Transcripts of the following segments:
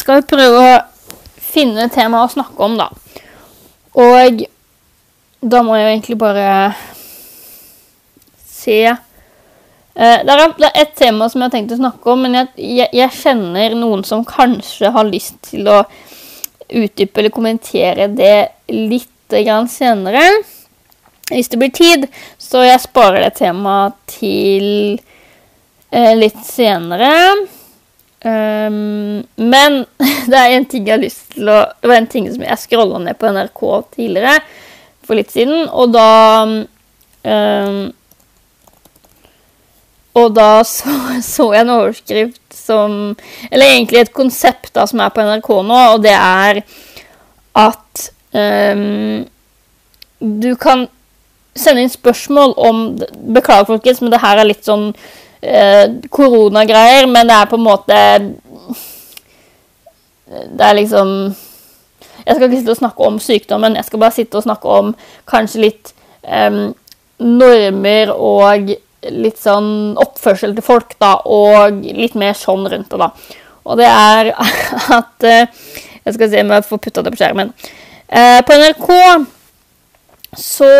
skal vi prøve å finne et tema å snakke om, da. Og da må jeg egentlig bare se eh, det, er, det er et tema som jeg har tenkt å snakke om, men jeg, jeg, jeg kjenner noen som kanskje har lyst til å utdype eller kommentere det litt grann senere. Hvis det blir tid, så jeg sparer det temaet til eh, litt senere. Um, men det er en ting jeg har lyst til å Det var en ting som jeg scrolla ned på NRK tidligere, for litt siden, og da um, Og da så, så, jeg en overskrift som Eller egentlig et konsept da, som er på NRK nå, og det er at um, du kan sende inn spørsmål om Beklager, folkens, men det her er litt sånn koronagreier, men det er på en måte Det er liksom Jeg skal ikke sitte og snakke om sykdommen, jeg skal bare sitte og snakke om kanskje litt um, normer og litt sånn oppførsel til folk, da, og litt mer sånn rundt det, da. Og det er at eh, Jeg skal se om jeg får putta det på skjermen. Uh, på NRK så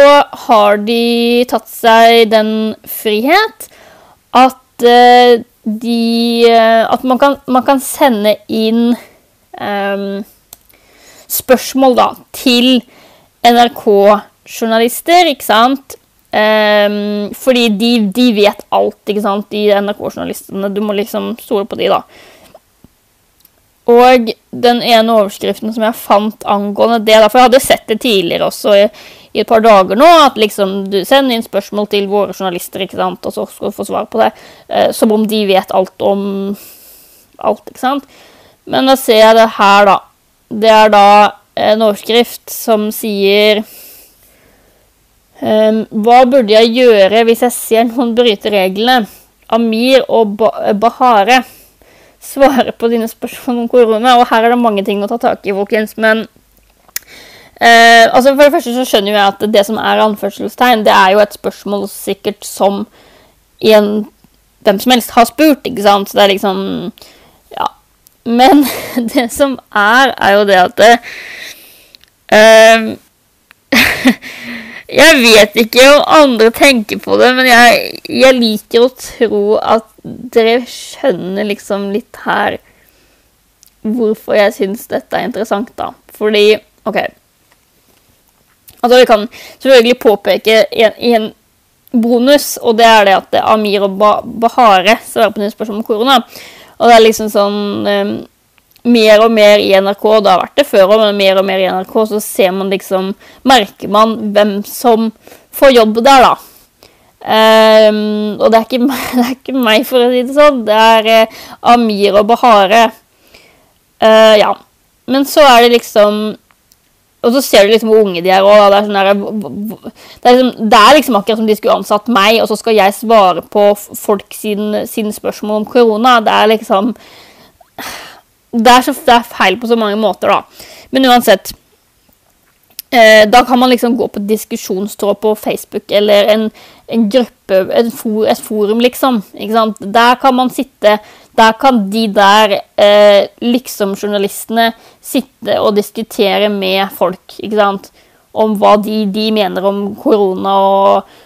har de tatt seg den frihet at uh, de uh, At man kan, man kan, sende inn um, spørsmål, da, til NRK-journalister, ikke sant? Um, fordi de, de, vet alt, ikke sant, de NRK-journalistene. Du må liksom stole på de, da. Og den ene overskriften som jeg fant angående det, da, for jeg hadde sett det tidligere også i et par dager nå, at liksom du sender inn spørsmål til våre journalister, ikke sant, og så skal du få svar på det. Eh, som om de vet alt om alt, ikke sant. Men da ser jeg det her, da. Det er da en overskrift som sier um, Hva burde jeg gjøre hvis jeg ser noen bryte reglene? Amir og Bahare svarer på dine spørsmål om korona. Og her er det mange ting å ta tak i, folkens. Men Eh, altså For det første så skjønner jeg at det som er anførselstegn, det er jo et spørsmål sikkert som en, hvem som helst har spurt, ikke sant? Så det er liksom Ja. Men det som er, er jo det at det, eh, Jeg vet ikke om andre tenker på det, men jeg, jeg liker å tro at dere skjønner liksom litt her hvorfor jeg syns dette er interessant, da. Fordi OK Altså, vi kan selvfølgelig påpeke en, en bonus, og det er det at det er Amir og Bahare svarer på spørsmål om korona. Og det er liksom sånn um, Mer og mer i NRK, og det har vært det før men mer og mer i NRK, så ser man liksom Merker man hvem som får jobb der, da. Um, og det er, ikke, det er, ikke, meg, for å si det sånn. Det er uh, Amir og Bahare. Uh, ja. Men så er det liksom og så ser du liksom hvor unge de er. og det sånn det, liksom, det er liksom akkurat som de skulle ansatt meg, og så skal jeg svare på folk sine, sin spørsmål om korona. Det er liksom det er, så, det er feil på så mange måter, da. Men uansett eh, Da kan man liksom gå på diskusjonstråd på Facebook eller en, en gruppe, et, for, et forum, liksom. Ikke sant? Der kan man sitte der kan de der eh, liksom-journalistene sitte og diskutere med folk, ikke sant, om hva de, de, mener om korona og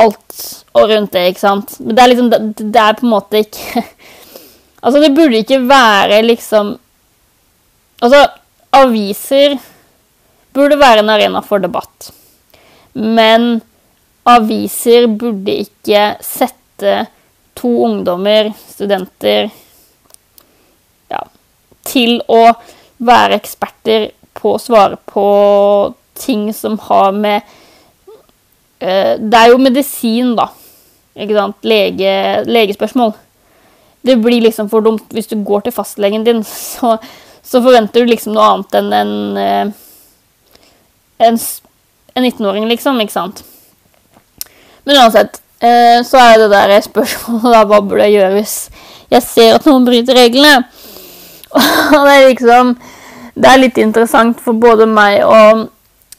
alt og rundt det, ikke sant. Men det er liksom Det, det er på en måte ikke Altså, det burde ikke være liksom Altså, aviser burde være en arena for debatt. Men aviser burde ikke sette to ungdommer, studenter, ja, til å være eksperter på å svare på ting som har med uh, Det er jo medisin, da. Ikke sant? Lege, legespørsmål. Det blir liksom for dumt hvis du går til fastlegen din, så, så forventer du liksom noe annet enn en, uh, en, en 19-åring, liksom. Ikke sant? Men uansett Eh, så er det der spørsmålet da, hva burde jeg gjøre hvis jeg ser at noen bryter reglene? Og det er liksom Det er litt interessant, for både meg og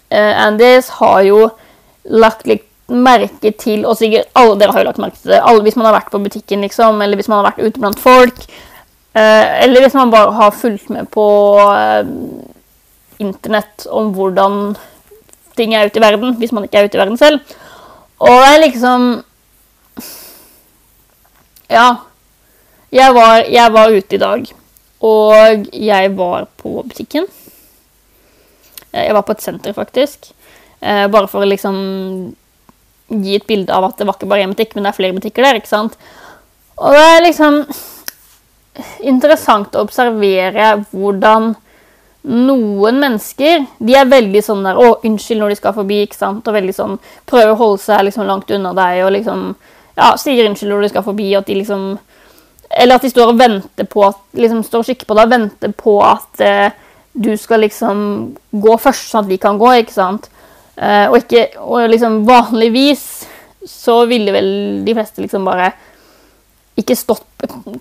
eh, Andys har jo lagt litt merke til Og sikkert alle dere har jo lagt merke til det. Alle, hvis man har vært på butikken, liksom, eller hvis man har vært ute blant folk, Eh, eller hvis man bare har fulgt med på eh, internett om hvordan ting er ute i verden, hvis man ikke er ute i verden selv. Og det er liksom Ja. Jeg var, jeg var ute i dag, og jeg var på butikken. Eh, jeg var på et senter, faktisk. Eh, bare for å liksom gi et bilde av at det var ikke bare én butikk, men det er flere butikker der. ikke sant? Og det er liksom interessant å observere hvordan noen mennesker de er veldig sånn der 'Å, unnskyld når de skal forbi', ikke sant? Og veldig sånn prøver å holde seg liksom langt unna deg og liksom ja, sier unnskyld når de skal forbi, og at de liksom Eller at de står og venter på at liksom står og kikker på deg og venter på at eh, du skal liksom gå først, sånn at vi kan gå, ikke sant? Eh, og ikke Og liksom vanligvis så ville vel de fleste liksom bare ikke stått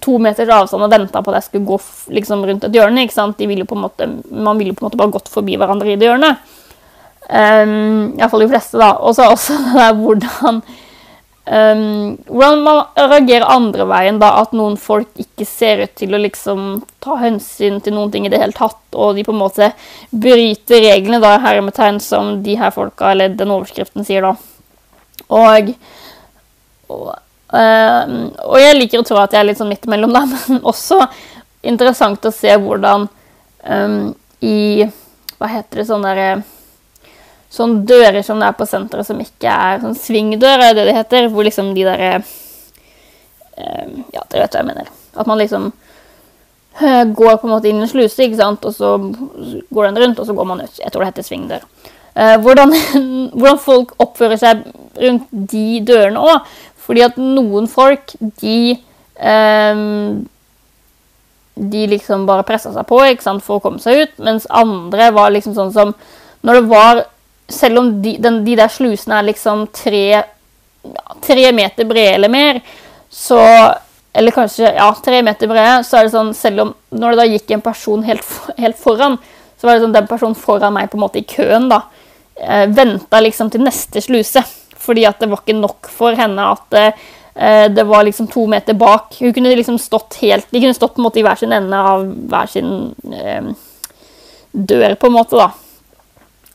to meters avstand og venta på at jeg skulle gå liksom, rundt et hjørne. ikke sant? Ville måte, man ville på en måte bare gått forbi hverandre i det hjørnet. Um, Iallfall de fleste, da. Og så også det der hvordan um, Hvordan man reagerer andre veien, da. At noen folk ikke ser ut til å liksom ta hensyn til noen ting i det hele tatt, og de på en måte bryter reglene, da, hermetegn, som de her folka, eller den overskriften sier, da. Og, og um, og jeg liker å tro at jeg er litt sånn midt imellom, da, men også interessant å se hvordan um, i Hva heter det sånn derre Sånn dører som det er på senteret som ikke er sånn svingdører, er det det heter? Hvor liksom de derre eh, Ja, dere vet hva jeg mener. At man liksom eh, går på en måte inn i en sluse, ikke sant, og så går den rundt, og så går man ut. Jeg tror det heter svingdør. Eh, hvordan, hvordan, folk oppfører seg rundt de dørene òg. Fordi at noen folk, de um, De liksom bare pressa seg på ikke sant, for å komme seg ut, mens andre var liksom sånn som Når det var Selv om de, den, de der slusene er liksom tre, tre meter brede eller mer, så Eller kanskje ja, tre meter brede, så er det sånn Selv om når det da gikk en person helt, helt foran, så var det sånn den personen foran meg på en måte i køen, da, eh, venta liksom til neste sluse. Fordi at det var ikke nok for henne at eh, det var liksom to meter bak. Hun kunne liksom stått helt, De kunne stått på en måte i hver sin ende av hver sin eh, dør, på en måte. da.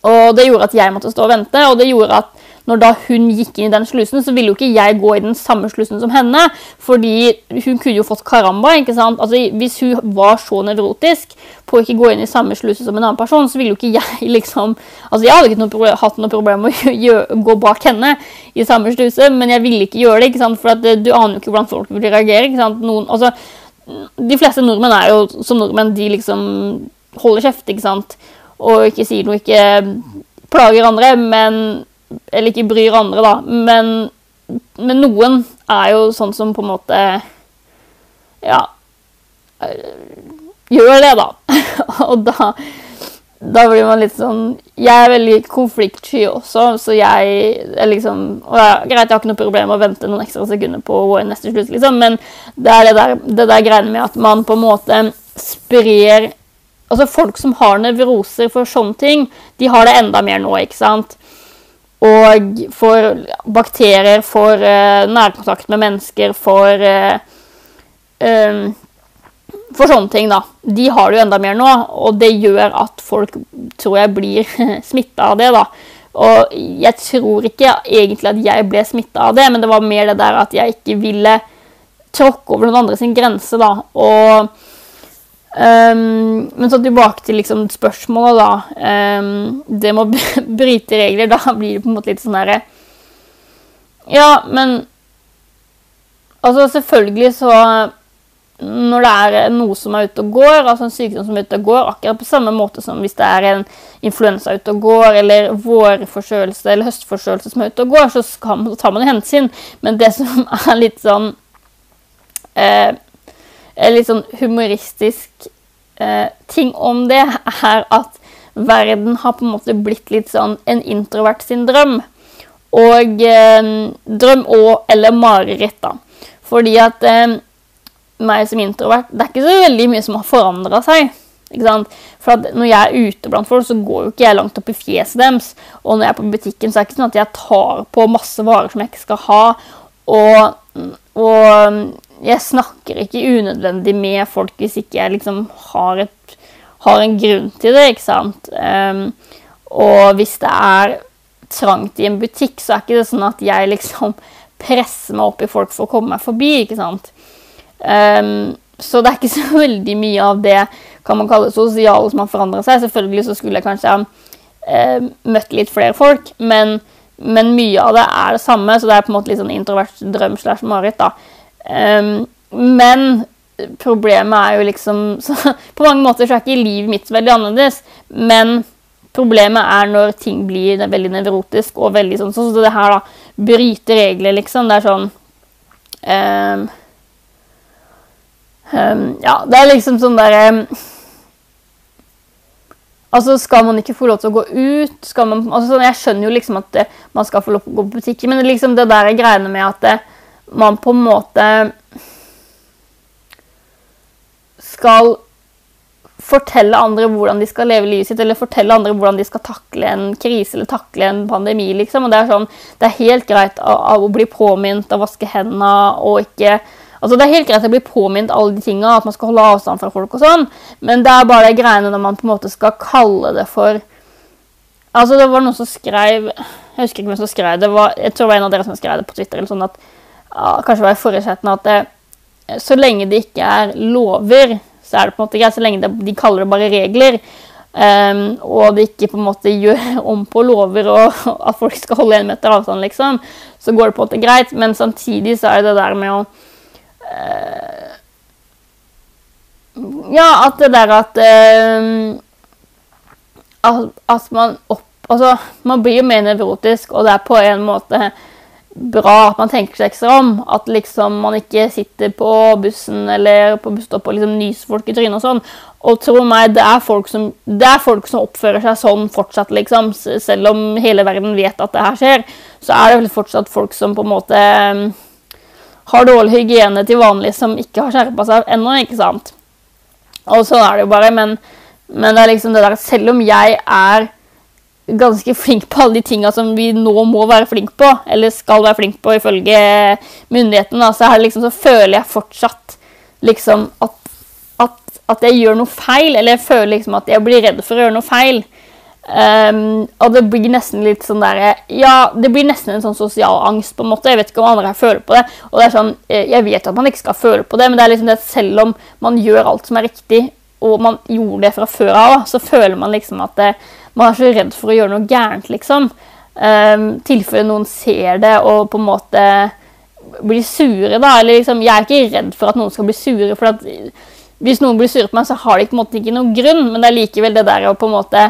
Og det gjorde at jeg måtte stå og vente, og det gjorde at når da hun gikk inn i den slusen, så ville jo ikke jeg gå i den samme slusen som henne. Fordi hun kunne jo fått karamba. ikke sant? Altså, Hvis hun var så nevrotisk på å ikke gå inn i samme sluse som en annen person, så ville jo ikke jeg liksom Altså, jeg hadde ikke noe, hatt noe problem med å gå bak henne i samme sluse, men jeg ville ikke gjøre det, ikke sant? for at, eh, du aner jo ikke hvordan folk vil reagere. ikke sant? Noen, altså, de fleste nordmenn er jo som nordmenn, de liksom holder kjeft, ikke sant? Og ikke sier noe, ikke plager andre, men eller ikke bryr andre, da. Men, men, noen er jo sånn som på en måte Ja Gjør det, da. og da, da blir man litt sånn Jeg er veldig konfliktsky også, så jeg er liksom og ja, Greit, jeg har ikke noe problem med å vente noen ekstra sekunder på neste slutt, liksom, men det er det der, det der greiene med at man på en måte sprer Altså, folk som har nevroser for sånne ting, de har det enda mer nå, ikke sant? Og for bakterier, for uh, nærkontakt med mennesker, for uh, um, For sånne ting, da. De har det jo enda mer nå, og det gjør at folk tror jeg blir smitta av det, da. Og jeg tror ikke egentlig at jeg ble smitta av det, men det var mer det der at jeg ikke ville tråkke over noen andre sin grense, da. Og Um, men så tilbake til liksom spørsmålet, da. Um, det med å bryte regler, da blir det på en måte litt sånn herre Ja, men Altså, selvfølgelig så Når det er noe som er ute og går, altså en sykdom som er ute og går, akkurat på samme måte som hvis det er en influensa ute og går, eller vårforkjølelse eller høstforkjølelse som er ute og går, så, man, så tar man hensyn. Men det som er litt sånn eh, litt sånn humoristisk eh, ting om det, er at verden har på en måte blitt litt sånn en introvert sin drøm. Og eh, drøm og eller mareritt, da. Fordi at eh, meg som introvert Det er ikke så veldig mye som har forandra seg. For når jeg er ute blant folk, så går jo ikke jeg langt opp i fjeset deres. Og når jeg er på butikken, så er det ikke sånn at jeg tar på masse varer som jeg ikke skal ha. Og, og jeg snakker ikke unødvendig med folk hvis ikke jeg liksom har, et, har en grunn til det, ikke sant. Um, og hvis det er trangt i en butikk, så er ikke det sånn at jeg liksom presser meg opp i folk for å komme meg forbi, ikke sant. Um, så det er ikke så veldig mye av det kan man kalle sosiale som har forandra seg. Selvfølgelig så skulle jeg kanskje uh, møtt litt flere folk, men, men, mye av det er det samme, så det er på en måte litt sånn introvert drøm slash mareritt, da. Um, men problemet er jo liksom så, På mange måter så er ikke livet mitt veldig annerledes, men problemet er når ting blir veldig nevrotisk og veldig sånn Sånn som det her, da. Bryte regler, liksom. Det er sånn um, um, Ja, det er liksom sånn derre Altså, Skal man ikke få lov til å gå ut? Skal man, altså, sånn, jeg skjønner jo liksom at det, man skal få lov til å gå på butikken, men liksom det der greiene med at det, man på en måte skal fortelle andre hvordan de skal leve livet sitt, eller fortelle andre hvordan de skal takle en krise eller takle en pandemi. liksom. Og Det er sånn, det er helt greit å, bli påminnet å vaske hendene og ikke Altså, Det er helt greit å bli påminnet alle de tinga, at man skal holde avstand fra folk og sånn, men det er bare de greiene når man på en måte skal kalle det for Altså, det var noen som skrev Jeg husker ikke hvem som skrev det. Var, jeg tror det var en av dere som skrev det på Twitter. eller sånn at kanskje var i forrige at det, så lenge det ikke er lover, så er det på en måte greit. Så lenge det, de kaller det bare regler, um, og det ikke på en måte gjør om på lover og at folk skal holde én meter avstand, liksom, så går det på en måte greit. Men samtidig så er det det der med å uh, Ja, at det der at uh, at, at man opp Altså, man blir jo mer nevrotisk, og det er på en måte bra at man tenker seg ekstra om. At liksom man ikke sitter på bussen eller på busstoppet og liksom nyser folk i trynet og sånn. Og tro meg, det er, folk som, det er folk som oppfører seg sånn fortsatt, liksom. Selv om hele verden vet at det her skjer, så er det vel fortsatt folk som på en måte um, har dårlig hygiene til vanlig, som ikke har skjerpa seg ennå, ikke sant. Og sånn er det jo bare. Men, men det er liksom det der Selv om jeg er ganske flink på alle de tinga som vi nå må være flink på, eller skal være flink på ifølge myndighetene, så, liksom, så føler jeg fortsatt liksom at, at, at, jeg gjør noe feil, eller jeg føler liksom at jeg blir redd for å gjøre noe feil. Um, og det blir nesten litt sånn der, Ja, det blir nesten en sånn sosial angst, på en måte. Jeg vet ikke om andre her føler på det. Og det er sånn, eh, Jeg vet at man ikke skal føle på det, men det er liksom det at selv om man gjør alt som er riktig, og man gjorde det fra før av, så føler man liksom at det, man er så redd for å gjøre noe gærent, liksom. Um, tilfelle noen ser det og på en måte blir sure, da. Eller liksom, jeg er ikke redd for at noen skal bli sure. for at hvis noen blir sure på meg, så har de på en måte ikke noen grunn. Men det er likevel det der å på en måte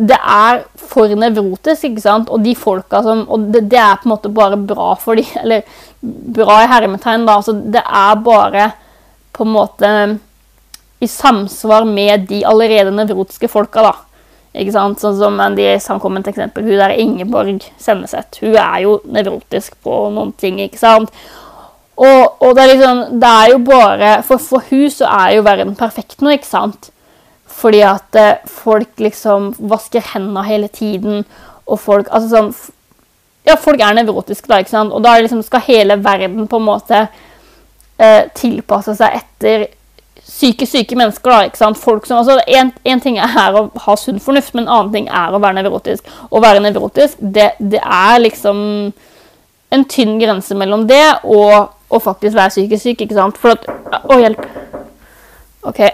Det er for nevrotisk, ikke sant? Og de folka som Og det, det er på en måte bare bra for de, Eller bra i hermetegn, da. Altså, det er bare på en måte i samsvar med de allerede nevrotiske folka, da. Ikke sant? Sånn som Andy samkommet kom eksempel. Hun der Ingeborg Senneset. Hun er jo nevrotisk på noen ting, ikke sant? Og, og det, er liksom, det er jo bare For for hun så er jo verden perfekt nå, ikke sant? Fordi at eh, folk liksom vasker hendene hele tiden, og folk Altså sånn Ja, folk er nevrotiske, da, ikke sant? Og da liksom, skal hele verden på en måte eh, tilpasse seg etter syke, syke mennesker. da, ikke sant? Folk som, altså en, en, ting er å ha sunn fornuft, men en annen ting er å være nevrotisk. Å være nevrotisk, det, det er liksom en tynn grense mellom det og å faktisk være psykisk syk. ikke sant? For at Å, hjelp. OK.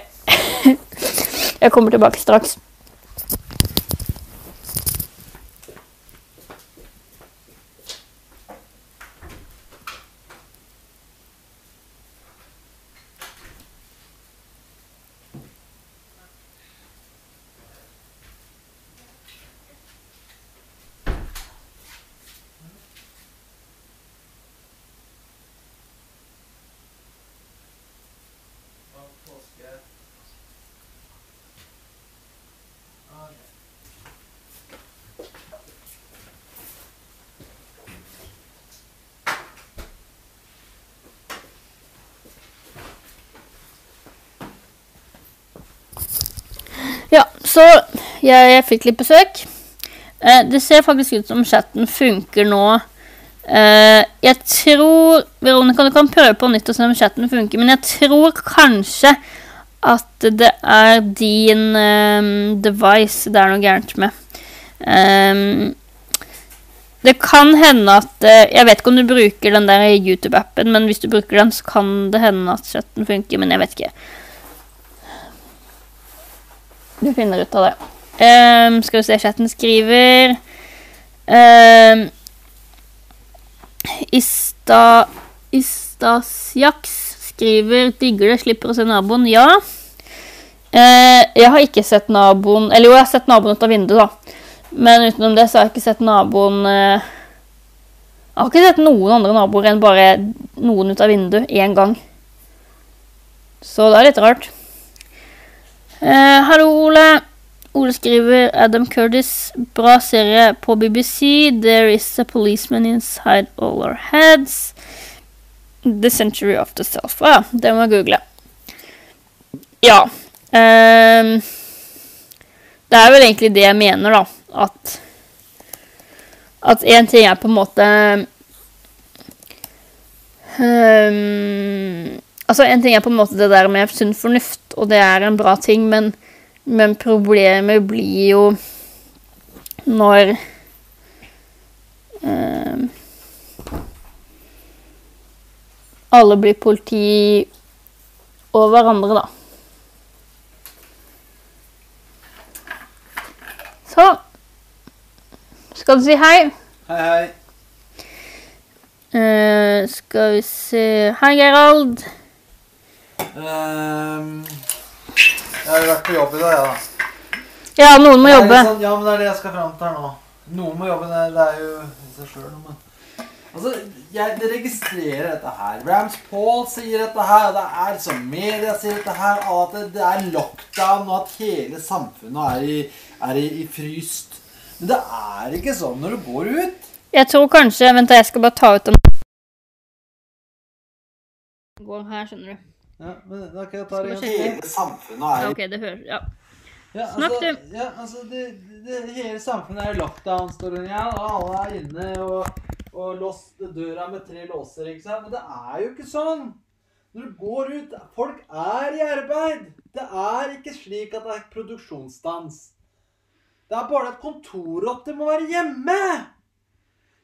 Jeg kommer tilbake straks. Ja, så jeg, jeg fikk litt besøk. Eh, det ser faktisk ut som chatten funker nå Eh, jeg tror Veronica, du kan prøve på nytt og se om chatten funker, men jeg tror kanskje at det er din eh, device det er noe gærent med. Eh, det kan hende at eh, Jeg vet ikke om du bruker den der YouTube-appen, men hvis du bruker den, så kan det hende at chatten funker, men jeg vet ikke. Du finner ut av det. Um, skal vi se, chatten skriver um, Ista, Istasiaks skriver 'digger det, slipper å se naboen'. Ja. Uh, jeg har ikke sett naboen Eller jo, jeg har sett naboen ut av vinduet, da. Men utenom det så har jeg ikke sett naboen uh, Jeg har ikke sett noen andre naboer enn bare noen ut av vinduet én gang. Så det er litt rart. Eh, hallo, Ole. Ole skriver Adam Curtis. Bra serie på BBC. There is a policeman inside all our heads. The Century of the Self. Ja, det må jeg google. Ja. Um, det er vel egentlig det jeg mener, da. At At én ting er på en måte um, Altså, en ting er på en måte det der med sunn fornuft, og det er en bra ting, men, men problemet blir jo når eh, alle blir politi og hverandre, da. Så Skal du si hei? Hei, hei. Uh, skal vi se Hei, Gerald. Ehm, jeg har vært på jobb i dag, jeg, da. Ja, noen må jobbe. Sånn, ja, men det er det jeg skal fram til her nå. Noen må jobbe. Det, det er jo i seg sjøl noe, men Altså, jeg det registrerer dette her. Rams Paul sier dette her, og det er som media sier dette her, at det, det er lockdown, og at hele samfunnet er i, er i, i fryst. Men det er ikke sånn når du går ut. Jeg tror kanskje Vent, jeg skal bare ta ut den Går her, skjønner du. Ja, men da kan jeg ta det igjen. Hele samfunnet er i okay, det hører Ja. Ja, Snakk, altså, ja, altså det, det, hele samfunnet er i lockdown, står hun igjen, og alle er inne og, og låst døra med tre låser, ikke sant? Men det er jo ikke sånn. Når du går ut Folk er i arbeid. Det er ikke slik at det er produksjonsstans. Det er bare at kontorrotter må være hjemme.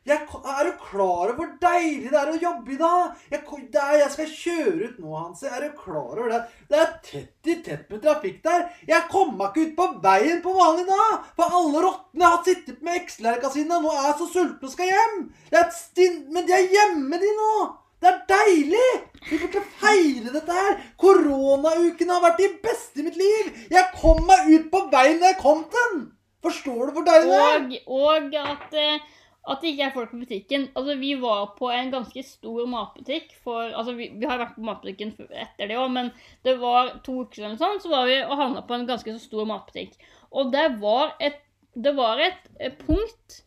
Jeg, er du klar over hvor deilig det er å jobbe i dag? Jeg, det er, jeg skal kjøre ut nå, Hansi. Er du klar over det? Det er tett i tett med trafikk der. Jeg kom meg ikke ut på veien på vanlig dag. For alle rottene har sittet med Excel-arka sine nå er jeg så sultne og skal hjem. Det er et stinn, men de er hjemme, de nå. Det er deilig! Vi burde feire dette her. Koronaukene har vært de beste i mitt liv. Jeg kom meg ut på veien da jeg kom til den. Forstår du hvor deilig det er? Og, og at, eh, at det ikke er folk på butikken. Altså, vi var på en ganske stor matbutikk for Altså, vi, vi har vært på matbutikken etter det òg, men det var to uker siden sånn, så var vi og handla på en ganske så stor matbutikk. Og det var et, det var et, punkt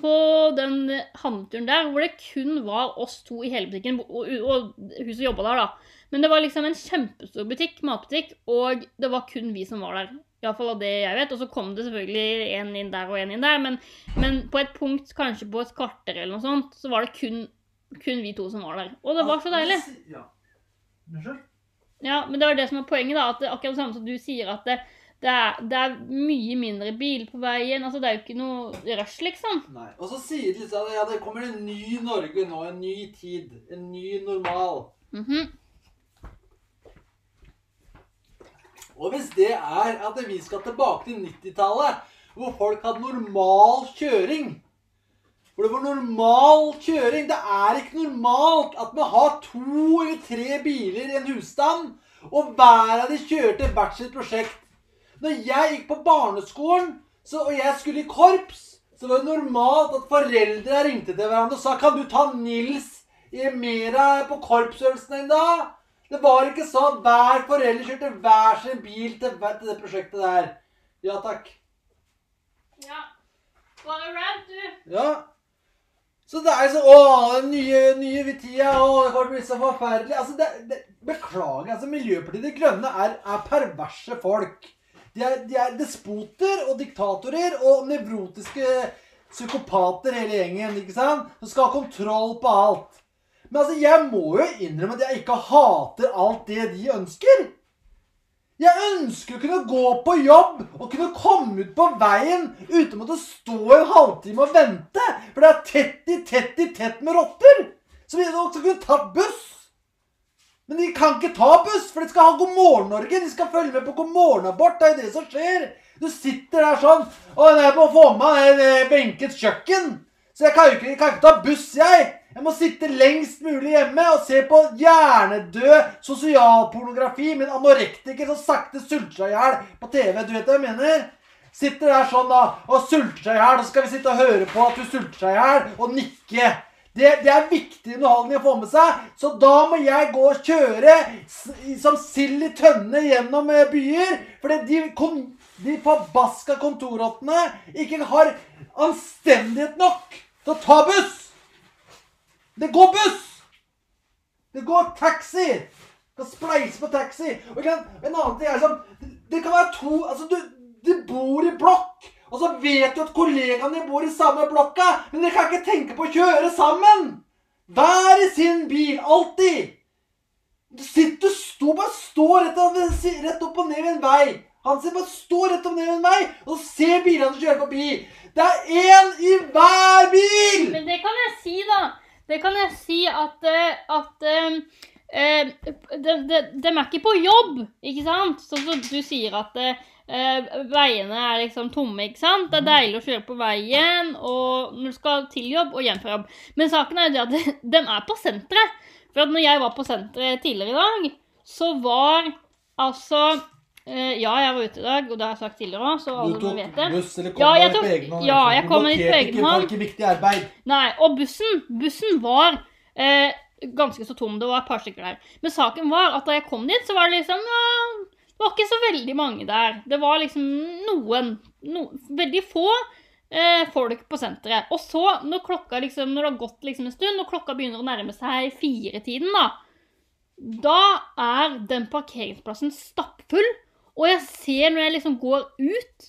på den handleturen der hvor det kun var oss to i hele butikken, og, og hun som jobba der, da. Men det var liksom en kjempestor butikk, matbutikk, og det var kun vi som var der. Iallfall av det jeg vet. Og så kom det selvfølgelig en inn der og en inn der. Men, men på et punkt, kanskje på et kvarter eller noe sånt, så var det kun, kun vi to som var der. Og det var så deilig. Ja. Ja, men det var det som er poenget, da. At det, akkurat det samme som du sier, at det, det, er, det er mye mindre bil på veien. Altså, det er jo ikke noe rush, liksom. Nei. Og så sier de liksom ja, det kommer en ny Norge nå, en ny tid, en ny normal. Mhm. Og hvis det er at vi skal tilbake til 90-tallet, hvor folk hadde normal kjøring Hvor det var normal kjøring Det er ikke normalt at vi har to eller tre biler i en husstand, og hver av de kjørte hvert sitt prosjekt. Når jeg gikk på barneskolen så, og jeg skulle i korps, så var det normalt at foreldre ringte til hverandre og sa Kan du ta Nils i Mera på korpsøvelsen en dag? Det var ikke sånn hver forelder kjørte hver sin bil til, til det prosjektet der. Ja takk. Ja. Bare rant, du. Ja. Så det er jo sånn Å, den nye, nye å, det kommer til å bli så forferdelig. Altså, det, det, beklager. altså Miljøpartiet De Grønne er, er perverse folk. De er, de er despoter og diktatorer og nevrotiske psykopater hele gjengen, ikke sant? Som skal ha kontroll på alt. Men altså, jeg må jo innrømme at jeg ikke hater alt det de ønsker. Jeg ønsker å kunne gå på jobb og kunne komme ut på veien uten å måtte stå en halvtime og vente. For det er tett i tett i tett med rotter. Så vi også kunne tatt buss. Men de kan ikke ta buss, for de skal ha God morgen Norge. De skal følge med på God morgen abort. Det er jo det som skjer. Du sitter der sånn Og jeg må få med meg eh, benket kjøkken. Så jeg kan ikke, kan ikke ta buss, jeg. Jeg må sitte lengst mulig hjemme og se på hjernedød sosialpornografi med en anorektiker som sakte sulter seg i hjel på TV. Du vet hva jeg mener? Sitter der sånn da og sulter seg i hjel, og så skal vi sitte og høre på at du sulter seg i hjel, og nikke. Det, det er viktig underholdning å få med seg, så da må jeg gå og kjøre som sild i tønne gjennom eh, byer. Fordi de, kon, de forbaska kontorrottene ikke har anstendighet nok til å ta buss. Det går buss! Det går taxi! Kan spleise på taxi. Og en annen ting er sånn Det kan være to Altså, du, du bor i blokk, og så vet du at kollegaene bor i samme blokka, men dere kan ikke tenke på å kjøre sammen! Hver i sin bil. Alltid! Du sitter, og står, bare står rett, rett opp og ned ved en vei. Han sier bare stå rett opp og ned ved en vei, og ser bilene som kjører forbi. Det er én i hver bil! Men det kan jeg si, da. Det kan jeg si at, eh, at eh, eh, de, de, de er ikke på jobb, ikke sant? Sånn som du sier at eh, veiene er liksom tomme, ikke sant? Det er deilig å kjøre på veien og når du skal til jobb og hjem fra jobb. Men saken er jo det at de, er på senteret. For at når jeg var på senteret tidligere i dag, så var altså eh, Ja, jeg var ute i dag, og det har jeg sagt tidligere òg, Du tok buss eller kom Ja, tok- på egen hånd? ja, liksom. jeg kom dit på egen hånd. Ikke viktig arbeid. Nei, og bussen, bussen var eh, ganske så tom. Det var et par stykker der. Men saken var at da jeg kom dit, så var det liksom ja, Det var ikke så veldig mange der. Det var liksom noen. No, veldig få eh, folk på senteret. Og så, når klokka liksom, når det har gått liksom en stund, når klokka begynner å nærme seg firetiden, da, da er den parkeringsplassen stappfull. Og jeg ser når jeg liksom går ut,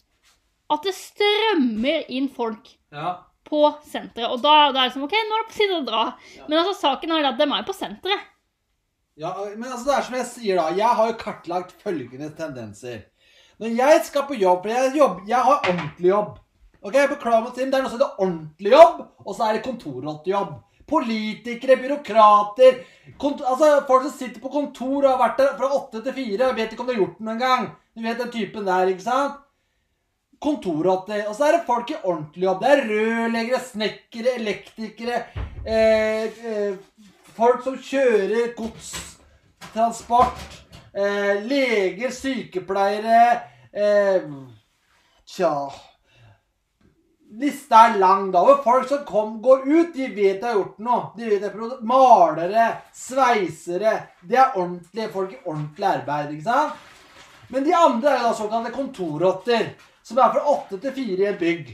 at det strømmer inn folk Ja. på senteret. Og da, da er det som OK, nå er det på tide å dra. Men altså, saken er at de er på senteret. Ja, men altså det er som jeg sier da, jeg har jo kartlagt følgende tendenser. Når jeg skal på jobb, for jeg, jobb, jeg har ordentlig jobb. Ok, jeg beklager meg, Tim, det er noe som heter ordentlig jobb, og så er det kontorrottejobb. Politikere, byråkrater, altså folk som sitter på kontor og har vært der fra åtte til fire, og vet ikke om de har gjort den engang. Du vet den typen der, ikke sant? Kontorrotter. Og så er det folk i ordentlig jobb. Det er rørleggere, snekkere, elektrikere, eh, eh, folk som kjører godstransport, eh, leger, sykepleiere eh, Tja Lista er lang, da. Og folk som kom, går ut, de vet de har gjort noe. De vet de er Malere, sveisere Det er ordentlige folk i ordentlig arbeid, ikke sant? Men de andre er da såkalte kontorrotter, som er fra åtte til fire i et bygg.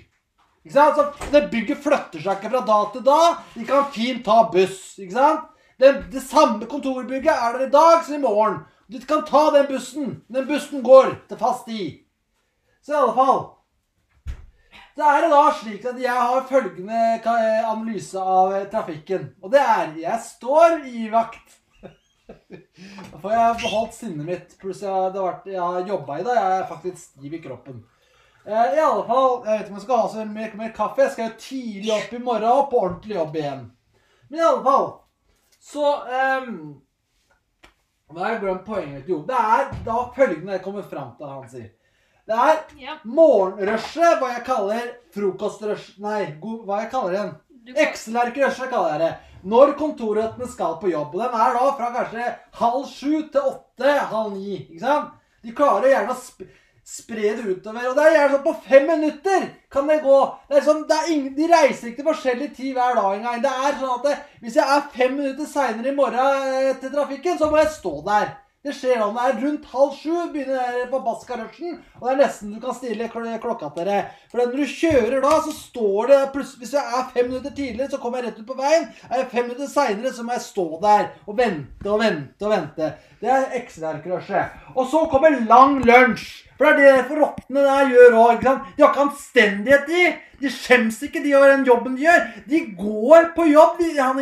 Ikke sant? Så det bygget flytter seg ikke fra da til da. De kan fint ta buss. ikke sant? Det, det samme kontorbygget er der i dag som i morgen. Du kan ta den bussen. Den bussen går til fast tid. Så i alle fall Så er det da slik at jeg har følgende analyse av trafikken. Og det er Jeg står i vakt. Da får jeg beholdt sinnet mitt. Pluss jeg, det har vært, jeg har jobba i dag. Jeg er faktisk stiv i kroppen. Eh, I alle fall, Jeg vet ikke om jeg skal ha så mer, mer kaffe. Jeg skal jo tidlig opp i morgen og på ordentlig jobb igjen. Men i alle fall Så eh, Hva har jeg glemt poenget mitt? Jo, det er da følgende jeg kommer fram til, han sier. Det er Ja, morgenrushet, hva jeg kaller frokostrush... Nei, god, hva jeg kaller den? kan, Excel-arkrushet kaller jeg det. Når kontorrøttene skal på jobb. Og den er da fra kanskje halv sju til åtte, halv ni. Ikke sant? De klarer gjerne å sp spre det utover. Og det er gjerne sånn på fem minutter kan det gå. Det er sånn, det er ingen, de reiser ikke til forskjellig tid hver dag engang. Det er sånn at det, hvis jeg er fem minutter seinere i morgen eh, til trafikken, så må jeg stå der. Det skjer når det er rundt halv sju, begynner det på Baska-rushen, og det er nesten du kan stille klokka til det. For når du kjører da, så står det plutselig Hvis jeg er fem minutter tidligere, så kommer jeg rett ut på veien. Er jeg fem minutter seinere, så må jeg stå der og vente og vente og vente. Det er XR-crushet. Og så kommer lang lunsj. For det er det forrottene der gjør òg. De har ikke anstendighet, de. De skjems ikke, de, over den jobben de gjør. De går på jobb, de, han,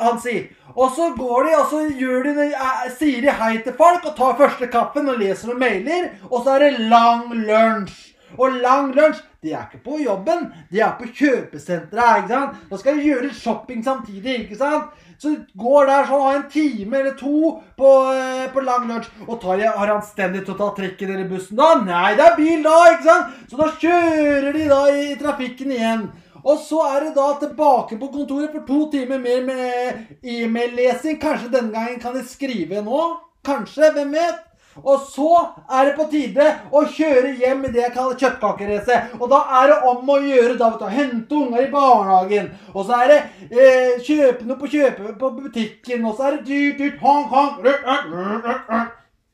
han sier. Og så går de, og så de, eh, sier de hei til folk og tar første kaffen og leser og mailer. Og så er det lang lunsj. Og lang lunsj, de er ikke på jobben, de er på kjøpesenteret. ikke sant? Da skal de gjøre shopping samtidig. ikke sant? Så går der sånn har en time eller to på, eh, på lang lunsj. Og tar jeg, har han stendig til å ta trikken eller bussen da? Nei, det er bil da, ikke sant? Så da kjører de da i trafikken igjen. Og så er det da tilbake på kontoret for to timer mer med e-mail-lesing. Kanskje denne gangen kan jeg skrive nå? Kanskje, hvem vet? Og så er det på tide å kjøre hjem i det jeg kaller kjøttkakeracet. Og da er det om å gjøre da, vet du, hente unger i barnehagen. Og så er det eh, kjøpe noe på kjøpe på butikken. Og så er det dyrt, dyrt, hong, hong.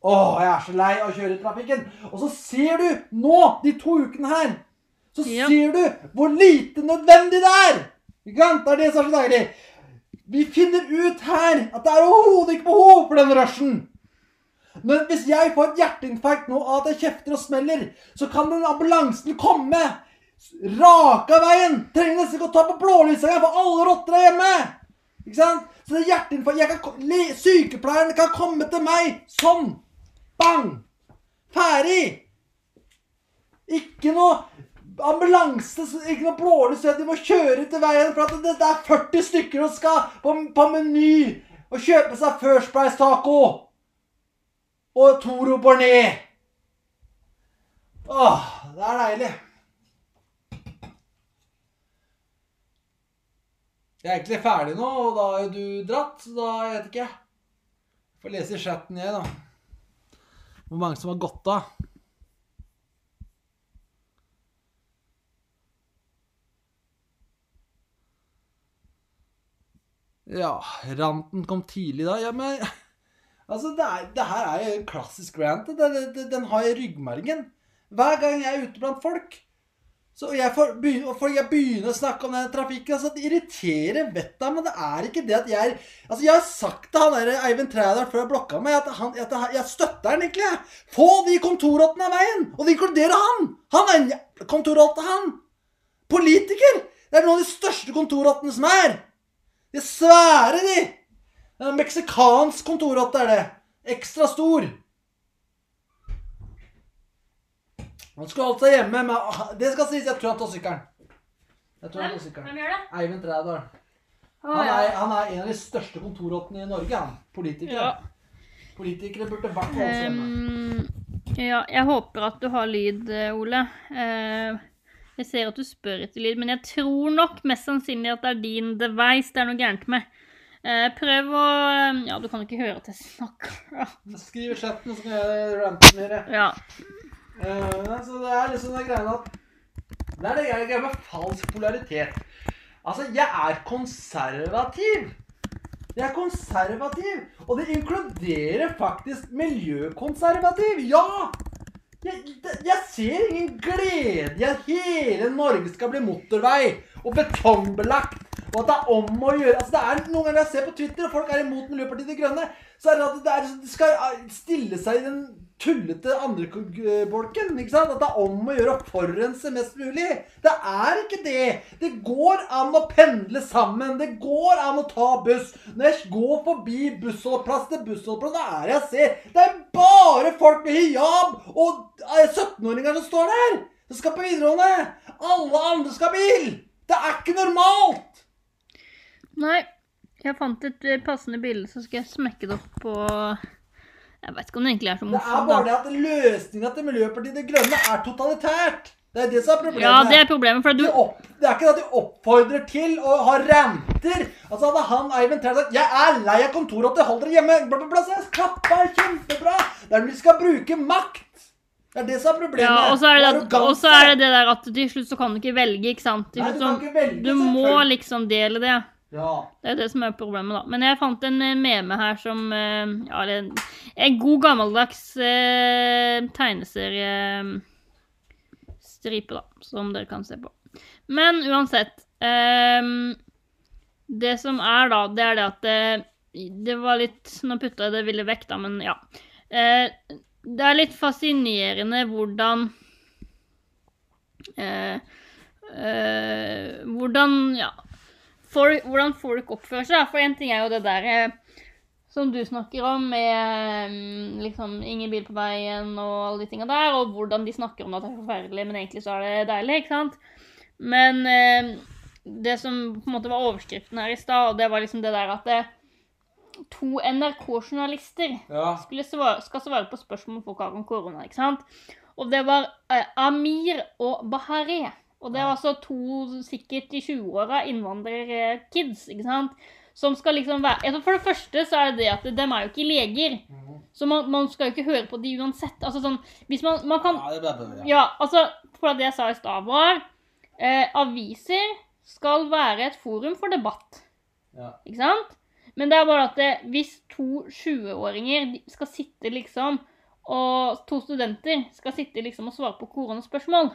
Åh, jeg er så lei av å kjøre i trafikken. Og så ser du nå, de to ukene her, så Ja. ser du hvor lite nødvendig det er. Ikke sant? Det er det som er så deilig. Vi finner ut her at det er overhodet ikke behov for den rushen. Men hvis jeg får et hjerteinfarkt nå av at jeg kjefter og smeller, så kan den ambulansen komme rake av veien. Trenger nesten ikke å ta på blålyset engang, for alle rotter er hjemme. Ikke sant? Så det er hjerteinfarkt kan, Sykepleieren kan komme til meg sånn. Bang! Ferdig! Ikke noe ambulanse, ikke noe blålys, de må kjøre ut til veien for at det, det er 40 stykker som skal på, på Meny og kjøpe seg First Price taco. Og Toro Bornet. Åh, det er deilig. Jeg er egentlig ferdig nå, og da er du dratt, så da jeg vet ikke. Får lese i chatten jeg, da. Hvor mange som har gått av. Ja, ranten kom tidlig da. Ja, men Altså, det, er, det her er jo en klassisk rant. Det, det, den har jeg i ryggmargen. Hver gang jeg er ute blant folk, så jeg får begynne, og folk jeg begynner å snakke om den trafikken altså Det irriterer vettet av men det er ikke det at jeg Altså, jeg har sagt til han der Eivind Trædal før jeg blokka meg, at, han, at jeg støtter han egentlig. Få de kontorrottene av veien! Og det inkluderer han! Han er en kontorrotte, han! Politiker! Det er noen av de største kontorrottene som er! De er svære, de! Det er en meksikansk kontorrotte er det. Ekstra stor. Han skulle holdt seg hjemme, men ah, det skal sies, jeg tror han tar sykkelen. Jeg tror han tar sykkelen. Hvem gjør det? Eivind Trædal. Han er, han er en av de største kontorrottene i Norge, han. Politikere. Ja. Politikere burde vært holdt seg hjemme. Um, ja, jeg håper at du har lyd, eh, Ole. Eh, jeg ser at du spør etter lyd, men jeg tror nok mest sannsynlig at det er din device det er noe gærent med. Eh, prøv å Ja, du kan ikke høre at jeg snakker. Skriv i chatten, så kan jeg rante mer. ja. Eh, så det er liksom den greia at Det er det greia med falsk polaritet. Altså, jeg er konservativ. Jeg er konservativ, og det inkluderer faktisk miljøkonservativ. Ja! Jeg, jeg ser ingen glede i at hele Norge skal bli motorvei og betongbelagt. Og at det er om å gjøre altså det er Noen ganger jeg ser på Twitter, og folk er imot Miljøpartiet De Grønne, så er det at det er, de skal eh, stille seg i den tullete andrebolken. ikke sant? At det er om å gjøre å forurense mest mulig. Det er ikke det. Det går an å pendle sammen. Det går an å ta buss. Når jeg går forbi bussholdeplass til bussholdeplass, da er det jeg ser Det er bare folk med hijab og eh, 17-åringer som står der. Som skal på videregående. Alle andre skal ha bil. Det er ikke normalt. Nei, jeg fant et eh, passende bilde, så skal jeg smekke det opp på Jeg vet ikke om det egentlig er så Det er bare det at løsninga til Miljøpartiet De Grønne er totalitært. Det er det som er problemet. Ja, det er problemet, for de du opp, det er ikke det at de oppfordrer til å ha renter. Altså Hadde han Eivind Træl sagt 'Jeg er lei av kontoret, hold dere hjemme', bla, bla, bla, så jeg klappa kjempebra. Det er når de skal bruke makt. Det er det som er problemet. Ja, og så er det, det, og så er det det der at til slutt så kan du ikke velge, ikke sant? Til Nei, du kan ikke velge, du må liksom dele det. Ja. Det er det som er problemet, da. Men jeg fant en eh, meme her som eh, Ja, det er en- god gammeldags eh, tegneseriestripe, da, som dere kan se på. Men uansett eh, Det som er, da, det er det at det, det var litt Nå putta jeg det ville vekk, da, men ja. Eh, det er litt fascinerende hvordan eh, eh, Hvordan Ja folk, hvordan folk oppfører seg. For en ting er jo det der eh, som du snakker om, med mm, liksom ingen bil på veien og alle de tinga der, og hvordan de snakker om at det er forferdelig, men egentlig så er det deilig, ikke sant? Men eh, det som på en måte var overskriften her i stad, det var liksom det der at det, to NRK-journalister Ja. skal svare på spørsmål folk har om korona, ikke sant? Og det var eh, Amir og Bahareh. Og det er altså to sikkert i 20-åra innvandrerkids, ikke sant? Som skal liksom være altså For det første så er det det at dem er jo ikke leger. Mhm. Så man, man skal jo ikke høre på de uansett. Altså sånn Hvis man, man kan Ja, det ble bedre. Ja. Ja, altså For det jeg sa i stad, var eh, Aviser skal være et forum for debatt. Ja. Ikke sant? Men det er bare at det, hvis to 20-åringer skal sitte liksom og to studenter skal sitte liksom og svare på koronaspørsmål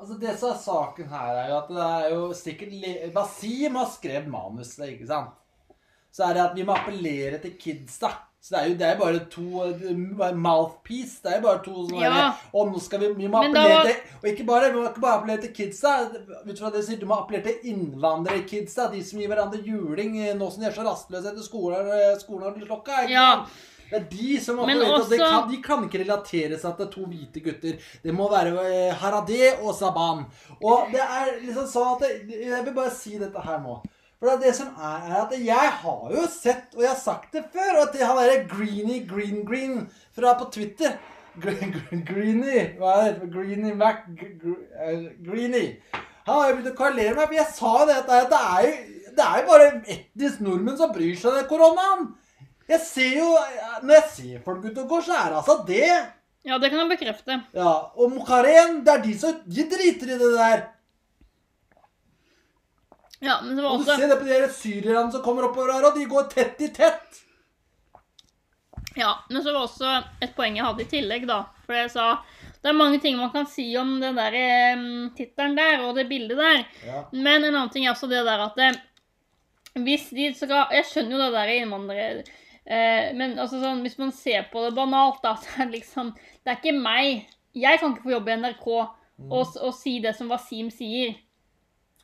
Altså Det som er saken her, er jo at det er jo sikkert Basim har skrevet manuset, ikke sant? Så er det at vi må appellere til kidsa. Så det er jo det er bare to mouthpiece. Det er jo bare to sånne Ja. Og nå skal vi, vi må appellere var- til Og ikke bare, vi må ikke bare appellere til kidsa. Ut fra det du sier, Du må appellere til innvandrerkidsa. De som gir hverandre juling eh, nå som de er så rastløse etter skolen, eh, skolen har blitt lokka. ikke Ja. Det er de som har forventa også- kan, de kan ikke relatere seg til to hvite gutter. Det må være Haradé og Saban. Og det er liksom sånn at det, Jeg vil bare si dette her nå. For det, er det som er, er at jeg har jo sett, og jeg har sagt det før, at det han derre Greeny Green Green fra på Twitter Greeny Gre- Hva er det? Greeny Mac eh, Greenie. Han har jo begynt å kvalere meg, for jeg sa jo det at det er jo, det er jo bare etnisk nordmenn som bryr seg om koronaen. Jeg ser jo Når jeg ser folk ute og går, så er det altså det. Ja, det kan jeg bekrefte. Ja, Og Mokaren, det er de som De driter i det der. Ja, men det var også... Og du ser det på de syrerne som kommer oppover her, og de går tett i tett. Ja, men så var også et poeng jeg hadde i tillegg, da. For jeg sa det er mange ting man kan si om den der um, tittelen der og det bildet der. Ja. Men en annen ting er også det der at det, hvis de skal Jeg skjønner jo det der innvandrere eh, Men altså sånn, hvis man ser på det banalt, da, så er det liksom Det er ikke meg. Jeg kan ikke få jobbe i NRK og, og si det som Wasim sier.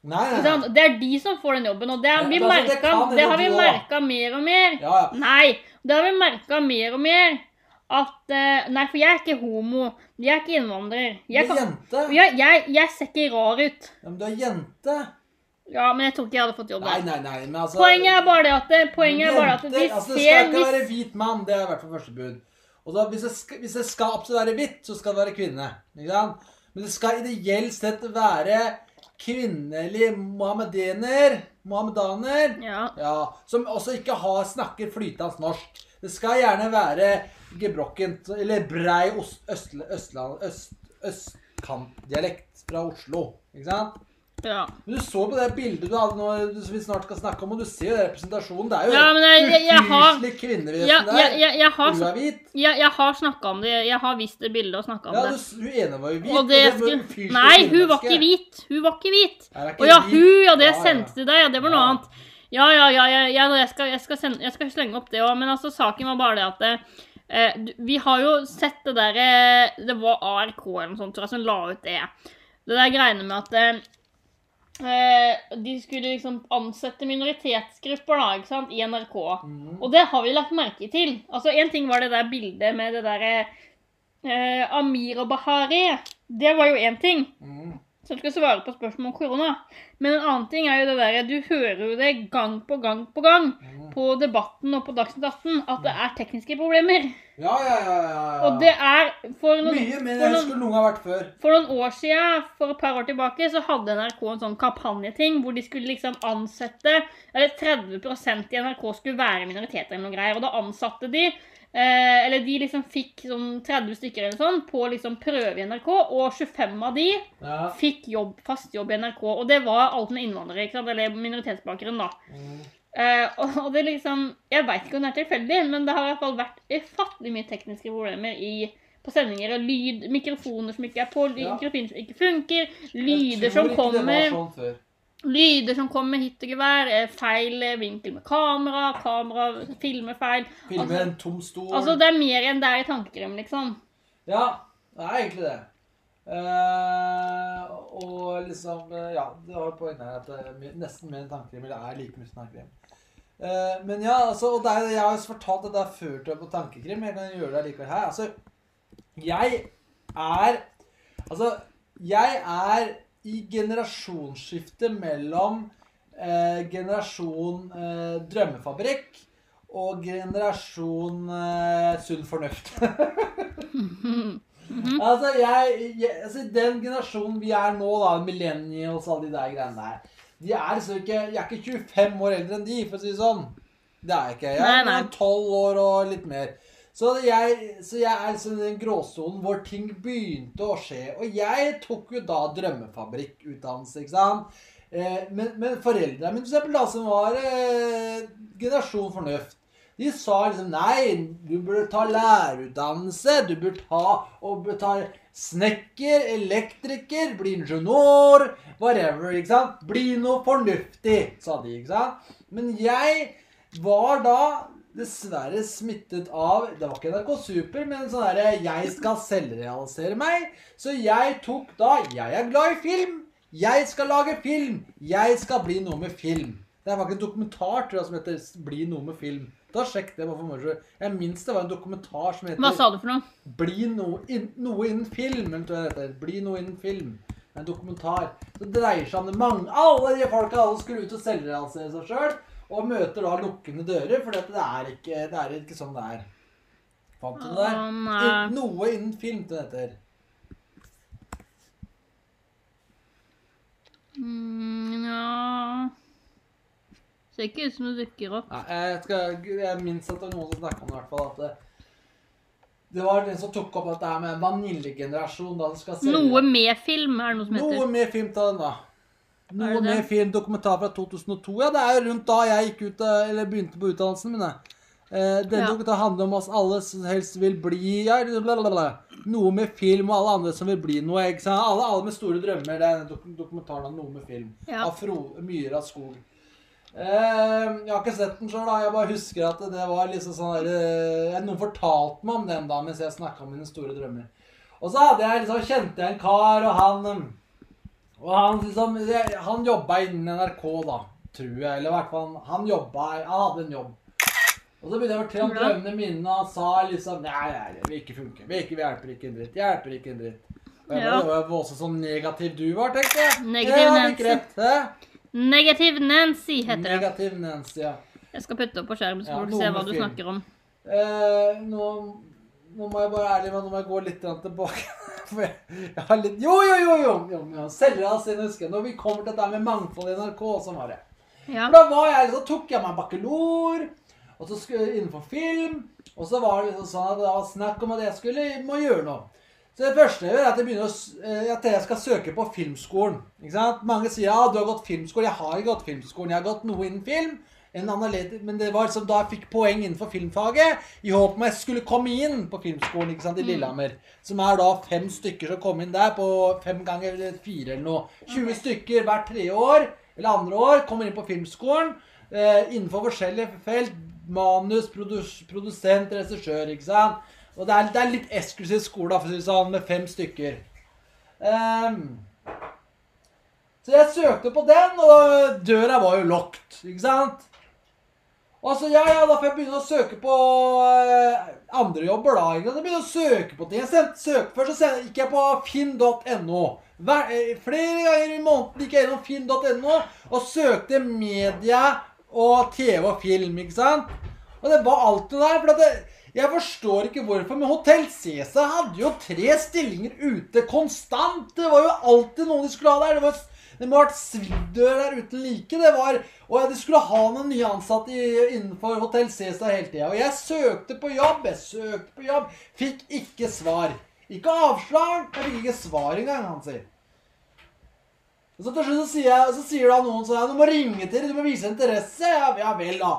Nei, nei, nei. Det er de som får den jobben, og det har vi merka altså, du mer og mer. Ja, ja. Nei, det har vi merka mer og mer. At uh, Nei, for jeg er ikke homo. Jeg er ikke innvandrer. Du Jeg, er kan, jente. jeg, jeg, jeg ser ikke rar ut. Ja, men du er jente. Ja, men jeg tror ikke jeg hadde fått jobb der. nei, nei. nei, Men altså Poenget er bare det at det, Poenget er bare at de altså, altså, Det skal ikke være hvit mann. Det er i hvert fall første bud. Og da, hvis, det skal, hvis det skal absolutt være hvitt, så skal det være kvinne. Ikke sant? Men det skal ideelt sett være kvinnelig mohammedener, mohammedaner, Ja. ja, som også ikke har, snakker flytende norsk. Det skal gjerne være gebrokkent, eller brei østle, østland, øst, østkantdialekt fra Oslo. Ikke sant? Ja. Men du så på det bildet du hadde nå, som vi snart skal snakke om, og du ser jo den representasjonen. Det er jo Ja, men jeg- jeg- jeg har- ufyselig kvinnevesen Ja, der. jeg, jeg, jeg har, Hun er hvit. jeg, jeg har snakka om det. Jeg har vist det bildet og snakka om Ja, det. det. hun ene var jo hvit. Og det var skulle ufyselig Nei, hun var ikke hvit. Hun var ikke hvit. Å ja, hun, ja, det jeg Ja, ja. sendte til deg, ja, det var noe Ja. annet. Ja, ja, ja, ja, ja jeg, skal, jeg, skal sende, jeg skal slenge opp det òg, men altså, saken var bare det at det, eh, Vi har jo sett det derre Det var ARK eller noe sånt, tror jeg, som la ut det. Det der greiene med at eh, eh, de skulle liksom ansette minoritetsgrupper da, ikke sant, i NRK. Mm. Og det har vi lagt merke til. Altså, En ting var det der bildet med det derre eh, Amir og Bahari. Det var jo én ting Mhm. Som skal svare på spørsmål om korona. Men en annen ting er jo det derre Du hører jo det gang på gang på gang på Debatten og på Dagsnytt 18 at det er tekniske problemer. Ja, ja, ja, ja, ja. Og det er For noen, Mye mer enn det noen, skulle noen ha vært før. for noen år siden, for et par år tilbake, så hadde NRK en sånn kampanjeting hvor de skulle liksom ansette Eller 30% i NRK skulle være minoriteter eller noe greier. Og da ansatte de Eh, eller de liksom fikk sånn 30 stykker eller sånn på liksom prøve i NRK, og 25 av de Ja. fikk jobb, fast jobb i NRK. Og det var alt med innvandrere, ikke sant? eller minoritetsbakgrunn, da. Mm. Eh, og, og det liksom Jeg veit ikke om det er tilfeldig, men det har i hvert fall vært ufattelig mye tekniske problemer i, på sendinger. Og lyd, mikrofoner som ikke er på, Ja. mikrofoner som ikke funker, Jeg tror som ikke det var sånn før. Lyder som kommer hit og gevær, feil eh, vinkel med kamera, kamera filmer feil. Filme Altså- en tom stol. Altså, det er mer enn det er i tankerom, liksom. Ja, det er egentlig det. Uh, og liksom eh, Ja, du har poeng her at det er nesten mer enn tankekrim. Eller er like mye som tankekrim. Uh, men ja, altså, og er, jeg har jo fortalt at det er før til på tankekrim. Jeg kan gjøre det likevel her. Altså, jeg er Altså, jeg er i generasjonsskiftet mellom eh, generasjon eh, drømmefabrikk og generasjon eh, sunn fornuft. Altså, jeg, jeg, altså, Den generasjonen vi er nå, da, millennials og alle de der greiene der de er liksom ikke, Jeg er ikke 25 år eldre enn de, for å si det sånn. Det er jeg ikke. Jeg er 12 år og litt mer. Så jeg, så jeg er liksom i den gråsonen hvor ting begynte å skje. Og jeg tok jo da drømmefabrikkutdannelse, ikke sant. Eh, men, men foreldrene mine, for eksempel, da, som var eh, generasjon fornuft, de sa liksom Nei, du burde ta lærerutdannelse. Du burde ta, burde ta snekker, elektriker, bli ingeniør, whatever. ikke sant? Bli noe fornuftig, sa de. ikke sant? Men jeg var da dessverre smittet av Det var ikke NRK Super, men sånn derre Jeg skal selvrealisere meg. Så jeg tok da Jeg er glad i film. Jeg skal lage film. Jeg skal bli noe med film. Det er faktisk en dokumentar tror jeg, som heter 'Bli noe med film'. Da Sjekk det. bare for meg. Jeg minnes det var en dokumentar som heter Hva sa du for noe? 'Bli noe, in, noe innen film'. Eller tror jeg det heter. 'Bli noe innen film'. En dokumentar. Det dreier seg om det mange Alle de folka alle skulle ut og selvrealisere seg sjøl. Og møter da lukkende dører, for det er ikke, det er ikke sånn det er. Fant du det der? Noe innen film, det heter. Mm, ja Ser ikke ut som det dukker opp. Nei, jeg, skal, jeg minnes at det var noen som snakka om det, i hvert fall. At det, det var den som tok opp dette er med vaniljegenerasjon. da det skal selge- Noe med film, er det noe som heter. Noe med film til den, da. Noe mer film, dokumentar fra 2002. Ja, det er jo rundt da jeg gikk ut, eller begynte på utdannelsen min. Eh, den Ja. dokumentaren handler om oss alle som helst vil bli ja, blablabla. Noe med film, og alle andre som vil bli noe. ikke sant? Alle, alle med store drømmer. Det er den dok dokumentaren om noe med film. Ja. Av Fro Myra Skog. Eh, jeg har ikke sett den sjøl, jeg bare husker at det var liksom sånn der, eh, Noen fortalte meg om den da mens jeg snakka om mine store drømmer. Og så hadde jeg liksom, kjente jeg en kar, og han eh, og han liksom Han jobba innen NRK, da, tror jeg. Eller i hvert fall Han jobba Han hadde en jobb. Og så begynte jeg å fortelle om drømmene mine, og han sa liksom Nei, nei, det vil ikke funke. Vi, ikke, vi hjelper ikke en dritt. Hjelper ikke en dritt. Og jeg bare, Ja. det var også sånn negativ du var, tenkte jeg. Negativ ja, Nancy. rett. Negativ Nancy heter det. Negativ Nancy, ja. Jeg skal putte opp på skjermen, så Ja, du se hva du film. snakker om. Eh, nå, nå må jeg bare ærlig med, nå må jeg gå litt tilbake. For jeg, har litt Jo, jo, jo! jo, jo, jo. Selvrealisering, husker jeg. Når vi kommer til dette med mangfold i NRK, sånn var det. Ja. For da var jeg, så tok jeg meg bakalor, og så skulle innenfor film. Og så var det liksom sånn at det var snakk om at jeg skulle må gjøre noe. Så det første jeg gjør, er at jeg begynner å, eh, at jeg skal søke på filmskolen. Mange sier ja, du har gått filmskolen. Jeg har ikke gått filmskolen. Jeg har gått noe innen film. En analytiker, men det var liksom da jeg fikk poeng innenfor filmfaget, i håp om jeg skulle komme inn på filmskolen ikke sant, i Lillehammer. Som er da fem stykker som kom inn der på fem ganger eller fire eller noe. 20 stykker hvert tredje år eller andre år kommer inn på filmskolen eh, innenfor forskjellige felt. Manus, produs, produsent, regissør, ikke sant. Og det er, det er litt eksklusiv skole, da, for å si det sånn, med fem stykker. Um, så jeg søkte på den, og døra var jo lukket, ikke sant? Og så, ja, ja, da får jeg begynne å søke på eh, andre jobber, da. Jeg begynner å søke på ting. Jeg sendte, søk, først så gikk jeg på finn.no. Eh, Flere ganger i måneden gikk jeg gjennom finn.no og søkte media og TV og film, ikke sant? Og det var alt det der. For det, jeg forstår ikke hvorfor, men Hotell Cæsar hadde jo tre stillinger ute konstant. Det var jo alltid noen de skulle ha der. Det var, Det må ha vært sviddør der uten like. Det var, og de skulle ha noen nye ansatte innenfor Hotell Cæsar hele tida. Og jeg søkte på jobb, jeg søkte på jobb. Fikk ikke svar. Ikke avslag, jeg fikk ikke svar engang, han sier. Og så til slutt så sier, jeg, så sier da noen sånn Du må ringe til dem, du må vise interesse. Ja, ja vel, da.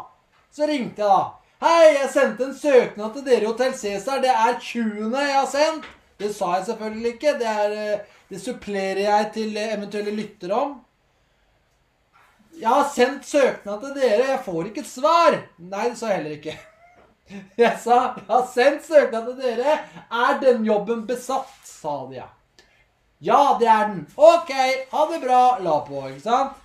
Så ringte jeg, da. Hei, jeg sendte en søknad til dere i Hotell Cæsar. Det er 20. jeg har sendt. Det sa jeg selvfølgelig ikke. Det, er, eh, det supplerer jeg til eh, eventuelle lyttere om. Jeg har sendt søknad til dere. Jeg får ikke et svar. Nei, det sa jeg heller ikke. Jeg sa jeg har sendt søknad til dere. Er den jobben besatt? sa de, ja. Ja, det er den. Ok, ha det bra. La på, ikke sant?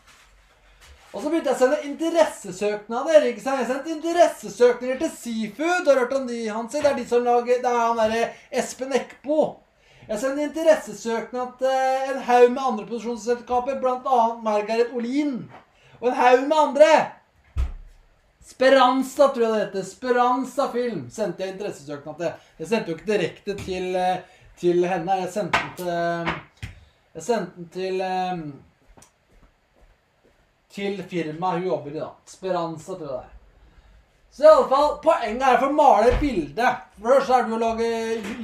Og så begynte jeg å sende interessesøknader. ikke sant? Jeg sendte interessesøknader til Seafood. Har du hørt om de, Hansi? Det er de som lager Det er han derre Espen Eckbo. Jeg sendte interessesøknad til en haug med andre produksjonsselskaper, bl.a. Margaret Olin. Og en haug med andre. Speranza, tror jeg det heter. Speranza Film sendte jeg interessesøknad til. Jeg sendte jo ikke direkte til, eh, til henne. Jeg sendte den til Jeg sendte den til eh, til firmaet hun jobber i, da. Speranza, tror jeg det er. Så i alle fall, Poenget er for å male et bilde. Først er det å lage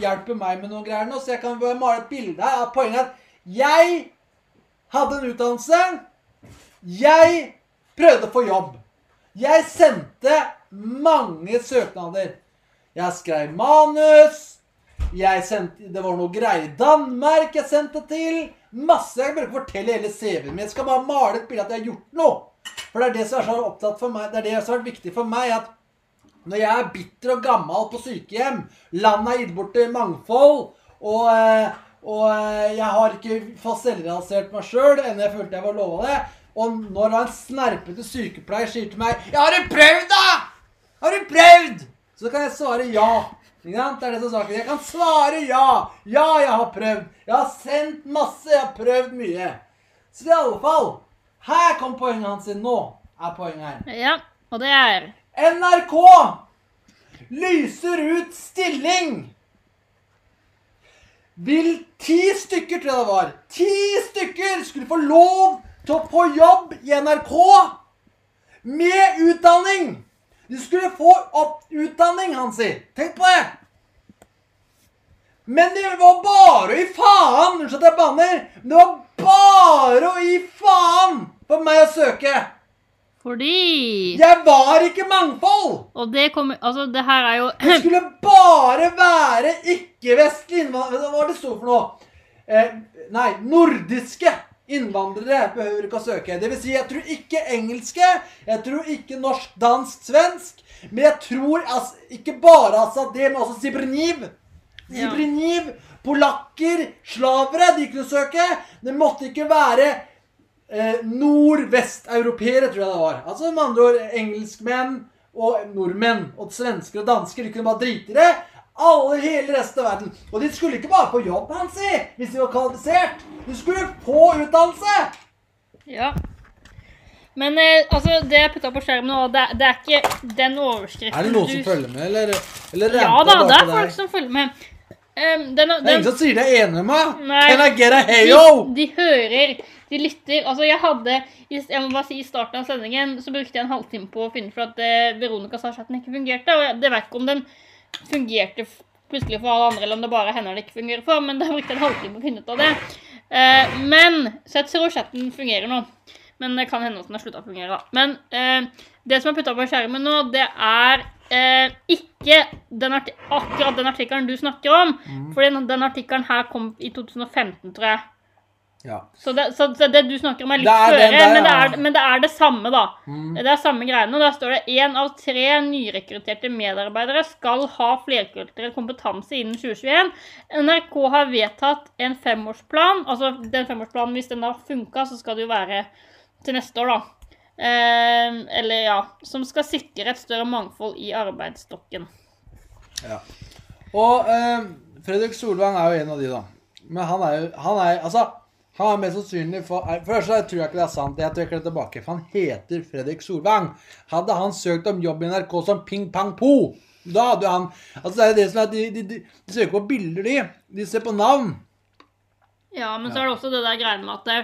hjelpe meg med noen greier nå, så jeg kan male et bilde her. Poenget er at jeg hadde en utdannelse. Jeg prøvde å få jobb. Jeg sendte mange søknader. Jeg skrev manus. Jeg sendte, det var noe greier i Danmark jeg sendte til. Masse. Jeg bør ikke fortelle hele CV-en min. Jeg skal bare male et bilde at jeg har gjort noe. For det er det som er så opptatt for meg, det er det som har vært viktig for meg. at når jeg er bitter og gammel på sykehjem, landet er gitt bort til mangfold, og, eh, og eh, jeg har ikke fått selvrealisert meg sjøl enn jeg følte jeg var lova det, og når en snerpete sykepleier sier til meg 'Ja, har du prøvd, da?' Har du prøvd? Så kan jeg svare ja. Det er det som er saken. Jeg kan svare ja. Ja, jeg har prøvd. Jeg har sendt masse. Jeg har prøvd mye. Så i alle fall Her kom poenget hans inn nå. er poenget her. Ja, og det er NRK lyser ut stilling. Vil ti stykker, tror jeg det var, ti stykker skulle få lov til å få jobb i NRK med utdanning. De skulle få opp utdanning, Hansi. Tenk på det. Men det var bare å gi faen. Unnskyld at jeg banner. Men det var bare å gi faen for meg å søke. Fordi Jeg var ikke mangfold! Og det kommer Altså, det her er jo Det skulle bare være ikke-vestlige innvandrere Hva var det sto for noe? Eh, nei, nordiske innvandrere behøver ikke å søke. Det vil si, jeg tror ikke engelske, jeg tror ikke norsk, dansk, svensk. Men jeg tror altså, ikke bare altså det, men også Sibrniv. Ja. Polakker, slavere, de kunne søke. Det måtte ikke være eh, nordvesteuropeere, tror jeg det var. Altså med andre ord engelskmenn og nordmenn og svensker og dansker. De kunne bare drite i det. Alle hele resten av verden. Og de skulle ikke bare få jobb, Hansi, hvis de var kvalifisert. De skulle få utdannelse. Ja. Men eh, altså, det jeg putta på skjermen nå, det, det er ikke den overskriften Er det noen som følger med, eller, eller Ja da, det er folk som følger med. Um, den, Det er ingen som sier de er enig med meg. Can I get a heyo? de, de hører, de lytter. Altså, jeg hadde Jeg må bare si I starten av sendingen så brukte jeg en halvtime på å finne for at eh, Veronica sa chatten ikke fungerte. Og jeg, det vet ikke om den fungerte plutselig for alle andre, eller om det bare er henne det ikke fungerer for. Men da brukte jeg en halvtime på å finne ut av det. Eh, men Så jeg tror chatten fungerer nå. Men det kan hende at den har slutta å fungere. da. Men eh, det som er putta på skjermen nå, det er eh, ikke den akkurat den artikkelen du snakker om. For den, den artikkelen her kom i 2015, tror jeg. Ja. Så det, så, det du snakker om, er litt er føre, der, men, det er, men det er det samme, da. Mm. Det er samme greiene. og Der står det én av tre nyrekrutterte medarbeidere skal ha flerkulturell kompetanse innen 2021. NRK har vedtatt en femårsplan. Altså den femårsplanen, hvis den har funka, så skal det jo være til neste år, da. Eh, eller ja Som skal sikre et større mangfold i arbeidsstokken. Ja. Og eh, Fredrik Solvang er jo en av de, da. Men han er jo Han er altså han er mest sannsynlig for Først jeg tror jeg ikke det er sant. Jeg trekker det tilbake. For han heter Fredrik Solvang. Hadde han søkt om jobb i NRK som Ping Pang Po, da hadde han Altså det er det som er de, de, de, de søker på bilder, de. De ser på navn. Ja, men så er det også det der greiene med at det,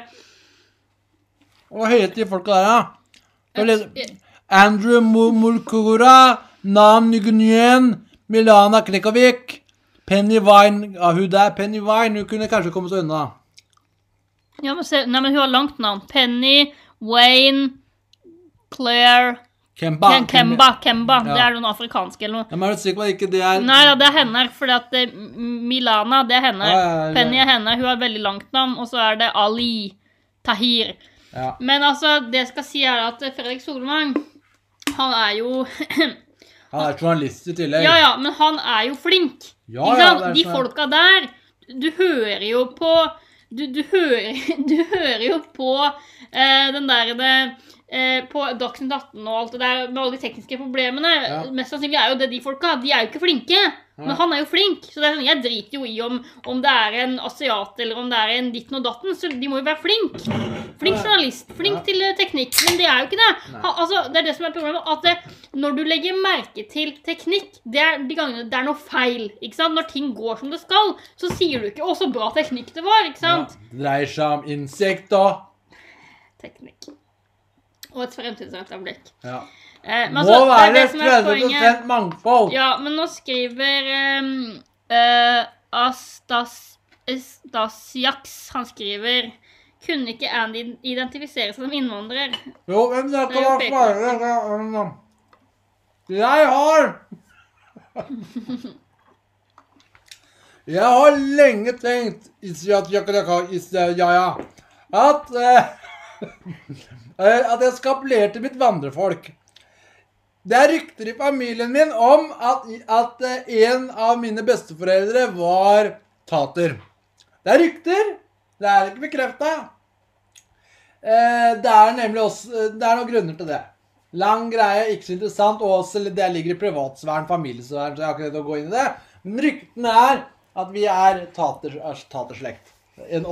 Hva heter de folka der, da? Andrew Mu- Mulkura, Nam Nygunyen, Milana Klikovic, Penny Vine Ja, hun der, Penny Vine, hun kunne kanskje komme seg unna. Ja, men se, nei, men hun har langt navn. Penny, Wayne, Claire Kemba. Ken- Kemba. Kemba. Ja. Det er noen afrikanske eller noe. Ja, men er du sikker på at ikke det er Nei ja, det er henne. For at eh, Milana, det er henne. Ja, ja, ja. Penny er henne. Hun har veldig langt navn. Og så er det Ali Tahir. ja. Men altså, det jeg skal si, er at Fredrik Solvang Han er jo Han er journalist i tillegg. Ja, ja, men han er jo flink. Ja, Ikke ja, sant? det er De sånn. folka der Du hører jo på Du, du, hører, du hører jo på eh, den der det, eh, På Dagsnytt 18 og alt det der med alle de tekniske problemene. Ja. Mest sannsynlig er jo det de folka. De er jo ikke flinke. Men han er jo flink. Så sånn, jeg driter jo i om, om det er en asiat eller om det er en ditten og datten. Så de må jo være flink. Flink journalist. Flink Ja. til eh, teknikk. Men det er jo ikke det. Altså, det er det som er problemet. At det, når du legger merke til teknikk, det er de gangene det er noe feil. ikke sant? Når ting går som det skal, så sier du ikke 'Å, så bra teknikk det var'. ikke Ja, sant? det dreier seg om insekter. Teknikk. Og et fremtidsrettet blikk. Ja. Eh, men Må altså, det være det som er poenget. 30 mangfold. Ja, men nå skriver um, uh, Astas, Han skriver Kunne ikke Andy identifisere seg som innvandrer? Jo, men det kan Det svare. Jeg har Jeg har lenge tenkt at At jeg skal appellere til mitt vandrefolk. Det er rykter i familien min om at, at eh, en av mine besteforeldre var tater. Det er rykter. Det er ikke bekrefta. Eh, det er nemlig også eh, Det er noen grunner til det. Lang greie, ikke så interessant. Og også, det ligger i privatsfæren, familiesfæren, så jeg har ikke redd å gå inn i det. Men ryktene er at vi er tater, er taterslekt. En,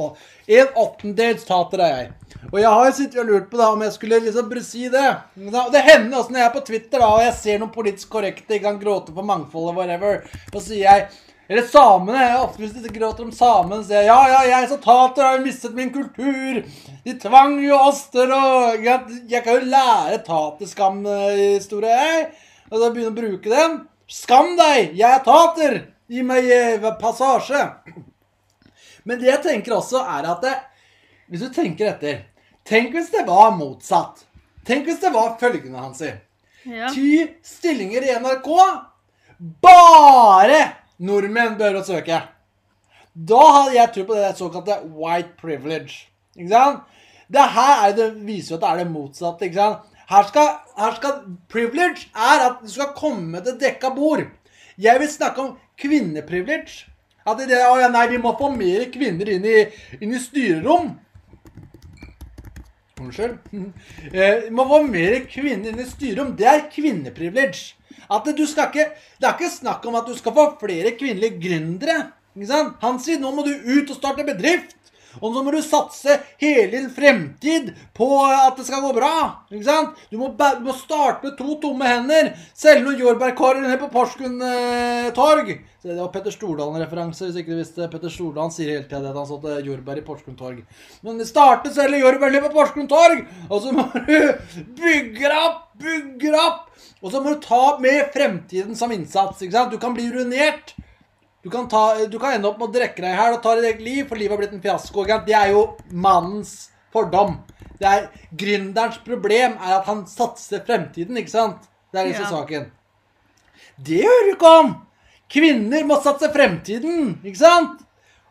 en åttendels tater er jeg. Og jeg har sittet og lurt på da, om jeg skulle liksom si det. Det hender også når jeg er på Twitter da, og jeg ser noen politisk korrekte ikke kan gråte for mangfoldet, whatever, så sier jeg eller samene. jeg Ofte hvis de gråter om samene, sier jeg ja, ja, jeg som tater har jo mistet min kultur. De tvang jo oss til å Jeg, jeg kan jo lære taterskamhistorie, jeg. Og så begynne å bruke den. Skam deg, jeg er tater. Gi meg eh, passasje. Men det jeg tenker også, er at det, hvis du tenker etter Tenk hvis det var motsatt. Tenk hvis det var følgende, Hansi. Ja. Ti stillinger i NRK. Bare nordmenn bør å søke. Da hadde jeg tro på det såkalte white privilege. Ikke sant? Det her er det, viser jo at det er det motsatte. ikke sant? Her skal, her skal Privilege er at du skal komme til dekka bord. Jeg vil snakke om kvinneprivilege. At det, å ja, nei, vi må få mer kvinner inn i, inn i styrerom. Unnskyld. Eh, Vi må få mer kvinner inn i styrerom. Det er kvinneprivilege. At du skal ikke, det er ikke snakk om at du skal få flere kvinnelige gründere. Ikke sant? Han sier nå må du ut og starte bedrift. Og så må du satse hele din fremtid på at det skal gå bra. Ikke sant? Du må, du må starte med to tomme hender. Selge noen jordbærkorver ned på Porsgrunn eh, torg. Så det var Petter Stordalen-referanse, hvis ikke du visste. Petter Stordalen sier hele tida at han satte jordbær i Porsgrunn torg. Men starte å selge jordbær ned på Porsgrunn torg, og så må du bygge opp, bygge opp. Og så må du ta med fremtiden som innsats. ikke sant? Du kan bli ruinert. Du kan, ta, du kan ende opp med å drikke deg i hjel og ta ditt eget liv, for livet har blitt en fiasko. Det er jo mannens fordom. Det er Gründerens problem er at han satser fremtiden, ikke sant? Det er liksom Ja. saken. Det hører du ikke om! Kvinner må satse fremtiden, ikke sant?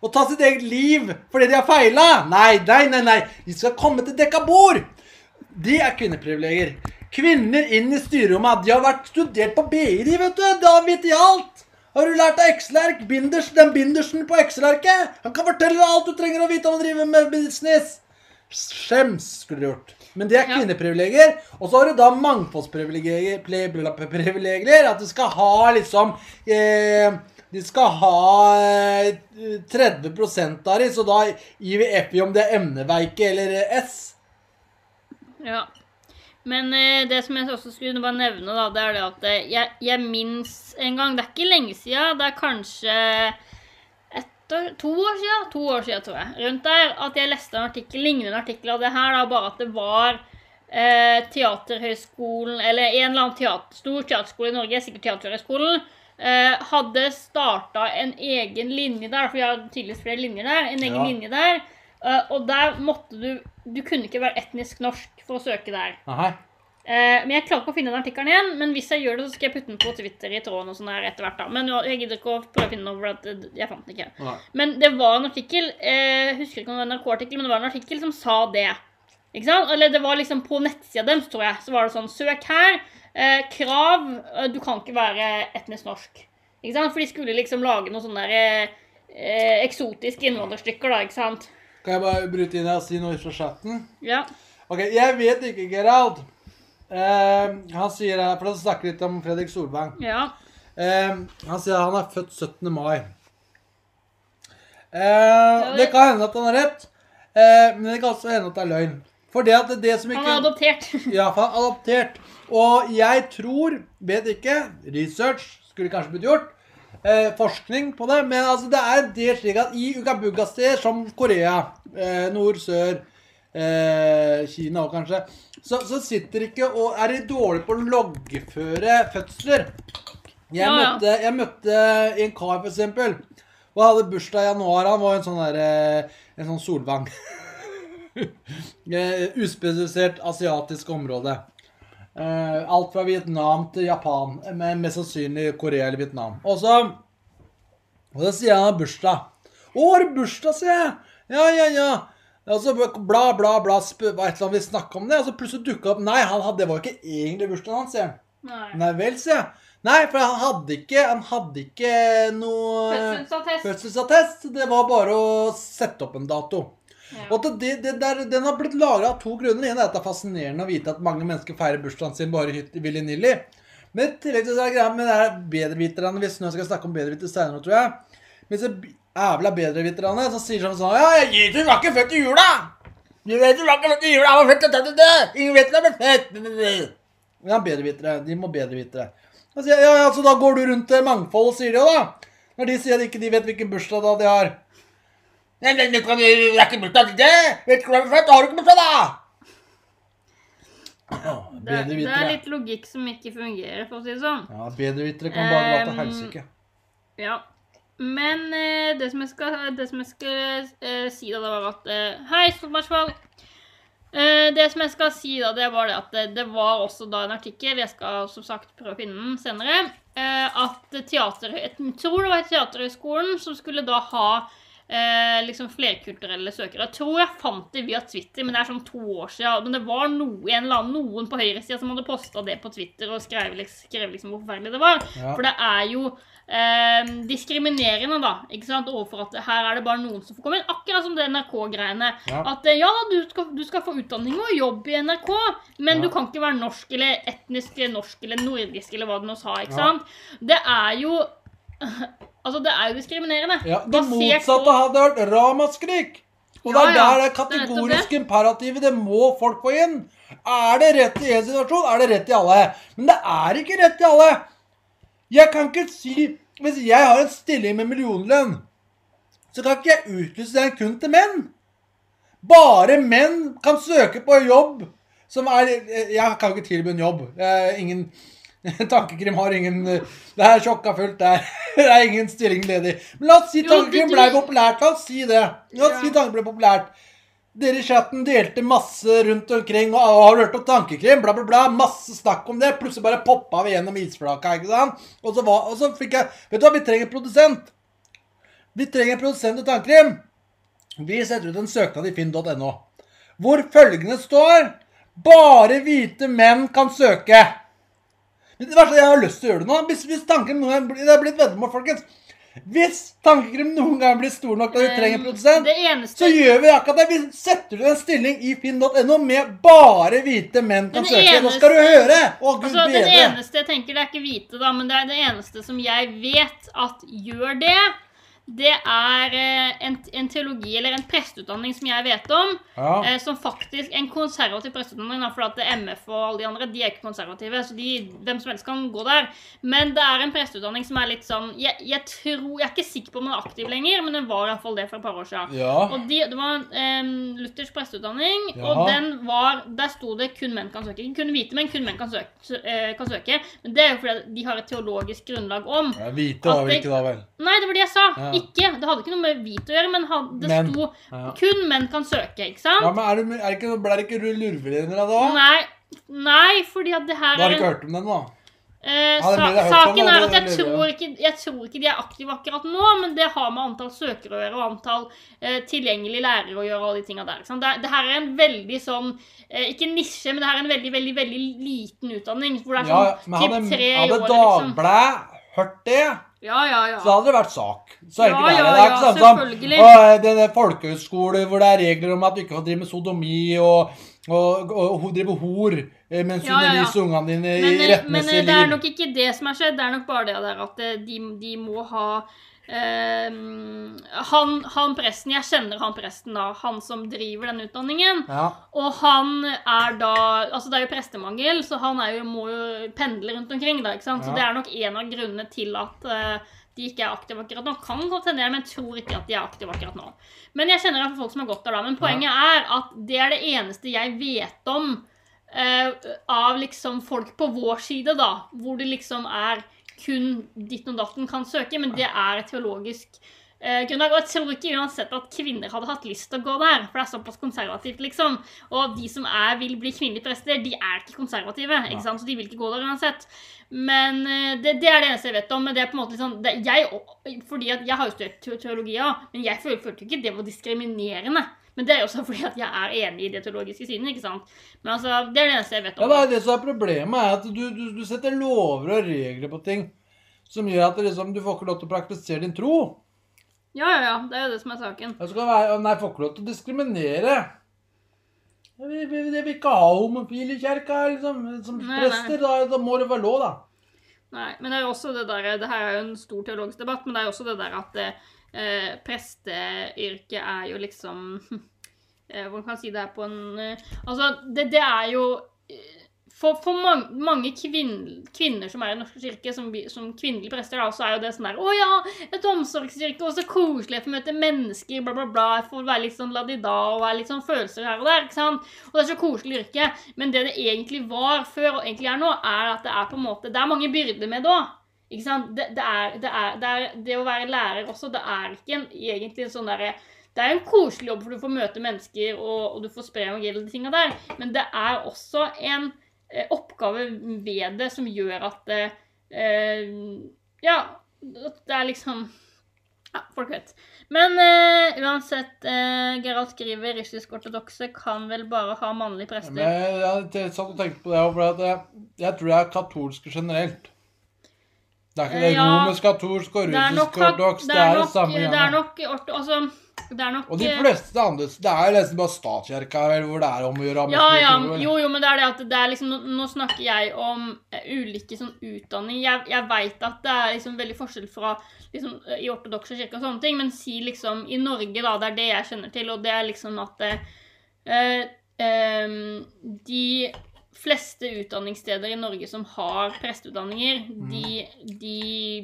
Og ta sitt eget liv fordi de har feila. Nei, nei, nei, nei. De skal komme til dekka bord. Det er kvinneprivilegier. Kvinner inn i styrerommet. De har vært studert på BI, vet du. Da vet de alt. Har du lært av Excel-ark? Binders, den bindersen på Excel-arket? Han kan fortelle deg alt du trenger å vite om å drive med business. Skjems, skulle du gjort. Men det er kvinneprivilegier. Og så har du da mangfoldsprivilegier. At du skal ha liksom eh, De skal ha eh, 30 av de, så da gir vi F i om det er emneveike eller eh, S. Ja. Men eh, det som jeg også skulle bare nevne, da, det er det at eh, jeg, jeg minnes en gang Det er ikke lenge siden. Det er kanskje år, to år siden, to år siden, tror jeg, rundt der, at jeg leste en artikkel, lignende artikkel av det her, da, bare at det var eh, Teaterhøgskolen, eller en eller annen teater, stor teaterskole i Norge, sikkert Teaterhøgskolen, eh, hadde starta en egen linje der, for vi har tydeligvis flere linjer der, en egen Ja. linje der, eh, og der måtte du Du kunne ikke være etnisk norsk for å søke der. Aha. Eh, men jeg klarer ikke å finne den artikkelen igjen. Men hvis jeg gjør det, så skal jeg putte den på Twitter i tråden og sånn der etter hvert. da. Men jeg gidder ikke å prøve å finne den over at eh, jeg fant den ikke. Nei. Men det var en artikkel, eh, husker ikke om det var en NRK-artikkel, men det var en artikkel som sa det. Ikke sant? Eller det var liksom på nettsida deres, tror jeg. Så var det sånn Søk her. Eh, krav. eh, Du kan ikke være etnisk norsk. Ikke sant? For de skulle liksom lage noen sånne der, eh, eksotiske innvandrerstykker, da. Ikke sant? Kan jeg bare bryte inn her og si noe fra chatten? Ja. Ok, jeg vet ikke, Gerald. Uh, han sier for han snakker litt om Fredrik Solvang. Ja. Uh, han sier han er født 17. mai. Eh, det kan hende at han har rett, men det kan også hende at det er løgn. For det at det, det som ikke Han er adoptert. Ja, for han er adoptert. Og jeg tror, vet ikke, research skulle kanskje blitt gjort, eh, forskning på det, men altså det er en del slik at i Ugabuga-steder som Korea, eh, nord, sør, eh, Kina òg, kanskje, så, så sitter ikke og er de dårlige på å loggføre fødsler. Jeg, Ja, ja. Møtte, jeg møtte en kar, for eksempel, og hadde bursdag i januar. Han var en sånn der, eh, en sånn solvang. Eh, Uspesifisert asiatisk område. Uh, alt fra Vietnam til Japan, men mest sannsynlig Korea eller Vietnam. Og så Og så sier han bursdag. 'Å, har du bursdag', sier jeg. Ja, ja, ja. Og så bla, bla, bla, sp- hva et eller annet vi snakka om det, og så plutselig dukka opp Nei, han hadde, det var ikke egentlig bursdagen hans, sier han. Nei. Nei vel, sier jeg. Nei, for han hadde ikke, han hadde ikke noe Fødselsattest. fødselsattest. Det var bare å sette opp en dato. Ja. Og det, det der, Den har blitt laga av to grunner. En er at det er fascinerende å vite at mange mennesker feirer bursdagen sin bare i willy-nilly. Men i tillegg til så er det greia med det bedreviterne Hvis nå skal jeg snakke om bedrevitere senere, tror jeg. Men så jævla bedreviterne som sier sånn sånn Ja, du var ikke født i jula! Du vet du var ikke født i jula, han var født til døde! Ingen vet når han ble født! Ja, bedrevitere. De må bedrevitere. Da sier jeg, ja, ja, så da går du rundt til mangfold og sier det, da? Når de sier at ikke de vet hvilken bursdag da de har. Nei, men det er ikke bursdag til det! Vet du hvor du er født? Har du ikke bursdag, da! Ja, Det, det er litt logikk som ikke fungerer, for å si det sånn. Ja, bedrevitere kan bare dra til helsike. Ja. Men eh, det som jeg skal, det som jeg skal eh, si da, det var at eh, Hei, Stormarsvold. Eh, det som jeg skal si da, det var det at det, det var også da en artikkel, jeg skal som sagt prøve å finne den senere, eh, at teater, jeg tror det var Teaterhøgskolen som skulle da ha eh, liksom flerkulturelle søkere. Jeg tror jeg fant det via Twitter, men det er sånn to år siden. Men det var noe, en eller annen, noen på høyresida som hadde posta det på Twitter og skrev, skrev liksom hvor forferdelig det var. Ja. For det er jo eh, diskriminerende, da. ikke sant, Overfor at her er det bare noen som får komme inn. Akkurat som det NRK-greiene. Ja. At eh, ja, du skal, du skal få utdanning og jobb i NRK, men Ja. du kan ikke være norsk eller etnisk norsk eller nordisk eller hva du nå sa. ikke Ja. sant? Det er jo Altså, det er jo diskriminerende. Ja, Det motsatte hadde vært ramaskrik. Og Ja, det er der det kategoriske imperativet. Det må folk få inn. Er det rett i én situasjon, er det rett i alle. Men det er ikke rett i alle. Jeg kan ikke si Hvis jeg har en stilling med millionlønn, så kan ikke jeg utlyse den kun til menn. Bare menn kan søke på jobb som er Jeg kan ikke tilby en jobb. Ingen Tankekrim har ingen Det er sjokka fullt der. Det er ingen stilling ledig. Men la oss si Tankekrim ble populært. La oss si det. La oss si Tankekrim ble populært. Dere i chatten delte masse rundt omkring, og har du hørt om tankekrim? Bla, bla, bla. Masse snakk om det. Plutselig bare poppa vi gjennom isflaka, ikke sant? Og så, var, og så fikk jeg Vet du hva, vi trenger en produsent. Vi trenger en produsent til tankekrim. Vi setter ut en søknad i finn.no, hvor følgende står Bare hvite menn kan søke. Det verste, er Jeg har lyst til å gjøre det nå. Hvis, hvis tanken Det er blitt veddemål, folkens. Hvis tankekrim noen gang blir stor nok til at vi trenger en produsent, eneste så gjør vi akkurat det. Vi setter ut en stilling i finn.no med bare hvite menn kan det søke. Nå skal du høre! Å, gud Altså, det bedre. eneste jeg tenker, det er ikke hvite, da, men det er det eneste som jeg vet at gjør det, det er eh, en, en teologi, eller en presteutdanning som jeg vet om, Ja. eh, som faktisk En konservativ presteutdanning, da, for at MF og alle de andre de er ikke konservative, så de, hvem som helst kan gå der. Men det er en presteutdanning som er litt sånn Jeg, jeg tror, jeg er ikke sikker på om den er aktiv lenger, men den var iallfall det for et par år siden. ja. Og de, Det var en luthersk presteutdanning, Ja. og den var, der sto det kun menn kan søke. Ikke kun hvite menn, kun menn kan søke, eh, kan søke. Men det er jo fordi de har et teologisk grunnlag om Ja, Hvite var vi ikke da, vel? Nei, det var det jeg sa. Ja. Ikke. Det hadde ikke noe med hvit å gjøre, men det Men. sto Ja. kun menn kan søke, ikke sant? Ja, men er det, er det ikke, Ble det ikke lurvelendere da? Nei, nei, fordi at det her Du har ikke hørt om den, da? eh, sa, Saken er at jeg tror, ikke, jeg tror ikke de er aktive akkurat nå, men det har med antall søkere å gjøre, og antall eh, tilgjengelige lærere å gjøre, og alle de tinga der. Det, det her er en veldig sånn eh, Ikke nisje, men det her er en veldig, veldig veldig liten utdanning. Hvor det er Ja, sånn men typ hadde, tre i hadde Dagbladet liksom. Dagbladet hørt det, Ja, ja, ja. så hadde det vært sak. Så Ja, ja, er det. Det er ikke sånn som og, denne folkehøyskole hvor det er regler om at du ikke får drive med sodomi og, og, og og drive hor eh, mens ja. underviser ungene dine i rettmessig liv. men eh, det er nok ikke det som har skjedd. Det er nok bare det der at eh, de, de må ha eh, han, han presten, Jeg kjenner han presten, da. Han som driver den utdanningen. Ja. Og han er da Altså, det er jo prestemangel, så han er jo, må jo pendle rundt omkring, da. ikke sant? Så det er nok en av grunnene til at uh, de ikke er aktive akkurat nå. Kan godt hende, men jeg tror ikke at de er aktive akkurat nå. Men jeg kjenner iallfall folk som har gått der, da. Men poenget er at det er det eneste jeg vet om uh, av liksom folk på vår side, da. Hvor det liksom er kun ditten og datten kan søke, men det er et teologisk eh, grunnlag. Og jeg tror ikke uansett at kvinner hadde hatt lyst til å gå der, for det er såpass konservativt, liksom. Og de som er, vil bli kvinnelige prester, de er ikke konservative, ikke sant? så de vil ikke gå der uansett. Men eh, det, det er det eneste jeg vet om. Men det er på en måte sånn det, jeg, Fordi at jeg har jo studert teologi, men jeg følte, følte ikke det var diskriminerende. Men det er jo også fordi at jeg er enig i det teologiske synet, ikke sant. Men altså, det er det eneste jeg vet om. Ja, det, er det som er problemet, er at du, du, du setter lover og regler på ting som gjør at liksom, du får ikke lov til å praktisere din tro. Ja, ja, ja. Det er jo det som er saken. Jeg skal være, nei, får ikke lov til å diskriminere. Jeg vil, vil, vil ikke ha homofile i kjerka liksom, som Nei, prester. Da, da må det være lov, da. Nei, men det er jo også det der Det her er jo en stor teologisk debatt, men det er jo også det der at eh, presteyrket er jo liksom eh, Hvordan kan jeg si det er på en eh, Altså, det, det er jo eh, for, for mange, mange kvinn, kvinner som er i Den norske kirke, som, som kvinnelige prester, da, så er jo det sånn der Å ja, et omsorgskirke, og så koselig jeg får møte mennesker, bla, bla, bla. Jeg får være litt sånn ladida og være litt sånn følelser her og der. ikke sant? Og det er så koselig yrke. Men det det egentlig var før, og egentlig er nå, er at det er på en måte Det er mange byrder med det òg. Ikke sant? Det, det, er, det, er, det, er, det å være lærer også, det er ikke en, egentlig en sånn derre det er en koselig jobb, for du får møte mennesker, og, og du får spre og de tinga der. Men det er også en eh, oppgave ved det som gjør at det eh, Ja, det er liksom Ja, folk vet. Men eh, uansett, eh, Gerald skriver russisk-ortodokse kan vel bare ha mannlige Men jeg, jeg, jeg satt og tenkte på det, for jeg, jeg tror det er katolske generelt. Det er ikke det Eh, ja. romersk-katolsk og er russisk-ortodoks. det Det er er det samme. det er nok altså, det er nok Og de eh, fleste andre Det er nesten bare statskirka hvor det er om å gjøre. Ja, ja, jo, jo, men det er det at det er liksom Nå, snakker jeg om eh, ulike sånn utdanning. Jeg, jeg veit at det er liksom veldig forskjell fra liksom eh, i ortodokse kirke og sånne ting, men si liksom i Norge, da, det er det jeg kjenner til, og det er liksom at eh, eh, de fleste utdanningssteder i Norge som har presteutdanninger, de, de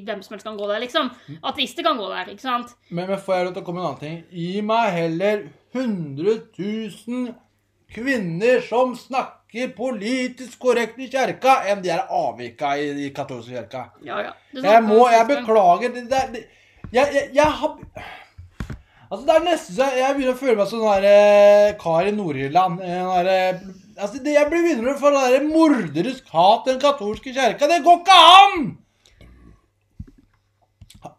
Hvem som helst kan gå der, liksom. Ateister kan gå der, ikke sant? Men, men får jeg lov til å komme med en annen ting? Gi meg heller 100 000 kvinner som snakker politisk korrekt i kjerka, enn de er avvika i, i katolske kjerka. Ja, ja. Det Jeg må, jeg beklager det, det, det, jeg, jeg, jeg har Altså, det er nesten så jeg begynner å føle meg som sånn der eh, kar i Nord-Irland. eh, sånn der, eh, Altså, det, jeg blir å for det der morderisk hat den katolske kjerka. Det går ikke an!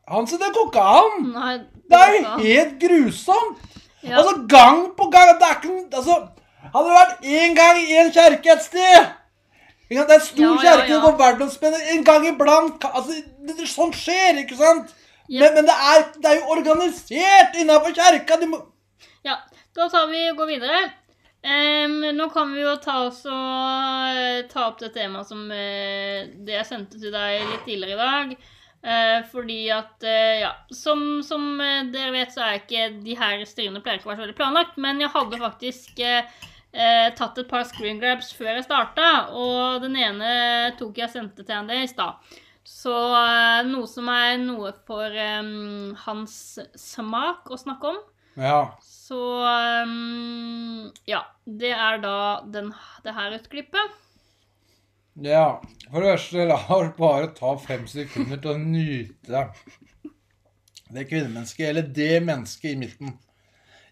Hansen, det går ikke an! Nei, Det er jo helt grusomt! Ja. Altså, gang på gang Det er ikke Altså, hadde det vært én gang i en kjerke et sted? Det er en stor Ja, ja, kjerke, det går verdensspennende En gang iblant altså, det, det, Sånt skjer, ikke sant? Ja. Men, men det, er, det er jo organisert innafor kjerka! Må, Ja, da tar vi og går videre. Em, nå kan vi jo ta oss og eh, ta opp det temaet som uh, det jeg sendte til deg litt tidligere i dag. Uh, fordi at Ja, som, som dere vet, så er ikke de her styrene pleier ikke å være så veldig planlagt, men jeg hadde faktisk tatt et par screen grabs før jeg starta, og den ene tok jeg og sendte til henne i stad. Så noe som er noe for um, hans smak å snakke om. Ja. Så um, Ja. Det er da den, det her utklippet. Ja. For det første, la oss bare ta fem sekunder til å nyte det kvinnemennesket, eller det mennesket i midten.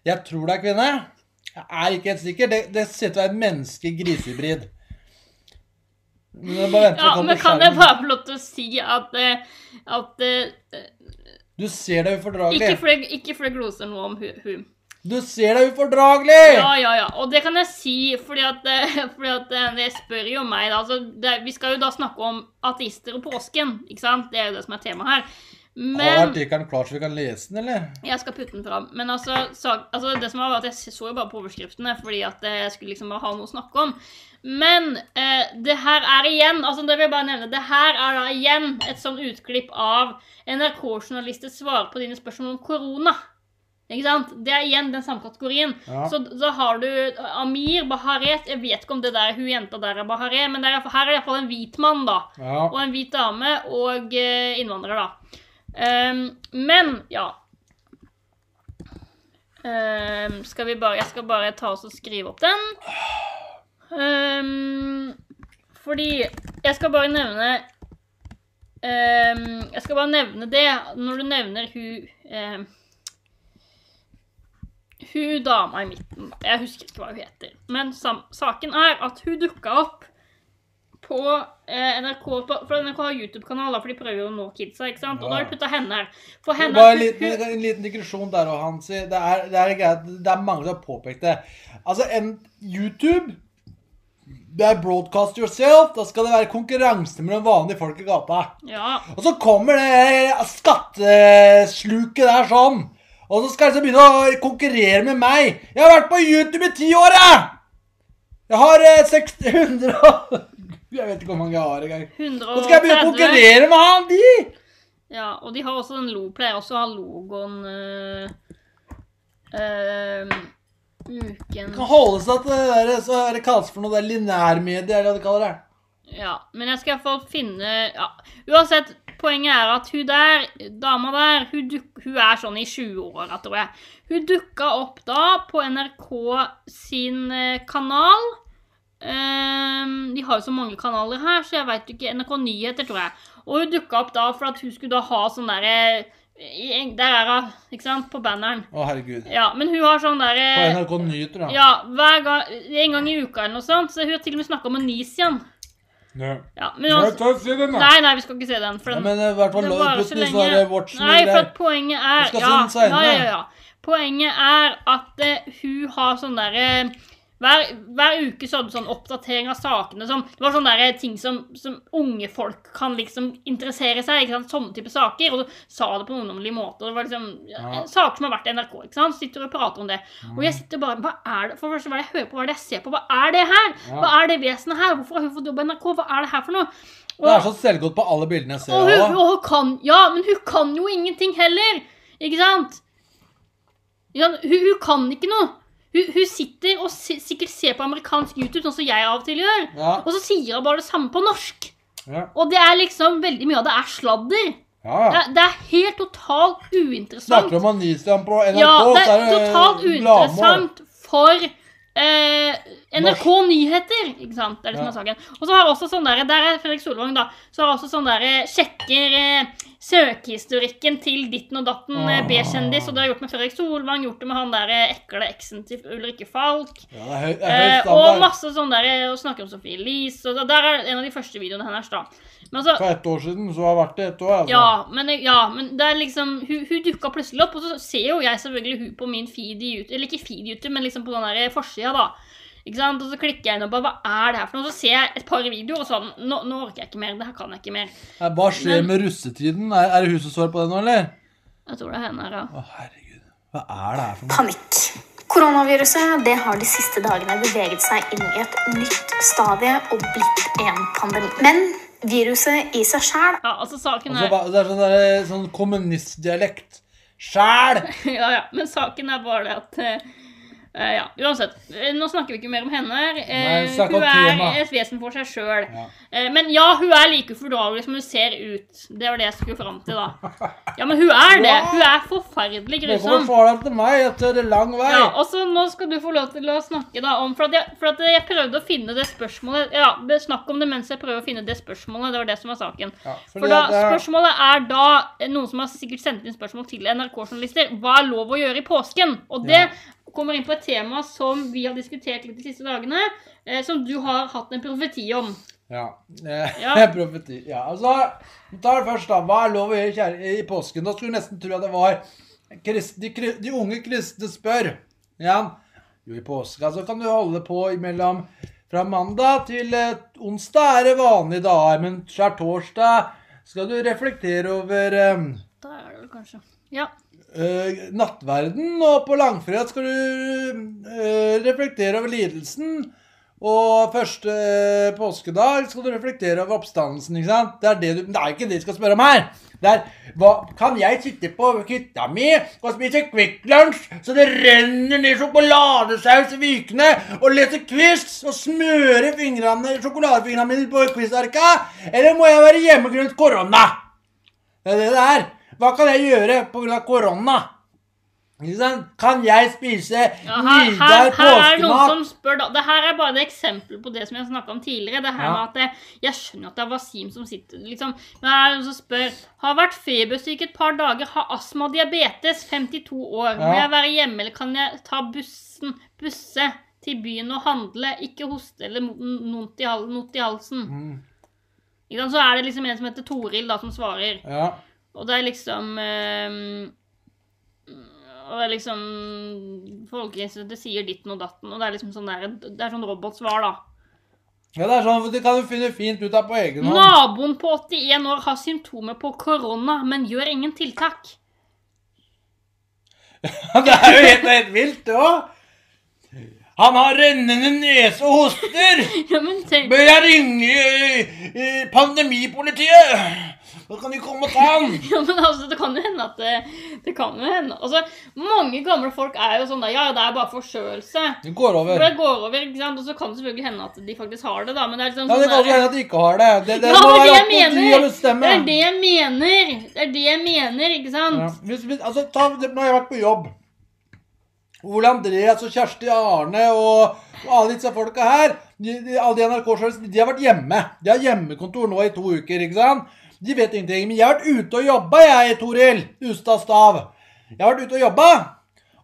Jeg tror det er kvinne. Jeg er ikke helt sikker. Det, det ser ut til å være et menneske-grisehybrid. Men Ja, men kan jeg bare få lov til å si at, eh, at eh, Du ser deg ufordragelig. Ikke fordi ikke jeg gloser noe om hun. Du ser deg ufordragelig! Ja, ja, ja. Og det kan jeg si fordi at, eh, fordi at eh, det spør jo meg, da. Altså, det, vi skal jo da snakke om ateister og påsken, ikke sant? Det er jo det som er temaet her. Har Men artikkelen klar så vi kan lese den, eller? Jeg skal putte den fram. Men altså, så, altså det som var, var at jeg så jo bare på overskriftene fordi at eh, jeg skulle liksom ha noe å snakke om. Men eh, det her er igjen altså det vil jeg bare nevne, det her er da igjen et sånn utklipp av NRK-journalister svarer på dine spørsmål om korona. Ikke sant? Det er igjen den samme kategorien. Ja. Så da har du Amir Baharet. Jeg vet ikke om det der hun jenta der er Baharet, men er, her er det iallfall en hvit mann, da Ja. og en hvit dame og eh, innvandrer, da. Um, men, ja Um, Skal vi bare Jeg skal bare ta oss og skrive opp den. Ehm, fordi Jeg skal bare nevne um, Jeg skal bare nevne det når du nevner hun um, Hun dama i midten. Jeg husker ikke hva hun heter. Men saken er at hun dukka opp på eh, NRK på, For NRK har YouTube-kanal, for de prøver jo å nå kidsa. ikke sant? Og da har de putta henne her. For henne Bare en liten, en liten digresjon der òg, Hansi. Det er, det, er greit, det er mange som har påpekt det. Altså, en YouTube Det er broadcast yourself. Da skal det være konkurranse mellom vanlige folk i gata. Ja, Og så kommer det skattesluket der sånn. Og så skal de begynne å konkurrere med meg. Jeg har vært på YouTube i ti år, jeg! Jeg har eh, 600 og Jeg vet ikke hvor mange jeg har engang. 130. Nå skal jeg begynne å konkurrere med han, de! Ja, og de har også den lo, pleier også å ha logoen eh, eh, Uken kan holde seg til det der, så er det kalles for noe der linærmedie, eller hva de kaller det. Ja, men jeg skal iallfall finne ja. Uansett, poenget er at hun der, dama der, hun, duk, hun er sånn i 20-åra, tror jeg. Hun dukka opp da på NRK sin eh, kanal. Um, de har jo så mange kanaler her, så jeg veit ikke NRK Nyheter, tror jeg. Og hun dukka opp da for at hun skulle da ha sånn derre i- Der er ikke sant? På banneren. Å, herregud. Ja, men hun har sånn På NRK Nyheter. Ja, hver gang, en gang i uka eller noe sånt. Så hun har til og med snakka om Onisian. igjen Ja, men altså, ta og se den, da. Nei, nei, vi skal ikke se den. For Ja, men eh, i hvert fall det varer så så lenge. er Nei, for at poenget er Vi skal ja, den. Ja, ja, ja. Poenget er at uh, hun har sånn derre hver, hver uke så hadde du sånn oppdatering av sakene. Sånn, det var sånne der ting som, som unge folk kan liksom interessere seg ikke sant? Sånne type saker. Og du sa det på en ungdommelig måte. og Det var liksom ja. Saker som har vært i NRK. ikke sant? Sitter og prater om det. Og jeg sitter bare Hva er det for det første, hva er det jeg hører på? Hva er det jeg ser på? Hva er det her? Ja. Hva er det vesenet her? Hvorfor har hun fått jobb i NRK? Hva er det her for noe? Det er så selvgodt på alle bildene jeg ser. Og hun, og hun kan Ja, men hun kan jo ingenting heller! Ikke sant? Ja, hun, hun kan ikke noe. Hun, hun sitter og si, sikkert ser på amerikansk YouTube, sånn som jeg av og til gjør. Ja. Og så sier hun bare det samme på norsk. Ja. Og det er liksom veldig mye av det er sladder. ja, Det, er- det er helt totalt uinteressant. Snakker om Anisian på NRK, Ja, det så er er det totalt uinteressant for eh, NRK Nyheter. Ikke sant? Det er det som er saken. Og så har også sånn der, der er Fredrik Solvang, da. Så har også sånn der sjekker eh, søkehistorikken til ditten og datten oh. B-kjendis. Og det har jeg gjort med Fredrik Solvang, gjort det med han der eh, ekle eksen til Ulrikke Falk. Ja, det er høy, det er høy Eh, og masse sånn der og snakker om Sophie Elise. Og der er en av de første videoene hennes, da. Men altså, For ett år siden, så har det vært det ett år, altså. ja, men, ja, men det er liksom Hun, hun dukka plutselig opp, og så ser jo jeg selvfølgelig hun på min feed i YouTube. Eller ikke feed i YouTube, men liksom på den der forsida, da. Ikke sant? Og så klikker jeg inn og bare Hva er det her for noe? Så ser jeg et par videoer, og sånn Nå, nå orker jeg ikke mer. Det her kan jeg ikke mer. Nei, Hva skjer Men- med russetiden? Er, er det hun som svarer på det nå, eller? Jeg tror det er henne her, ja. Å, herregud. Hva er det her for noe? Panikk. Koronaviruset det har de siste dagene beveget seg inn i et nytt stadie og blitt en pandemi. Men viruset i seg sjæl. Ja, altså saken er Altså, det er sånn, der, sånn kommunistdialekt. Sjæl! Ja, ja, men saken er bare det at eh, eh, Ja, uansett. eh, Nå snakker vi ikke mer om henne. Uh, Nei, om hun er tema. et vesen for seg sjøl. Ja. men ja, hun er like ufordragelig som hun ser ut. Det var det jeg skulle fram til, da. Ja, men hun er det. Hun er forferdelig grusom. Hvorfor får du til meg etter lang vei. Ja, og så Nå skal du få lov til å snakke da om For jeg, for jeg prøvde å finne det spørsmålet Ja, snakk om det mens jeg prøver å finne det spørsmålet. Det var det som var saken. Ja, For da, det er- Spørsmålet er da eh, noen som har sikkert sendt inn spørsmål til NRK-journalister. Hva er lov å gjøre i påsken? Og det Ja. Kommer inn på et tema som vi har diskutert litt de siste dagene. Eh, som du har hatt en profeti om. Ja. Eh, Ja. Profeti. Ja, altså Vi tar det først, da. Hva er lov å gjøre kjære, i påsken? Da skulle du nesten tro at det var krist, de, de unge kristne spør. Ja. Jo, i påska så kan du holde på imellom fra mandag til eh, onsdag er det vanlige dager, men skjærtorsdag skal du reflektere over eh, Da er det vel kanskje Ja. Eh, nattverden, og på langfredag skal du uh, reflektere over lidelsen. Og første eh, påskedag skal du reflektere over oppstandelsen. ikke sant? Det er, det du, det er ikke det du skal spørre om her. Det er hva, Kan jeg sitte på hytta mi og spise Kvikk Lunsj så det renner ned sjokoladesaus i vikene, og lese quiz og smøre fingrene, sjokoladefingrene mine på quizarka? Eller må jeg være hjemme grunnet korona? Det er det det er. Hva kan jeg gjøre pga. korona? Kan jeg spise Ja, her, her, her er det noen påskemat? som spør da. Det her er bare et eksempel på det som jeg snakka om tidligere. Det her Ja. med at det, Jeg skjønner at det er Wasim som sitter liksom, Men det er noen som spør Har vært febersyk et par dager, har astma og diabetes, 52 år. Må jeg være hjemme, eller kan jeg ta bussen, busse til byen og handle? Ikke hoste eller vondt i, halsen. Mm? Så er det liksom en som heter Toril, da, som svarer. ja. Og det er liksom eh, Og det er liksom Folkehelseinstituttet sier ditten og datten, og det er liksom sånn der, det er sånn robotsvar, da. ja, det er sånn, for det kan du finne fint ut av på egen hånd. Naboen på 81 år har symptomer på korona, men gjør ingen tiltak. Det er jo helt, helt vilt, det òg. Han har rennende nese og hoster. Ja, Bør jeg ringe i eh, pandemipolitiet? Da kan de komme og ta den! ja, men altså, Det kan jo hende at det, det kan jo hende. Altså, Mange gamle folk er jo sånn da, ja, det er bare forkjølelse. Det går over. det går over, ikke sant? Og så kan det selvfølgelig hende at de faktisk har det, da. Men det er liksom sånn Ja, Det sånn kan også hende at de ikke har det. Det, det Ja, må det er være det opp jeg til de å bestemme. Det er det jeg mener. Det er det jeg mener, ikke sant? Ja. Hvis, hvis, altså, ta, nå har jeg vært på jobb. Ole Andreas og Kjersti Arne og, og alle disse folka her, de, de, alle de NRK-journalistene, de har vært hjemme. De har hjemmekontor nå i to uker, ikke sant? De vet ingenting. Men jeg har vært ute og jobba, jeg, Toril Ustad Stav. Jeg har vært ute og jobba.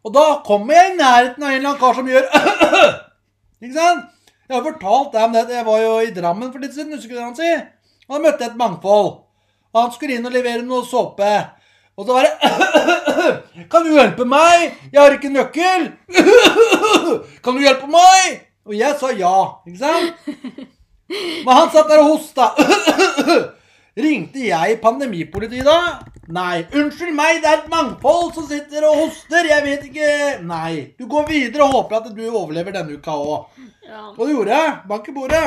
Og da kommer jeg i nærheten av en eller annen kar som gjør Ikke sant? Jeg har fortalt deg om det. Jeg var jo i Drammen for litt siden. husker du det han sier? Og da møtte jeg et mangfold. Og han skulle inn og levere noe såpe. Og så var det Kan du hjelpe meg? Jeg har ikke nøkkel. Kan du hjelpe meg? Og jeg sa ja, ikke sant? Men han satt der og hosta. Ringte jeg pandemipolitiet da? Nei. Unnskyld meg, det er et mangfold som sitter og hoster. Jeg vet ikke Nei. Du går videre og håper at du overlever denne uka òg. Ja, Og du gjorde. Bank i bordet.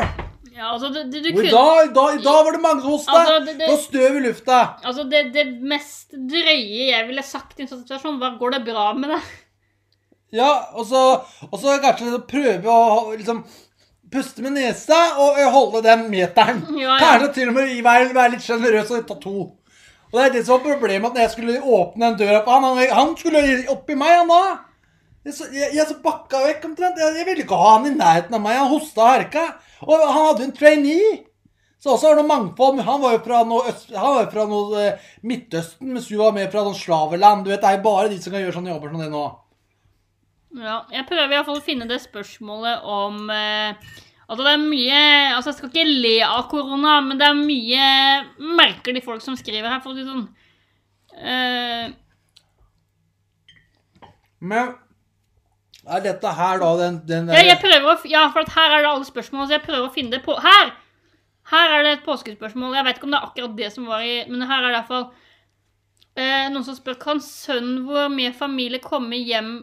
ja altså, det, det, du Og i dag, i dag, i dag var det mange som hosta. Altså, det- støv i lufta. Altså, det, det mest drøye jeg ville sagt i en sånn situasjon, var 'går det bra med deg'? Ja, og så, og så kanskje prøve å liksom puste med nesa og holde den meteren. Ja, ja. Kanskje til og med være, være litt sjenerøs og ta to. Og det er det som var problemet at når jeg skulle åpne den døra på han, han, han skulle oppi meg, han da. Jeg, så- jeg, jeg så bakka vekk omtrent. Jeg, jeg ville ikke ha han i nærheten av meg. Han hosta og herka. Og han hadde jo en trainee. Så også var det mangfold. Han var jo fra noe, øst, han var jo fra noe eh, Midtøsten, mens hun var med fra noe slaveland. Du vet, Det er jo bare de som kan gjøre sånne jobber som det nå. Ja, jeg prøver i hvert fall å finne det spørsmålet om eh, Altså, det er mye Altså, jeg skal ikke le av korona, men det er mye merkelig folk som skriver her, for å si det sånn. Uh, Men er dette her da den, den ja, jeg prøver å Ja, for her er det alle spørsmål, så jeg prøver å finne det på Her! Her er det et påskespørsmål. Jeg vet ikke om det er akkurat det som var i Men her er det i hvert fall eh, noen som spør Kan sønnen vår med familie komme hjem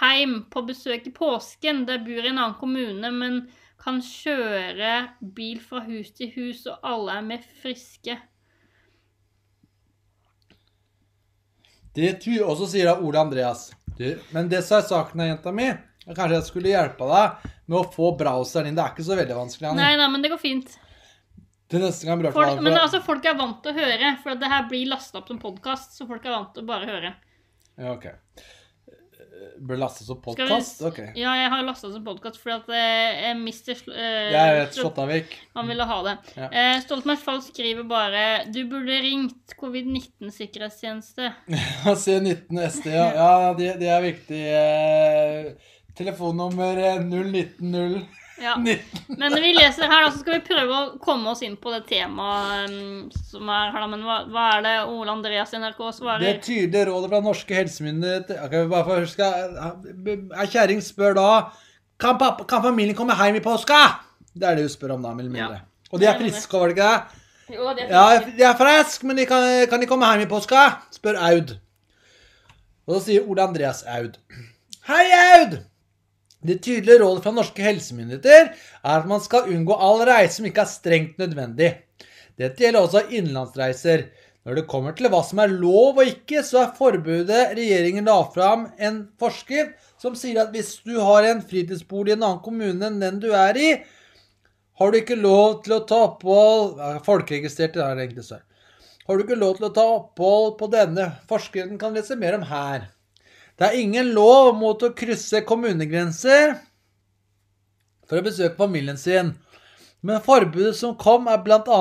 heim på besøk i påsken? De bor i en annen kommune, men kan kjøre bil fra hus til hus, og alle er mer friske. Det ty Og så sier da Ole Andreas du, Men det som er saken her, jenta mi, kanskje jeg skulle hjelpe deg med å få browseren inn. Det er ikke så veldig vanskelig. Annie. Nei, nei, men det går fint. Til neste gang Folk, for... men altså, folk er vant til å høre, for det her blir lasta opp som podkast, så folk er vant til å bare høre. Ja, ok. Bør lastes Skal podkast? Okay. Ja, jeg har lasta som podkast fordi at eh, Mr. Sl eh, Jeg vet. Slåttavik. Han ville ha det. Ja. Uh, Stoltenberg Fall skriver bare Du burde ringt covid-19-sikkerhetstjeneste. C19 SD, ja. ja det, de er viktig. Uh, telefonnummer eh, 0190 Ja. 19. Men vi leser her, da, så skal vi prøve å komme oss inn på det temaet um, som er her. da. Men hva, hva er det Ole Andreas i NRK Det svarer? tydelige rådet fra norske helsemyndigheter Ok, bare for huske Ei kjerring spør da kan, pappa, kan familien komme hjem i påska? Det er det hun spør om, da. Mindre. Og de er friske, var det ikke det? Jo, de er Ja, de er friske, men de kan, kan de komme hjem i påska? spør Aud. Og så sier Ole Andreas Aud. Hei, Aud! Det tydelige rådet fra norske helsemyndigheter er at man skal unngå all reise som ikke er strengt nødvendig. Dette gjelder også innenlandsreiser. Når det kommer til hva som er lov og ikke, så er forbudet regjeringen la fram en forskrift som sier at hvis du har en fritidsbolig i en annen kommune enn den du er i, har du ikke lov til å ta opphold ja, Folkeregistrert, det er det egentlig. Har du ikke lov til å ta opphold på denne forskriften, kan lese mer om her. Det er ingen lov mot å krysse kommunegrenser for å besøke familien sin. Men forbudet som kom, er bl.a.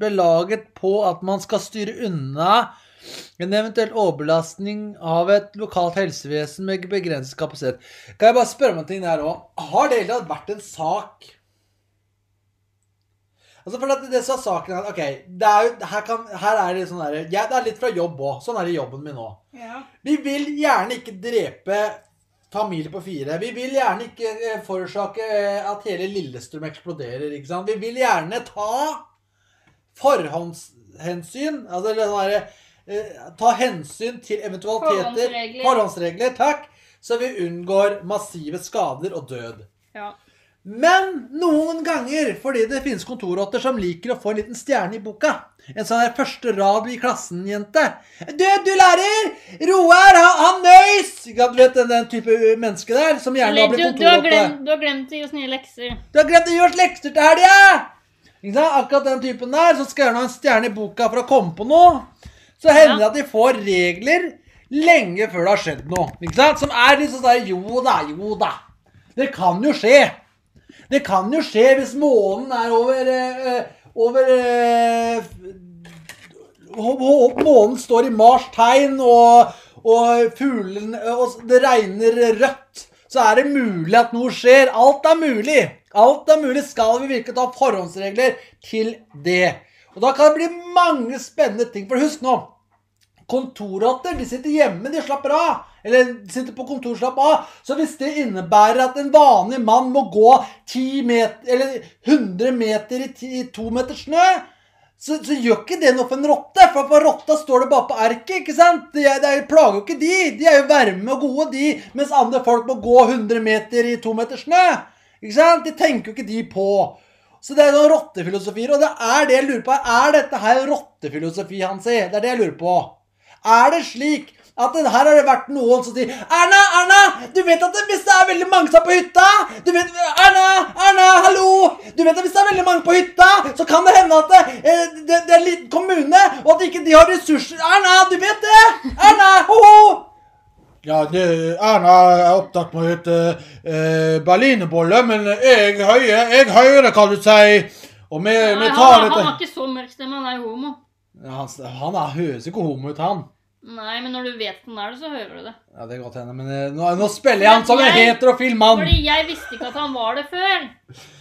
belaget på at man skal styre unna en eventuell overbelastning av et lokalt helsevesen med begrenset kapasitet. Kan jeg bare spørre om en ting der òg? Har det hele tatt vært en sak Altså for at det som er saken er, ok, det er jo, her, kan, her er det sånn der, ja, det er litt fra jobb òg. Sånn er det i jobben min nå. Ja. Vi vil gjerne ikke drepe familie på fire. Vi vil gjerne ikke eh, forårsake eh, at hele Lillestrøm eksploderer. ikke sant? Vi vil gjerne ta forhåndshensyn. Altså eller sånn derre eh, Ta hensyn til eventualiteter. Forhåndsregler. Forhåndsregler, takk. Så vi unngår massive skader og død. ja. Men noen ganger, fordi det finnes kontorrotter som liker å få en liten stjerne i boka En sånn her første rad i klassen-jente. Du, du lærer! Roar, han, nøys! Du vet den, den type menneske der som gjerne har du, blitt kontorrotte. glemt, du har glemt å gi oss nye lekser. Du har glemt å gi oss lekser til helga! Akkurat den typen der. Så skal gjerne ha en stjerne i boka for å komme på noe. Så hender det Ja. at de får regler lenge før det har skjedd noe. Som er litt sånn der Jo da, jo da. Det kan jo skje. Det kan jo skje hvis månen er over eh, Over eh, hå- hå- Månen står i Mars tegn, og, og fuglen Og det regner rødt. Så er det mulig at noe skjer. Alt er mulig. Alt er mulig. Skal vi virkelig ta forhåndsregler til det? Og da kan det bli mange spennende ting. For husk nå Kontorrotter de sitter hjemme, de slapper av. Eller de sitter på kontor og slapper av. Så hvis det innebærer at en vanlig mann må gå 10 meter, eller 100 meter i, 10, i to meter snø, så, så gjør ikke det noe for en rotte. For på rotta står det bare på erket. ikke sant? Det, det er- plager jo ikke de. De er jo varme og gode, de. Mens andre folk må gå 100 meter i to meter snø. Ikke sant? De tenker jo ikke de på. Så det er noen rottefilosofier, og det er det jeg lurer på. Er dette her rottefilosofi, Hansi? Det er det jeg lurer på. Er det slik at det, her har det vært noen som sier Erna, Erna, du vet at det, hvis det er veldig mange som er på hytta du vet, Erna, Erna, hallo! Du vet at hvis det er veldig mange på hytta, så kan det hende at det, eh, det, det er en liten kommune, og at ikke de har ressurser Erna, du vet det! Erna, ho-ho! Ja, det, Erna er opptatt med å hete eh, berlinerbolle, men jeg høye, jeg hører hva du sier. Og vi, vi han, tar han dette har ikke så mørk stemme, han er jo homo. Ja, Han, han er, høres ikke homo ut, han. Nei, men når du vet han er det, så hører du det. Ja, det er godt hende, men eh, nå, nå spiller jeg han som en Jeg- heterofil mann. Fordi jeg visste ikke at han var det før.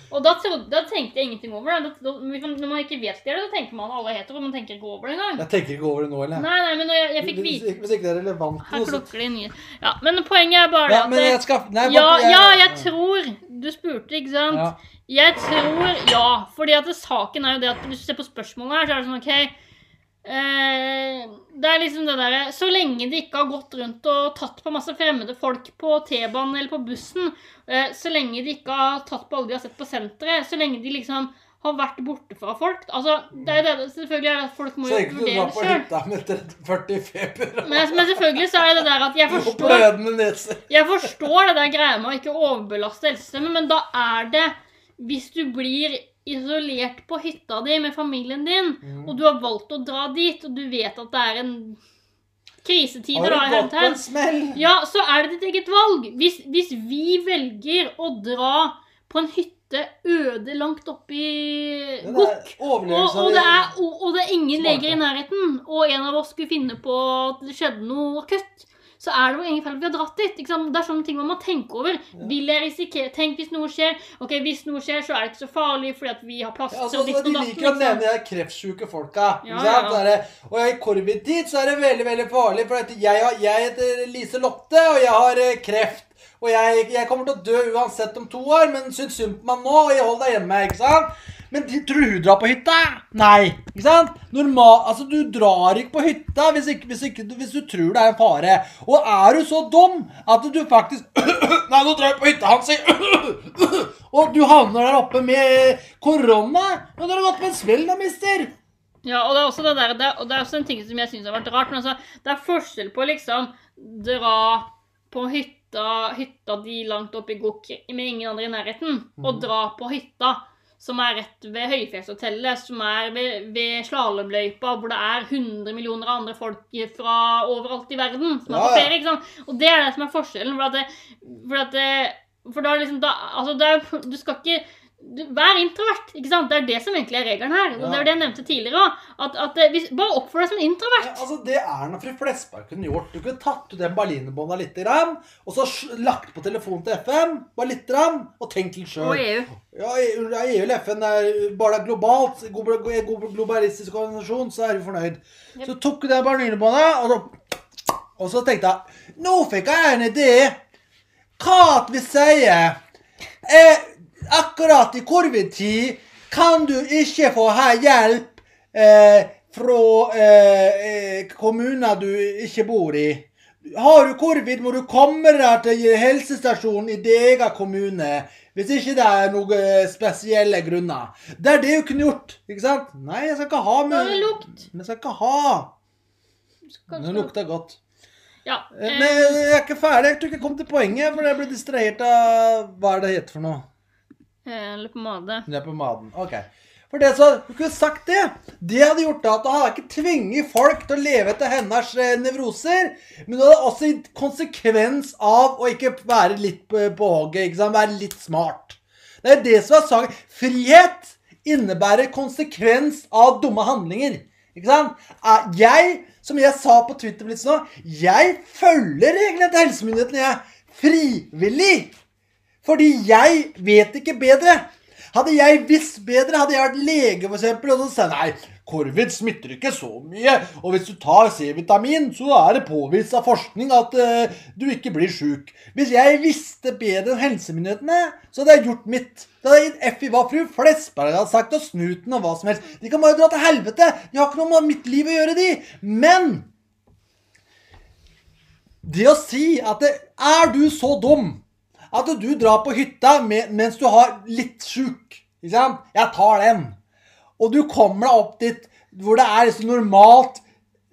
Og da, trodde, da tenkte jeg ingenting over det. Da, da, når man ikke vet det, så tenker man alle er hetero. Man tenker ikke over det engang. Jeg tenker ikke over det nå, eller? Nei, nei, men når jeg, jeg fikk Hvis, vite hvis ikke det er relevant Her nå, så nye. Ja, men poenget er bare ja, at men jeg skal Nei, ja, bare- ja, jeg tror Du spurte, ikke sant? Ja. Jeg tror ja. Fordi at det, saken er jo det at hvis du ser på spørsmålet her, så er det sånn OK eh, Det er liksom det derre Så lenge de ikke har gått rundt og tatt på masse fremmede folk på T-banen eller på bussen, eh, så lenge de ikke har tatt på alle de har sett på senteret, så lenge de liksom har vært borte fra folk Altså, det er det, selvfølgelig er det at folk må Så jo vurdere sjøl. hytta med 40 feber Men, men selvfølgelig så er det det der at jeg forstår. Jeg forstår det der greia med å ikke overbelaste helsesystemet, men da er det Hvis du blir isolert på hytta di med familien din, Mm. og du har valgt å dra dit, og du vet at det er en krisetider Har da, hermetegn, ja, så er det ditt eget valg. Hvis, hvis vi velger å dra på en hytte øde langt oppe i Gokk og, og, det er, og, og det er ingen leger i nærheten, og en av oss skulle finne på at det skjedde noe akutt, så er det hvor ingen feil vi har dratt dit. Det er sånne ting man må tenke over. Vil jeg risikere Tenk hvis noe skjer. Ok, Hvis noe skjer, så er det ikke så farlig fordi at vi har plass Ja, altså, altså, ditt de datten. liker å nevne de kreftsjuke folka. Ja, ja, ja. Så og i covid-tid så er det veldig veldig farlig. For jeg, har- jeg heter Lise Lotte, og jeg har eh, kreft. Og jeg, jeg kommer til å dø uansett om to år, men syns synd på meg nå. og jeg holder deg hjemme. ikke sant? Men tror du hun drar på hytta? Nei. ikke sant? Normal, altså Du drar ikke på hytta hvis, ikke, hvis, ikke, hvis du tror det er en fare. Og er du så dum at du faktisk Nei, nå drar jeg på hytta, han sier Og du havner der oppe med korona. Nå har du gått på en smell, da, mister. Ja, og det er også det der, det, og det er også en ting som jeg syns har vært rart. Men altså, det er forskjell på liksom dra på hytta, hytta di langt oppe i Gokk med ingen andre i nærheten, og dra på hytta som er rett ved Høyfjellshotellet, som er ved, ved slalåmløypa, hvor det er 100 millioner andre folk fra overalt i verden som er på ferie. ikke sant? Og det er det som er forskjellen. For, at det, for, at det, for da liksom da, altså det Du skal ikke du, Vær introvert. ikke sant? Det er det som egentlig er regelen her. Og Ja. det er det jeg nevnte tidligere òg. At, at eh, hvis, bare oppfør deg som en Ja, introvert. altså Det er noe fru Flesberg kunne gjort. Du kunne tatt ut den berlinerbånda litt, grann, og så lagt på telefonen til FN bare litt, grann, og tenkt litt sjøl. Og EU. Ja, EU eller FN er bare det er globalt, glo- glo- globalistisk organisasjon, så er du fornøyd. Så tok du den berlinerbånda, og så, og så tenkte jeg Nå fikk jeg en idé. Hva at vi sier eh, Akkurat i covid-tid kan du ikke få ha hjelp eh, fra eh, eh, kommuner du ikke bor i. Har du covid, må du komme deg til helsestasjonen i din egen kommune. Hvis ikke det er noen spesielle grunner. Det er det du kunne gjort. ikke sant? Nei, jeg skal ikke ha med lukt. Jeg skal ikke ha. Det lukter godt. Ja. Eh, eh, Men jeg er ikke ferdig. Jeg tror ikke jeg kom til poenget, for jeg ble distrahert av Hva er det heter for noe? Eh, pomade. Det er på maden. Ok. For det så, Du kunne sagt det. Det hadde gjort at du hadde ikke tvinget folk til å leve etter hennes eh, nevroser. Men du hadde også gitt konsekvens av å ikke være litt på, hogget. Være litt smart. Det er det som er saken. Frihet innebærer konsekvens av dumme handlinger. Ikke sant? Eh, Jeg, som jeg sa på Twitter litt nå, jeg følger reglene til helsemyndighetene. Jeg frivillig. Fordi jeg vet ikke bedre. Hadde jeg visst bedre, hadde jeg vært lege for eksempel, og så sa nei, korvid smitter ikke så mye. Og hvis du tar C-vitamin, så er det påvist av forskning at uh, du ikke blir sjuk. Hvis jeg visste bedre enn helsemyndighetene, så hadde jeg gjort mitt. Da hadde jeg gitt F i hva fru Flesberg hadde sagt, og snuten og hva som helst. De kan bare dra til helvete. De har ikke noe med mitt liv å gjøre, de. Men det å si at det, Er du så dum at du drar på hytta med, mens du har litt sjuk? Ikke sant? Jeg tar den. Og du kommer deg opp dit hvor det er liksom normalt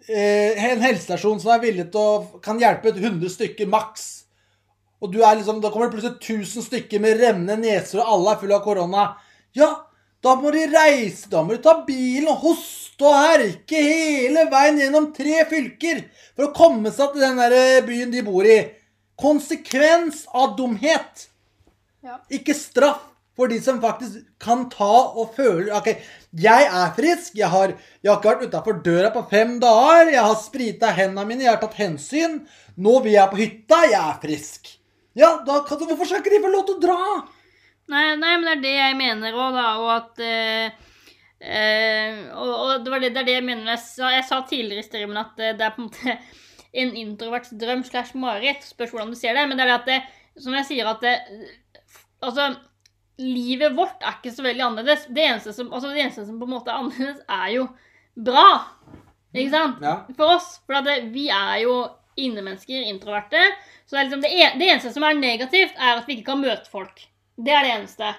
eh, en helsestasjon som er villig til å kan hjelpe et 100 stykker maks. Og du er liksom, da kommer det plutselig 1000 stykker med rennende neser, og alle er fulle av korona. Ja, da må de reise, da må de ta bilen og hoste og herke hele veien gjennom tre fylker for å komme seg til den der byen de bor i. Konsekvens av dumhet. Ja. Ikke straff for de som faktisk kan ta og føle Ok, jeg er frisk. Jeg har, jeg har ikke vært utafor døra på fem dager. Jeg har sprita hendene mine. Jeg har tatt hensyn. Nå vil jeg på hytta. Jeg er frisk. Ja, da kan, Hvorfor skal ikke de få lov til å dra? Nei, nei, men det er det jeg mener òg, da. Og at eh, eh, og, og det, var det, det er det jeg mener. Jeg sa, jeg sa tidligere i streamen at eh, det er på en måte en introverts drøm slash mareritt. Spørs hvordan du ser det. Men det er det at det, som jeg sier at det, Altså, livet vårt er ikke så veldig annerledes. Det eneste som, altså det eneste som på en måte er annerledes, er jo bra. Ikke sant? Ja. For oss. For det, vi er jo innemennesker, introverte. Så det, er liksom det, en, det eneste som er negativt, er at vi ikke kan møte folk. Det er det eneste.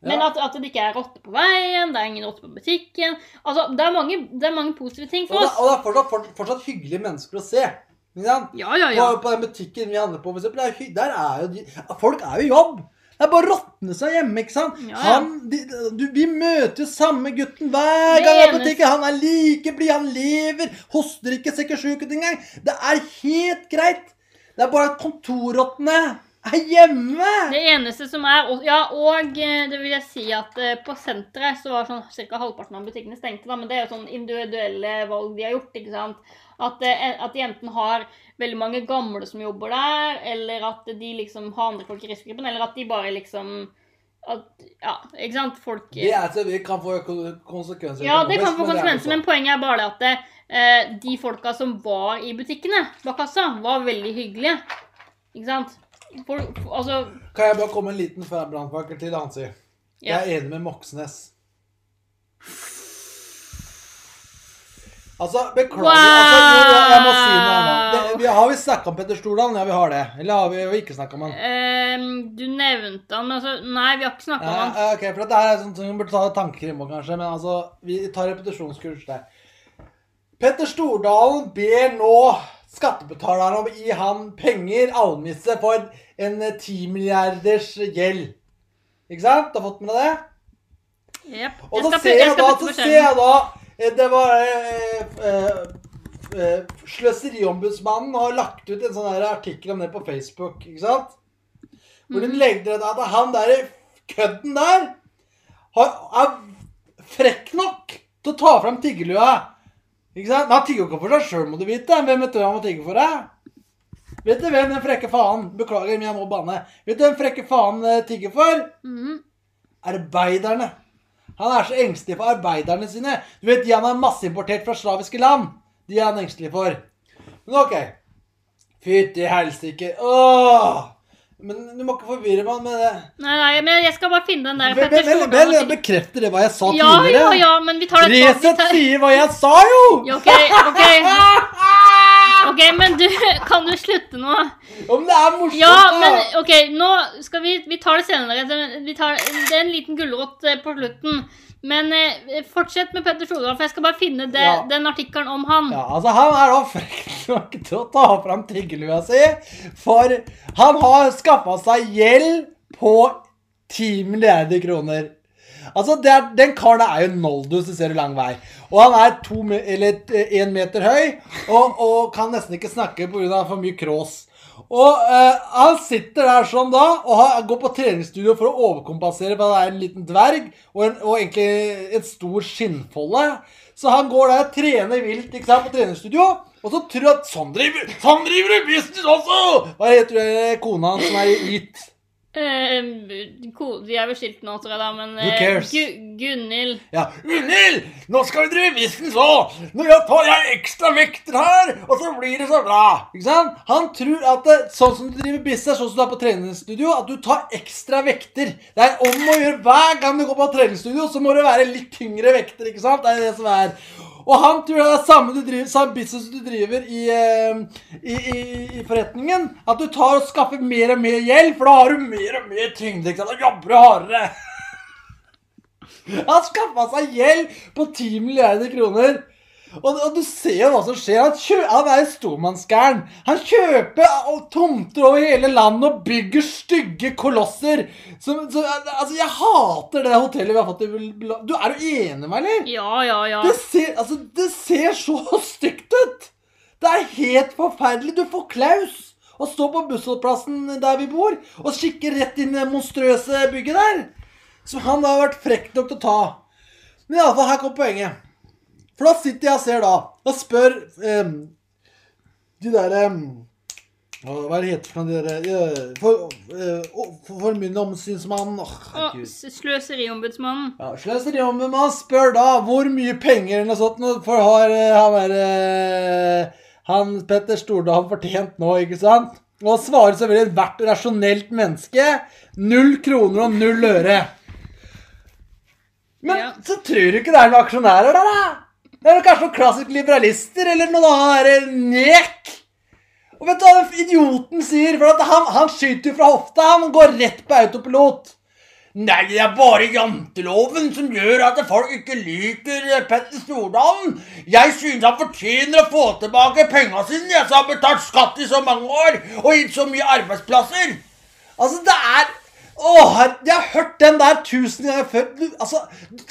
Men Ja. at, at det ikke er rotter på veien, det er ingen rotter på butikken Altså, det er mange, det er mange positive ting for Og det, oss. og det er fortsatt, fortsatt hyggelige mennesker å se. Ikke sant? Ja, ja, ja. På, på den butikken vi handler på, for eksempel, det er der er jo de, Folk er jo i jobb. Det er bare å råtne seg hjemme, ikke sant? Ja, ja. Han, de, du, vi møter jo samme gutten hver gang eneste- butikken. Han er like blid, han lever, hoster ikke, ser ikke sjuk ut engang. Det er helt greit. Det er bare kontorrottene er hjemme. Det eneste som er Ja, og eh, det vil jeg si at eh, på senteret så var sånn ca. halvparten av butikkene stengte, da, men det er jo sånn individuelle valg de har gjort, ikke sant. At, eh, at de enten har veldig mange gamle som jobber der, eller at de liksom har andre folk i risikogruppen, eller at de bare liksom at, Ja, ikke sant. Folk Det er så vi kan få konsekvenser. Ja, det kan få men er konsekvenser, men sånn. poenget er bare det at eh, de folka som var i butikkene bak kassa, var veldig hyggelige. Ikke sant? For, for, altså Kan jeg bare komme en liten brannfakkel til Hansi? Ja. Jeg er enig med Moxnes. Altså, beklager altså, jo, jo, Jeg må si noe nå. Det, har vi snakka om Petter Stordalen? Ja, vi har det. Eller har vi, ikke snakka om han? Um, du nevnte han, men altså Nei, vi har ikke snakka om han. ok, for her er sånn som vi burde ta tankekrim på, kanskje. Men altså, vi tar repetisjonskurs der. Petter Stordalen ber nå skattebetalerne gi han penger, almisse, for en ti 10 milliarders gjeld. Ikke sant? Du har fått med deg det? Jep. Og så ser jeg da, så ser jeg da eh, Det var eh, eh, eh, Sløseriombudsmannen har lagt ut en sånn artikkel om det på Facebook, ikke sant? Hvor hun de legger ut at han der kødden der har, er frekk nok til å ta fram tiggerlua. Ikke sant? Han tigger ikke for seg sjøl, må du vite. Hvem vet du han må tigge for deg? Vet du hvem den frekke faen Beklager, men jeg må banne. Vet du hvem frekke faen eh, tigger for? Mhm. Arbeiderne. Han er så engstelig for arbeiderne sine. Du vet, De han har masseimportert fra slaviske land. De er han engstelig for. Men OK. Fytti helsike. Åh! Men du må ikke forvirre meg med det. Nei, nei, men jeg skal bare finne den der Vel, Petter vel, vel, Stordalen. bekrefter det hva jeg sa Ja, ja, tidligere? ja, men vi tar det Resett sier hva jeg sa, jo! Ja, OK, OK. Ok, men du, kan du slutte nå? Om det er morsomt, Ja, men OK, nå skal vi Vi tar det senere. Vi tar, det er en liten gulrot eh, på slutten. Men eh, fortsett med Petter Stordalen, for jeg skal bare finne det, Ja. den artikkelen om han. Ja, altså Han er da frekk nok til å ta fram tiggerlua si, for han har skaffa seg gjeld på 10 milliarder kroner. Altså, det er, Den karen er jo noldus, du ser jo lang vei. Og han er to, eller én meter høy og, og kan nesten ikke snakke pga. for mye krås. Og eh, han sitter der sånn da og har, går på treningsstudio for å overkompensere for han er en liten dverg og, en, og egentlig en stor skinnfolle. Så han går der, og trener vilt ikke sant, på treningsstudio, og så tror han at sånn driver, sånn driver du business også! Hva heter det, kona hans som er gitt? Eh, de vi er vel skilt nå, tror jeg, da, men cares? Gu- Gunhild Ja, Gunhild, nå skal vi drive business òg! Nå tar jeg ekstra vekter her, og så blir det så bra! Ikke sant? Han tror at det, sånn som du driver business, sånn som du er på treningsstudio, at du tar ekstra vekter. Det er om å gjøre hver gang du går på treningsstudio, så må det være litt tyngre vekter, ikke sant? Det er det som er. Og han tror det er samme, du driver, samme business du driver i, eh, i, i, i forretningen. At du tar og skaffer mer og mer gjeld, for da har du mer og mer tyngde. Da jobber du hardere. Han skaffa seg gjeld på 10 milliarder kroner. Og, og du ser jo hva som skjer. Han, kjø, han er stormannsgæren. Han kjøper tomter over hele landet og bygger stygge kolosser. Som, som, altså, jeg hater det hotellet vi har fått i Du, Er du enig med meg, eller? Ja, ja, ja. Det ser, altså, det ser så stygt ut! Det er helt forferdelig. Du får klaus å stå på bussholdeplassen der vi bor, og kikker rett inn i det monstrøse bygget der. Som han da har vært frekk nok til å ta. Men iallfall, her kommer poenget. For da sitter jeg og ser da, og spør um, de der um, Hva er det heter for noe? De der, eh, for, uh, for, Og herregud. s- Sløseriombudsmannen. Ja, Sløseriombudsmannen spør da hvor mye penger eller noe sånt for har eh, han der eh, Han Petter Stordalen fortjent nå, ikke sant? Og svarer selvfølgelig ethvert rasjonelt menneske null kroner og null øre. Men Ja. så tror du ikke det er noen aksjonærer der, da? Det er kanskje noen klassiske liberalister eller noen annen nek. Og vet du hva den idioten sier? For han, han skyter jo fra hofta. Han går rett på autopilot. Nei, det er bare janteloven som gjør at folk ikke liker eh, Petter Stordalen. Jeg synes han fortjener å få tilbake penga sine, jeg som har betalt skatt i så mange år og gitt så mye arbeidsplasser. Altså, det er Åh, jeg har hørt den der tusen ganger før. Altså,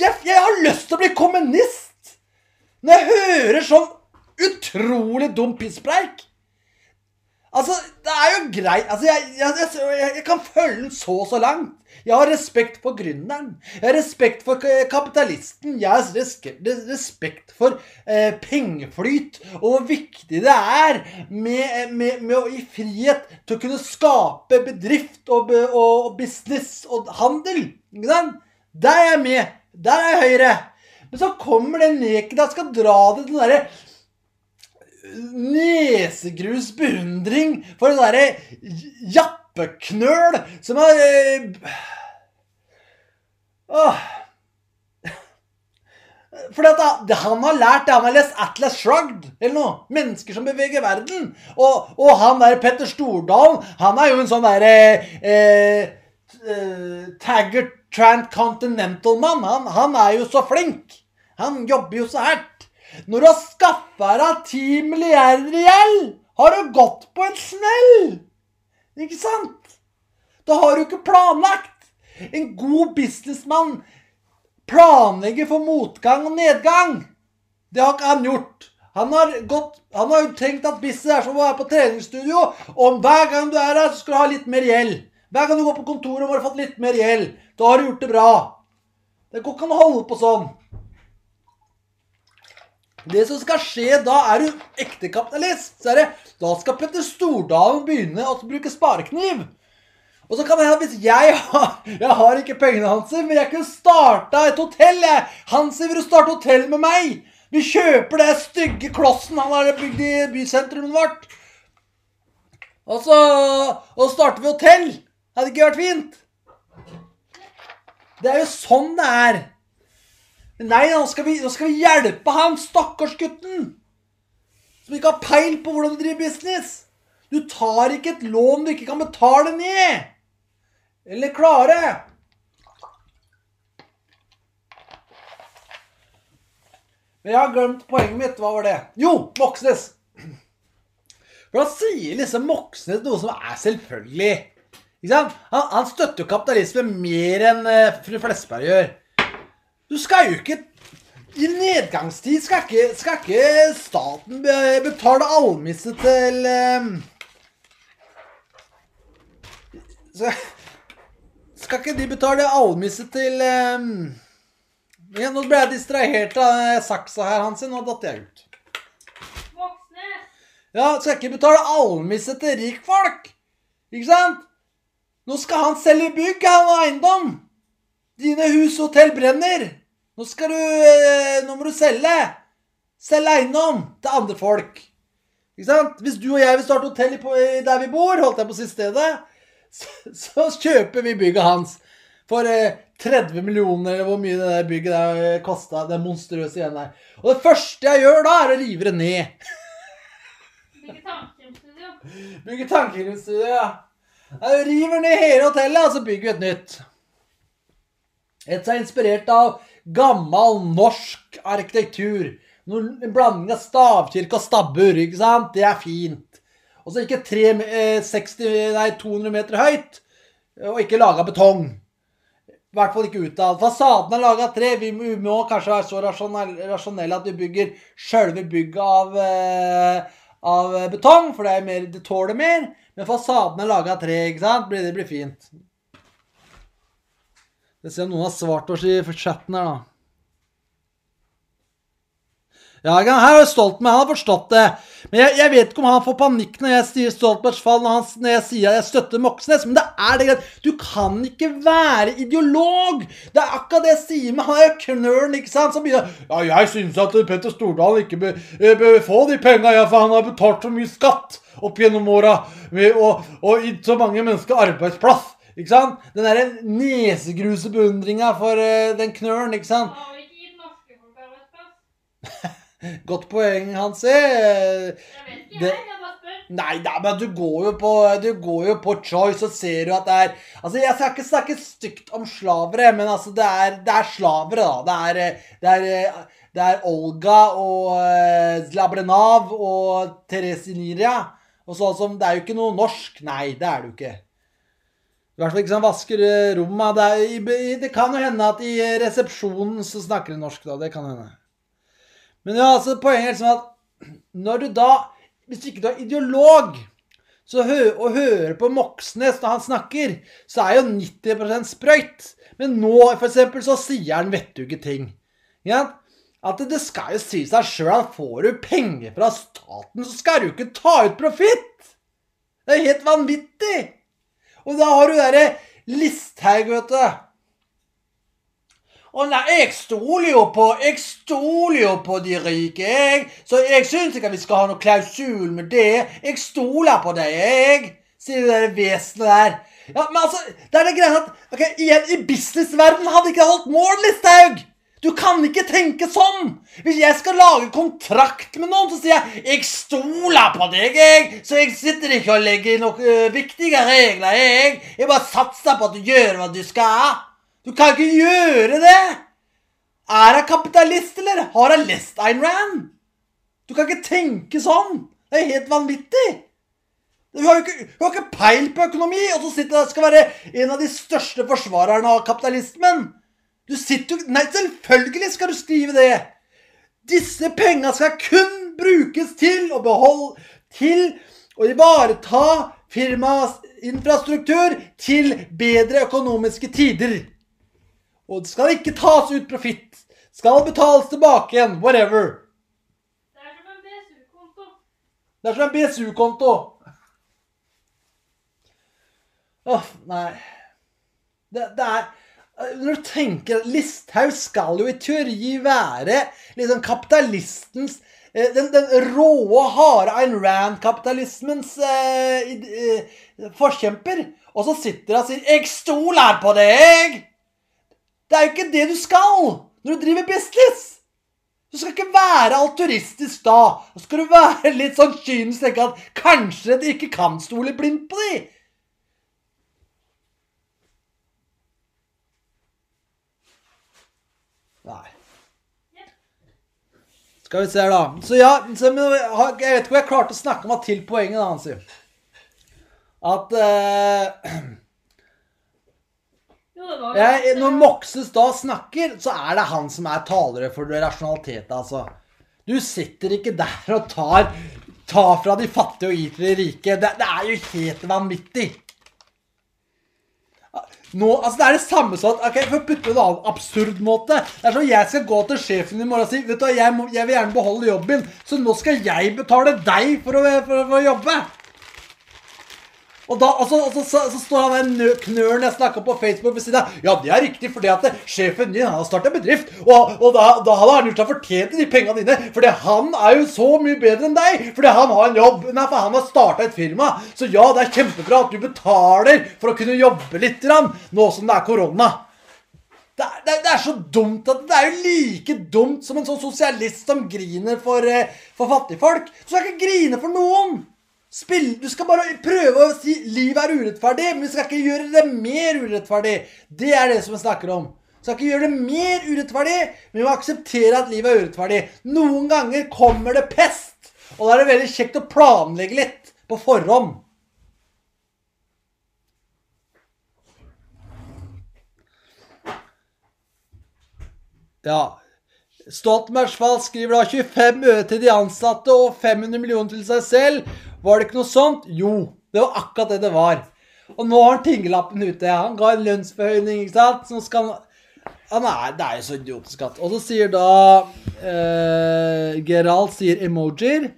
jeg, jeg har lyst til å bli kommunist når jeg hører sånn utrolig dum pisspreik. Altså, det er jo greit altså, jeg, jeg, jeg, jeg kan følge den så så langt. Jeg har respekt for gründeren. Jeg har respekt for kapitalisten. Jeg har respekt for eh, pengeflyt. Og hvor viktig det er med, med, med å gi frihet til å kunne skape bedrift og, og business og handel. Ikke sant? Der er jeg med. Der er jeg Høyre. Men så kommer den neken og skal dra det til den derre nesegrus beundring for en derre jappeknøl som har eh, åh. At det han har lært, det han har lest Atlas Shrugged, eller noe. Mennesker som beveger verden. Og, og han der Petter Stordalen, han er jo en sånn derre eh, eh, Taggart Transcontinental-mann. Han, han er jo så flink. Han jobber jo så hardt. Når du har skaffa deg ti milliarder i gjeld, har du gått på en smell. Ikke sant? Da har du ikke planlagt. En god businessmann planlegger for motgang og nedgang. Det har ikke han gjort. Han har, gått, han har tenkt at business er som å være på treningsstudio. Og hver gang du er her, så skal du ha litt mer gjeld. Hver gang du går på kontoret, og har fått litt mer gjeld. Da har du gjort det bra. Det går ikke an å holde på sånn. Det som skal skje da, er du ekte kapitalist. Da skal Petter Stordalen begynne å bruke sparekniv. Og så kan det hende hvis jeg har Jeg har ikke pengene hans, men jeg kunne starta et hotell. jeg. Hansi, vil du starte hotell med meg? Vi kjøper det stygge klossen han har bygd i bysentrumet vårt. Og så, og så starter vi hotell. Hadde ikke vært fint? Det er jo sånn det er. Nei, nå skal vi, nå skal vi hjelpe han stakkarsgutten som ikke har peil på hvordan du driver business. Du tar ikke et lån du ikke kan betale ned. Eller klare. Men jeg har glemt poenget mitt. Hva var det? Jo, Moxnes. For da sier liksom Moxnes noe som er selvfølgelig. Ikke? Han, han støtter jo kapitalismen mer enn uh, fru Flesberg gjør. Du skal jo ikke I nedgangstid skal ikke, skal ikke staten be- betale almisse til um, skal, skal ikke de betale almisse til um, ja, Nå ble jeg distrahert av eh, saksa her, Hansi. Nå datt jeg ut. Ja, skal ikke betale almisse til rikfolk. Ikke sant? Nå skal han selge bygg, han og eiendom. Dine hus og hotell brenner. Nå skal du eh, Nå må du selge. Selge eiendom til andre folk. Ikke sant? Hvis du og jeg vil starte hotell der vi bor, holdt jeg på siste stedet, så, så kjøper vi bygget hans for eh, 30 millioner, eller hvor mye det der bygget der eh, kosta. Det monstrøse igjen der. Og det første jeg gjør da, er å rive det ned. Bygge tankekrimstudio, ja. Jeg river ned hele hotellet, og så bygger vi et nytt. Et som er inspirert av gammel norsk arkitektur. En blanding av stavkirke og stabbur, ikke sant? Det er fint. Og så ikke tre, eh, 60, nei, 200 meter høyt, og ikke laga betong. I hvert fall ikke utad. Fasaden er laga av tre. Vi må, vi må kanskje være så rasjonelle, at vi bygger sjølve bygget av, eh, av betong, for det, er mer, det tåler mer. Men fasaden er laga av tre, ikke sant? Det blir fint. Jeg ser om noen har svart oss i chatten her, da. Ja, er her er Stoltenberg. Han har forstått det. Men jeg, jeg vet ikke om han får panikk når jeg sier Stoltenbergs fall, når, han, når jeg sier jeg støtter Moxnes. Men det er det greit. Du kan ikke være ideolog. Det er akkurat det jeg sier med han knølen, ikke sant, som begynner Ja, jeg syns at Petter Stordalen ikke bør, eh, bør få de penga, ja, for han har betalt så mye skatt opp gjennom åra og, og gitt så mange mennesker arbeidsplass. Ikke sant? Den derre nesegruse beundringa for uh, den knølen, ikke sant? Har vi ikke gitt norske folk arbeidsplass? Godt poeng, Hansi. Jeg vet ikke, Det- jeg bare spør. Nei da, men du går jo på, du går jo på Choice og ser jo at det er Altså, jeg skal ikke snakke stygt om slavere, men altså, det er, det er slavere, da. Det er, eh, det er, eh, det er Olga og uh, Zlabrenav og Therese Niria. Og sånn som Det er jo ikke noe norsk. Nei, det er det jo ikke. I hvert fall ikke sånn vasker eh, rommet. Det, det kan jo hende at i resepsjonen så snakker de norsk, da. Det kan hende. Men ja, altså, poenget er liksom at når du da Hvis ikke du er ideolog så hø og hører på Moxnes når han snakker, så er jo 90% sprøyt. Men nå, for eksempel, så sier han vettuge ting. Ja? At det skal jo si seg sjøl at får du penger fra staten, så skal du ikke ta ut profitt! Det er helt vanvittig! Og da har du derre Listhaug, vet du. Å nei, jeg stoler jo på Jeg stoler jo på de rike, jeg. Så jeg syns ikke vi skal ha noe klausul med det. Jeg stoler på deg, jeg. Sier det der vesenet der. Ja, men altså, det er det greia at ok, igjen, I businessverdenen hadde ikke holdt mål, Listhaug. Du kan ikke tenke sånn! Hvis jeg skal lage kontrakt med noen, så sier jeg 'jeg stoler på deg', jeg. Så jeg sitter ikke og legger noen uh, viktige regler, jeg. Jeg bare satser på at du gjør hva du skal. Du kan ikke gjøre det! Er hun kapitalist, eller har hun lest Ayn Rand? Du kan ikke tenke sånn! Det er helt vanvittig! Hun har jo ikke, har ikke peil på økonomi, og så sitter hun skal være en av de største forsvarerne av kapitalismen. Du sitter jo Nei, selvfølgelig skal du skrive det! Disse penga skal kun brukes til å beholde Til å ivareta firmaets infrastruktur til bedre økonomiske tider. Og det skal ikke tas ut profitt. Skal betales tilbake igjen. Whatever. Det er som en BSU-konto. Det er som en BSU-konto. Åh, nei. Det, det er Når du tenker Listhaug skal jo i teori være liksom kapitalistens eh, den, den råe, harde Ayn Rand-kapitalismens eh, eh, forkjemper. Og så sitter hun og sier 'Jeg stoler på deg'! Det er jo ikke det du skal når du driver business! Du skal ikke være alturistisk da. Da skal du være litt sånn kynisk tenke at kanskje de ikke kan stole blindt på de. Nei. Skal vi se her, da. Så ja, så, men, jeg vet ikke hvor jeg klarte å snakke meg til poenget, da, Hansi. At eh, Jo, jeg, Når Moxes da snakker, så er det han som er talere for rasjonalitet, altså. Du sitter ikke der og tar, tar fra de fattige og gir til de rike. Det, det er jo helt vanvittig. Nå, altså Det er det samme som at, ok, For å putte det på en absurd måte Det er som jeg skal gå til sjefen i morgen og si Vet du hva, jeg, må, jeg vil gjerne beholde jobben, så nå skal jeg betale deg for å, for, for å jobbe. Og da, altså, så, så, så, står han der nø- knølen jeg snakka på Facebook ved siden av. Ja, det er riktig, fordi at sjefen din har starta bedrift. Og, og da, da hadde han gjort seg fortjent til de penga dine. Fordi han er jo så mye bedre enn deg. Fordi han har en jobb. Nei, for han har starta et firma. Så ja, det er kjempebra at du betaler for å kunne jobbe litt, nå som det er korona. Det er, det, er, det er så dumt at det er jo like dumt som en sånn sosialist som griner for, eh, for fattigfolk. Du skal ikke grine for noen! Spill, du skal bare prøve å si livet er urettferdig, men vi skal ikke gjøre det mer urettferdig. Det er det som vi snakker om. Vi skal ikke gjøre det mer urettferdig, men vi må akseptere at livet er urettferdig. Noen ganger kommer det pest, og da er det veldig kjekt å planlegge litt på forhånd. Ja. Stoltenbergsfall skriver da 25 øre til de ansatte og 500 millioner til seg selv. Var det ikke noe sånt? Jo, det var akkurat det det var. Og nå har han tingelappen ute. Ja. Han ga en lønnsforhøyning, ikke sant. Som skal han er, Det er jo så idiotisk at Og så sier da eh, Gerald sier emojier.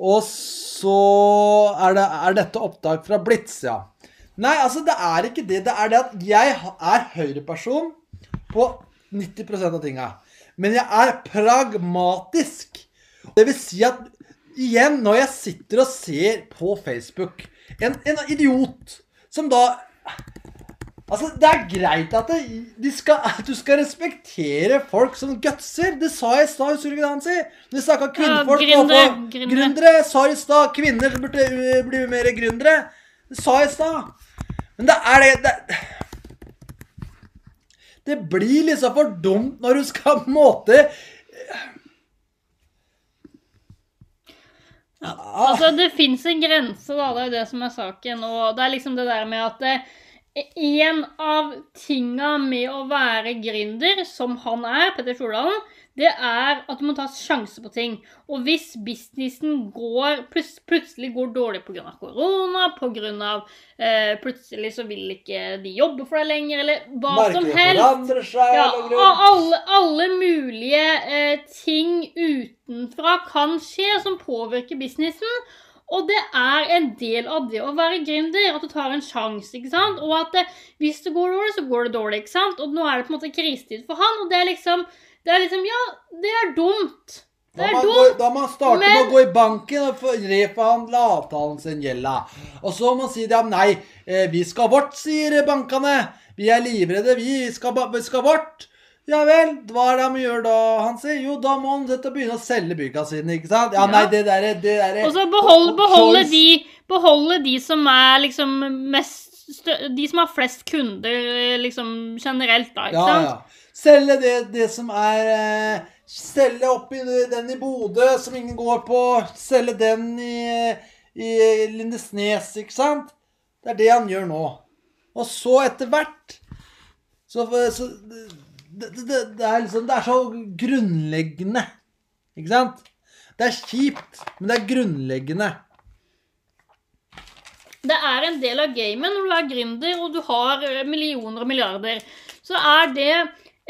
Og så er, det, er dette opptak fra Blitz, ja. Nei, altså, det er ikke det. Det er det at jeg er høyreperson på 90% av tinga. Men jeg er pragmatisk. Det vil si at igjen, når jeg sitter og ser på Facebook en, en idiot som da Altså, Det er greit at, det, de skal, at du skal respektere folk som gutser. Det sa jeg i stad. Husker du ikke det han sier? Vi snakka kvinnfolk Ja, gründere, gründere. gründere. Sa i stad kvinner burde bli mer gründere. Det sa jeg i stad. Men det er det, det Det blir liksom for dumt når du skal på en måte Altså, det fins en grense, da. Det er jo det som er saken. Og det er liksom det der med at eh, en av tinga med å være gründer, som han er, Petter Stordalen, det er at du må ta sjanse på ting. Og hvis businessen går, plutselig går dårlig pga. korona, pga. Eh, plutselig så vil ikke de jobbe for deg lenger, eller hva som Markedet helst forandrer seg. ja, alle, alle mulige eh, ting utenfra kan skje som påvirker businessen. Og det er en del av det å være gründer, at du tar en sjanse. ikke sant? Og at det, hvis det går dårlig, så går det dårlig. ikke sant? Og nå er det på en måte krisetid for han, og det er liksom det er liksom, Ja, det er dumt. Det Da er må, man dumt. da må man starte med å gå i banken og reforhandle avtalen sin gjelda. Og så må man si det, ja, nei, eh, vi skal vårt, sier bankene. Vi er livredde, vi skal, vi skal vårt. Ja vel, hva er det han gjør da, Hansi? Jo, da må han begynne å selge bygga sine, ikke sant? Ja, nei, det derre det der, Og så beholde, beholde, de, beholde de som er liksom mest De som har flest kunder liksom generelt, da. ikke Ja, sant? ja. Selge det, det som er eh, Selge oppi den i Bodø som ingen går på. Selge den i, i Lindesnes, ikke sant? Det er det han gjør nå. Og så etter hvert Så, så det, det, det er liksom Det er så grunnleggende. Ikke sant? Det er kjipt, men det er grunnleggende. Det er en del av gamet når du er gründer og du har millioner og milliarder. Så er det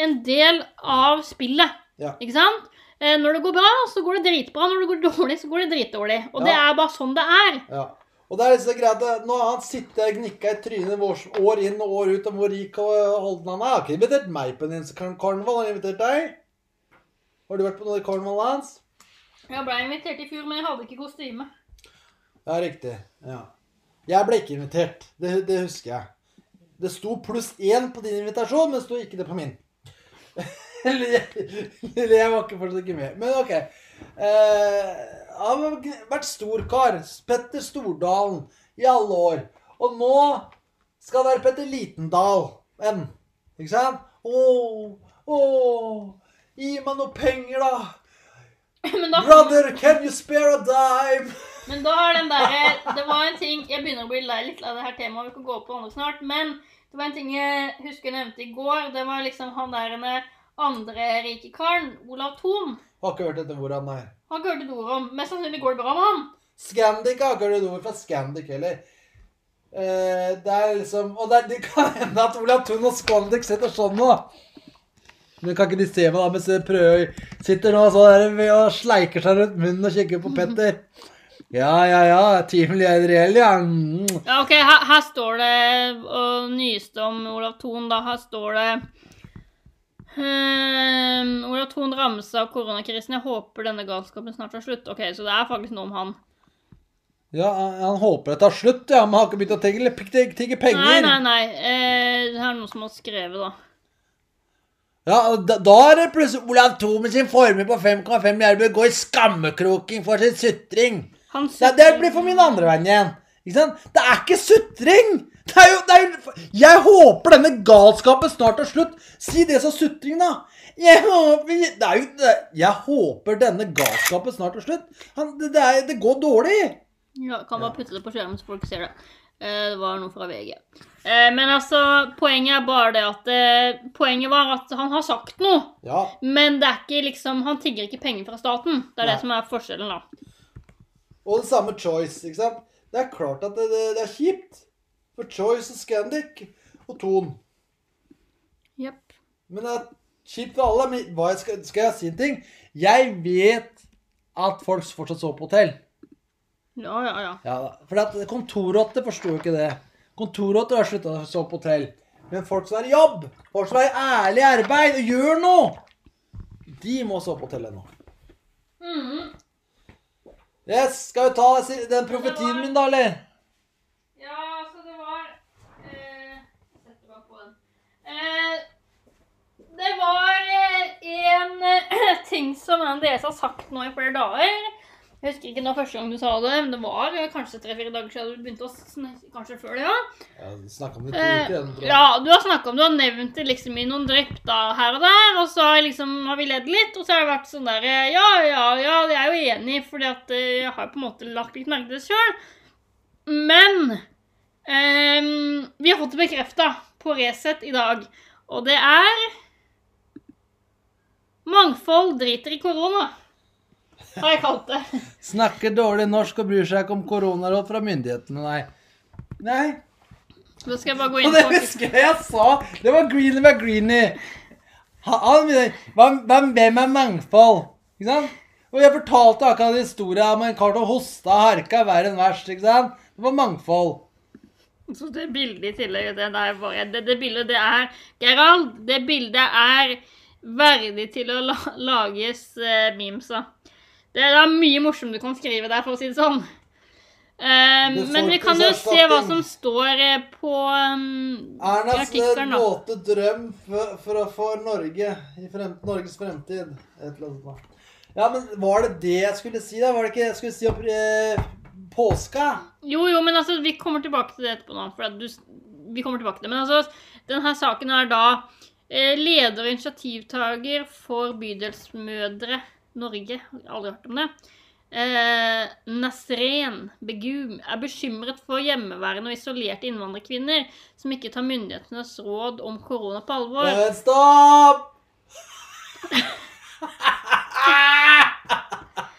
en del av spillet. Ja. Ikke sant? Eh, Når det går bra, så går det dritbra. Når det går dårlig, så går det dritdårlig. Og det er bare sånn det er. Ja. Og det er liksom greit at Nå har han sittet og gnikka i trynet vårt år inn og år ut om hvor rik og holden han er. Jeg har ikke invitert meg på en karneval. Han har invitert deg. Har du vært på noe i karnevalet hans? Jeg ble invitert i fjor, men jeg hadde ikke kostyme. Ja, riktig. Ja. Jeg ble ikke invitert. Det, det husker jeg. Det sto pluss én på din invitasjon, men det sto ikke det på min. Eller jeg, var ikke fortsatt ikke med. Men OK. Eh, han har vært storkar. Petter Stordalen i alle år. Og nå skal det være Petter Litendal. En. Ikke sant? Å, å, gi meg noe penger, da. Men da, Brother, can you spare a dime? men da er den derre Det var en ting Jeg begynner å bli lei litt av det her temaet, vi kan gå på andre snart. Men det var en ting jeg husker jeg nevnte i går. Det var liksom han der andre rike karen, Olav Thon. Har ikke hørt etter hvor han er. Har om. Mest sannsynlig går det bra med han. Scandic har ord fra Scandic heller. Uh, det er liksom Og det, det kan hende at Olav Thun og Scandic sitter sånn nå. Men kan ikke de se meg da mens de Sitter nå så der og sleiker seg rundt munnen og kikker på Petter. Ja, ja, ja. Milliarder reell, ja. Mm. Ja, ok, her, her står det og nyeste om Olav Thon, da. Her står det ehm, Olav Thon rammes av koronakrisen. Jeg håper denne galskapen snart tar slutt. Ok, så det er faktisk noe om han. Ja, han, håper det tar slutt, ja. Men han har ikke begynt å tigge, tigge, tigge penger. Nei, nei, nei. Uh, det er noen som har skrevet, da. Ja, da, da er det plutselig Olav Thon med sin formue på 5,5 milliarder bør gå i skammekroking for sin sutring. Han Nei, det blir for min andre venn igjen. Ikke sant? Det er ikke sutring! Det er jo, det er jo, jeg håper denne galskapen snart tar slutt. Si det som sutring, da. Jeg håper, det er jo, det, jeg håper denne galskapen snart tar slutt. Han, det, det, er, det går dårlig. Ja, kan bare putte det på skjermen så folk ser det. Eh, det var noe fra VG. Eh, men altså, poenget er bare det at eh, Poenget var at han har sagt noe. Ja, Men det er ikke liksom Han tigger ikke penger fra staten. Det er Nei. det som er forskjellen, da. Og det samme Choice, ikke sant? Det er klart at det, det, det er kjipt. For Choice og Scandic og Thon. Yep. Men det er kjipt for alle. Men hva jeg skal, skal jeg si en ting? Jeg vet at folk fortsatt sover på hotell. Ja, ja, ja. Ja, for kontorrotter forsto jo ikke det. Kontorrotter har slutta å sove på hotell. Men folk som er i jobb, folk som er i ærlig arbeid og gjør noe, de må sove på hotell ennå. Mm. Yes, skal vi ta den profetien min, da, eller? Ja, så det var eh, Sett det bare på ting som Andreas har sagt nå i flere dager. Jeg husker ikke når første gang du sa det, men det var eh, kanskje tre-fire dager siden du begynte å snakke. Kanskje før det, ja. Ja, Snakka om det to Eh, uker igjen, tror jeg. ja, du har snakka om Du har nevnt det liksom i noen drypp da, her og der, og så liksom, har vi ledd litt, og så har det vært sånn der eh, Ja, ja, ja, jeg er jo enig, fordi at eh, jeg har på en måte lagt litt merke til det sjøl. Men um, vi har fått det bekrefta på Resett i dag, og det er Mangfold driter i korona, har jeg kalt det. Snakker dårlig norsk og bryr seg ikke om koronaråd fra myndighetene, nei. Nei. Nå skal jeg bare gå Og inn det husker jeg jeg sa! Det var Greenie hva, hva, hvem er mangfold? Ikke sant? Og jeg fortalte akkurat historien om en kar som hosta og harka verre enn verst. ikke sant? Det var mangfold. Så det bildet i tillegg det, der bare, det, det bildet det er Gerald, det bildet er verdig til å la, lages eh, memes av. Det er mye morsomt du kan skrive der, for å si det sånn. Eh, men vi kan jo se hva som står eh, på um, i Ernas da. våte drøm for, for, å- for Norge i frem, Norges fremtid. Et eller annet. Ja, men var det det jeg skulle si, da? Var det ikke jeg skulle si opp eh, påska? Jo, jo, men altså, vi kommer tilbake til det etterpå nå. For du, vi kommer tilbake til det. Men altså, denne saken er da leder og initiativtaker for Bydelsmødre Norge. Jeg har aldri hørt om det. Eh, Nasren Begum er bekymret for hjemmeværende og isolerte innvandrerkvinner som ikke tar myndighetenes råd om korona på alvor. Men stopp!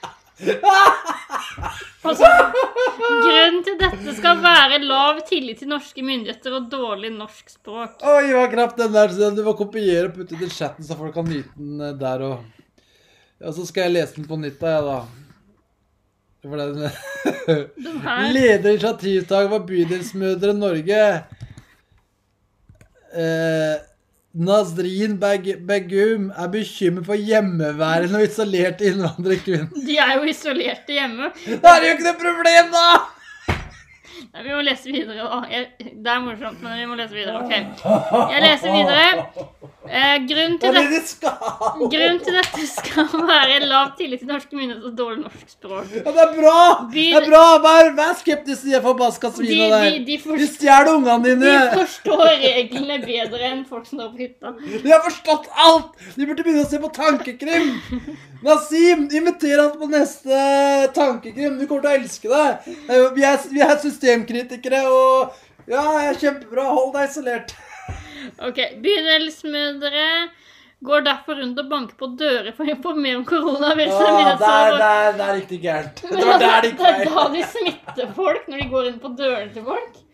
Altså, grunnen til dette skal være lav tillit til norske myndigheter og dårlig norsk språk. Oi, hva knapt den der, så du må kopiere og putte den i chatten, så folk kan nyte den eh, der og Ja, så skal jeg lese den på nytt, da, jeg, da. For den Den Leder initiativtaker for Bydelsmødre Norge. Eh, Nazrin Beg Begum er bekymret for hjemmeværende og isolerte innvandrerkvinner. De er jo isolerte hjemme. Da er det jo ikke noe problem, da! Nei, vi må lese videre, da. Jeg, det er morsomt, men vi må lese videre. Ok. Jeg leser videre. Eh, grunnen, til det de grunnen til dette skal være lav tillit til norske myndigheter og dårlig norsk språk. Ja, det er bra! Det er bra! Vær, vær skeptisk til de forbaska De, svina de, der. de, De forstår, stjeler ungene de forstår reglene bedre enn folk som drar på hytta. De har forstått alt! De burde begynne å se på tankekrim. Nasim, inviter han på neste tankekrim. Du kommer til å elske det. Eh, Vi er, vi er systemkritikere, og ja, er kjempebra. Hold deg isolert. Ok, Bydelsmødre går derfor rundt og banker på dører for å informere om koronaviruset. Ah, der, der, der gikk det gærent. Det var der det det gikk er feil. da de smitter folk, når de går inn på dørene til folk.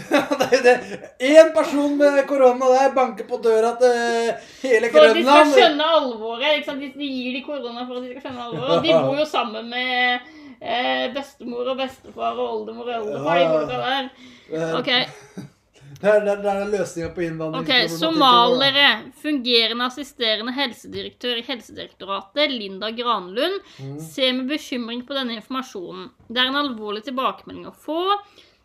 Er. Én person med korona der banker på døra til hele For at de skal skjønne alvoret. De gir de korona for at de skal skjønne alvoret. Og de bor jo sammen med eh, bestemor og bestefar og oldemor og oldefar. Ja, ja, ja. Eh, Ok, Det er, det er, løsninga på ok, Okay, Somalere. Fungerende assisterende helsedirektør i Helsedirektoratet, Linda Granlund, Mm. ser med bekymring på denne informasjonen. Det er en alvorlig tilbakemelding å få,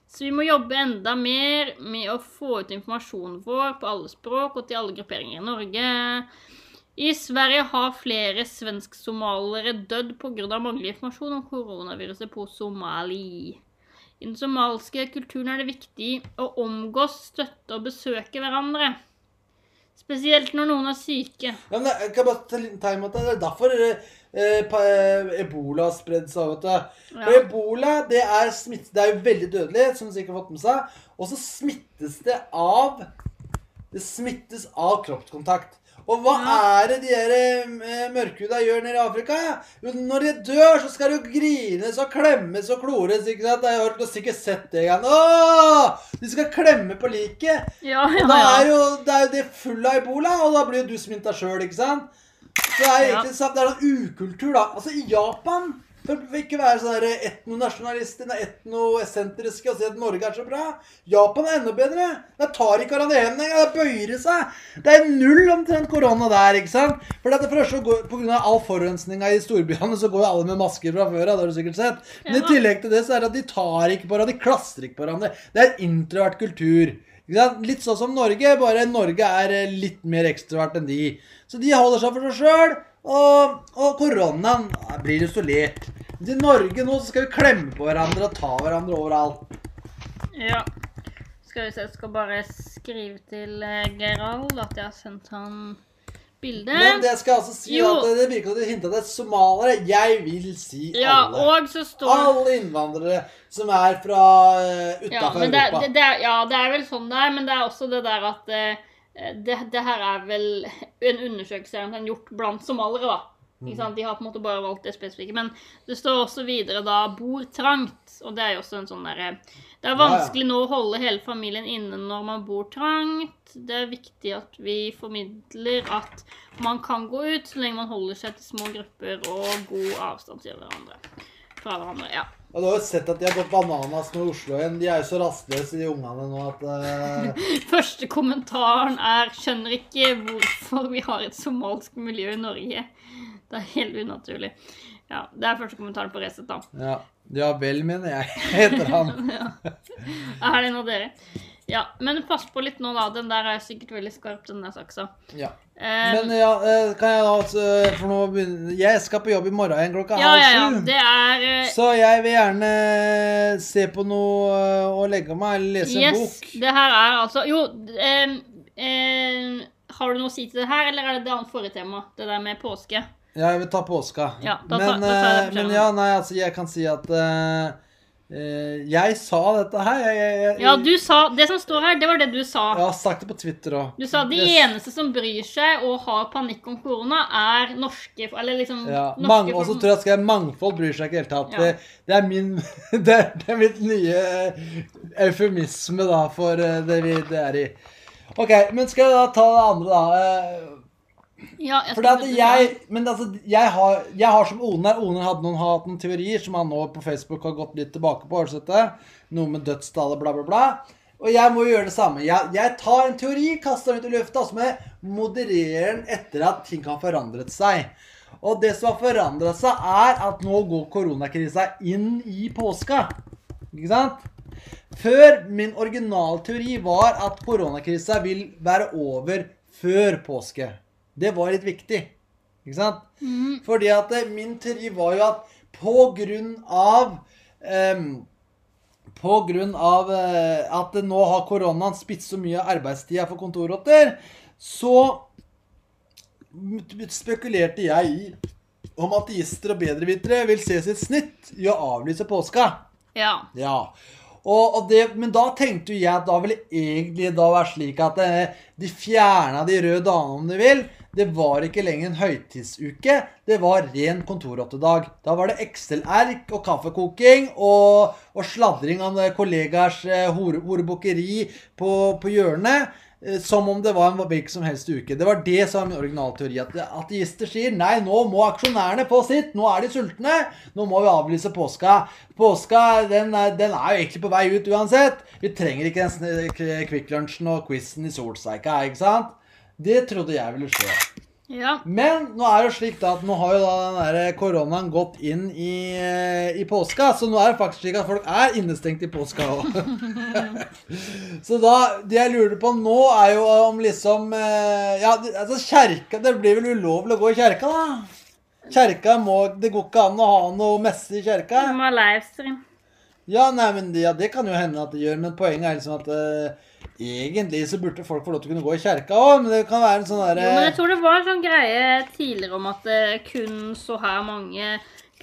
så vi må jobbe enda mer med å få ut informasjonen vår på alle språk og til alle grupperinger i Norge. I Sverige har flere svensk-somalere dødd pga. manglende informasjon om koronaviruset på Somali. I den somalske kulturen er det viktig å omgås, støtte og besøke hverandre. Spesielt når noen er syke. Ja, men jeg kan bare ta en liten at Det er derfor eh, pa- eh, ebola har spredd seg. vet du. For Ja. ebola det er, smitt, det er jo veldig dødelig, som du sikkert har fått med seg. Og så smittes det av Det smittes av kroppskontakt. Og hva er det de der eh, mørkhuda gjør nede i Afrika? Jo, når de dør, så skal det jo grines og klemmes og klores. ikke sant? Jeg har sikkert sett det igjen. Åh! De skal klemme på liket. Ja, Og ja, da er jo det er jo det full av ebola, og da blir jo du smitta sjøl, ikke sant? Så det er Ja. egentlig sant, det er sånn ukultur, da. Altså, i Japan ikke være sånn etnonasjonalister, etnosentriske og si at Norge er så bra. Japan er enda bedre. Der tar ikke hverandre engang. Der bøyer det seg. Det er null omtrent korona der, ikke sant? For det første på grunn av all forurensninga i storbyene, så går jo alle med masker fra før av. Det har du sikkert sett. Men i tillegg til det så er det at de tar ikke på hverandre. De klastrer ikke på hverandre. Det er introvert kultur. Litt sånn som Norge, bare Norge er litt mer ekstrovert enn de. Så de holder seg for seg sjøl, Og, og koronaen blir isolert. I Norge nå så skal vi klemme på hverandre og ta hverandre overalt. Ja. Skal vi se, jeg skal bare skrive til eh, Gerald at jeg har sendt han bilde. Men det skal jeg altså si Jo. at det virker som du hinta at det er somaliere. Jeg vil si Ja, alle. og så står Alle innvandrere som er fra uh, utafor ja, Europa. det, det, er- ja, det er vel sånn det er, men det er også det der at eh, det, det her er vel en undersøkelse som er gjort blant somaliere, da. Mm. De har på en måte bare valgt det spesifikke. Men det står også videre da 'bor trangt'. Og det er jo også en sånn derre Det er Ja, ja. vanskelig nå å holde hele familien inne når man bor trangt. Det er viktig at vi formidler at man kan gå ut så lenge man holder seg til små grupper og god avstand til hverandre. Fra hverandre. Ja. Og du har jo sett at de har gått bananas med Oslo igjen. De er jo så rastløse, de ungene nå, at uh... Første kommentaren er 'skjønner ikke hvorfor vi har et somalsk miljø i Norge'. Det er helt unaturlig. Ja, Det er første kommentaren på Resett, da. ja, ja vel, mener jeg, heter han. ja. Er det en av dere? Ja, men pass på litt nå, da. Den der er sikkert veldig skarp, den der saksa. Ja. Um, Men ja, eh, kan jeg da altså For nå begynner Jeg skal på jobb i morgen igjen klokka ja, ja, ja. halv sju. Det er eh, Så jeg vil gjerne se på noe og legge meg, eller lese en Yes, bok. det her er altså Jo, um, um, har du noe å si til det her, eller er det det annet forrige tema? Det der med påske? Ja, jeg vil ta påska. Ja, da tar- men, da tar jeg det men ja, nei, altså, jeg kan si at eh, Jeg sa dette her. Jeg, jeg, jeg, Ja, du sa Det som står her, det var det du sa. jeg har sagt det på Twitter òg. Du sa de eneste som bryr seg og har panikk om korona, er norske Eller liksom Ja, norske og så tror jeg skal mangfold bryr seg ikke helt tatt. Ja. Det, det er min det er, det er mitt nye eh, eufemisme da for eh, det vi det er i. OK, men skal jeg da ta det andre, da? Ja, jeg Fordi at jeg, men altså, jeg, har, jeg har som Oner Oner hadde noen, hatt noen teorier som han nå på Facebook har gått litt tilbake på. Noe med dødstallet, bla, bla, bla. Og jeg må gjøre det samme. Jeg, jeg tar en teori, kaster den ut i lufta, og så må jeg moderere den etter at ting har forandret seg. Og det som har forandra seg, er at nå går koronakrisa inn i påska. Ikke sant? Før min originalteori var at koronakrisa vil være over før påske. Det var litt viktig. Ikke sant? Fordi at eh, min teori var jo at på grunn av um, På grunn av uh, at nå har koronaen spist så mye av arbeidstida for kontorrotter, så spekulerte jeg i om ateister og bedrevitere vil se sitt snitt i å avlyse påska. Ja. Ja. Og, og det, men da tenkte jo jeg at da ville egentlig da være slik at eh, de fjerna de røde danene, om de vil. Det var ikke lenger en høytidsuke. Det var ren kontorrottedag. Da var det Excel-erk og kaffekoking og, og sladring av kollegaers eh, hore, horebukkeri på, på hjørnet. eh, Som om det var en hvilken som helst uke. Det var det som var min originalteori. At ateister sier nei, nå må aksjonærene få sitt. Nå er de sultne. Nå må vi avlyse påska. Påska den er, den er jo egentlig på vei ut uansett. Vi trenger ikke den Kvikk Lunsjen og quizen i Solseika, ikke sant? Det trodde jeg ville skje. ja. Men nå er det slik da at nå har jo da den der koronaen gått inn i, i påska, så nå er det faktisk slik at folk er innestengt i påska òg. så da Det jeg lurer på nå, er jo om liksom eh, Ja, altså kjerka Det blir vel ulovlig å gå i kjerka, da? Kjerka må Det går ikke an å ha noe messe i kjerka? Du må ha livestream. Ja, nei, men det, ja, det kan jo hende at det gjør, men poenget er liksom at eh, egentlig så burde folk få lov til å kunne gå i kjerka òg, men det kan være en sånn derre Jo, men jeg tror det var en sånn greie tidligere om at eh, kun så her mange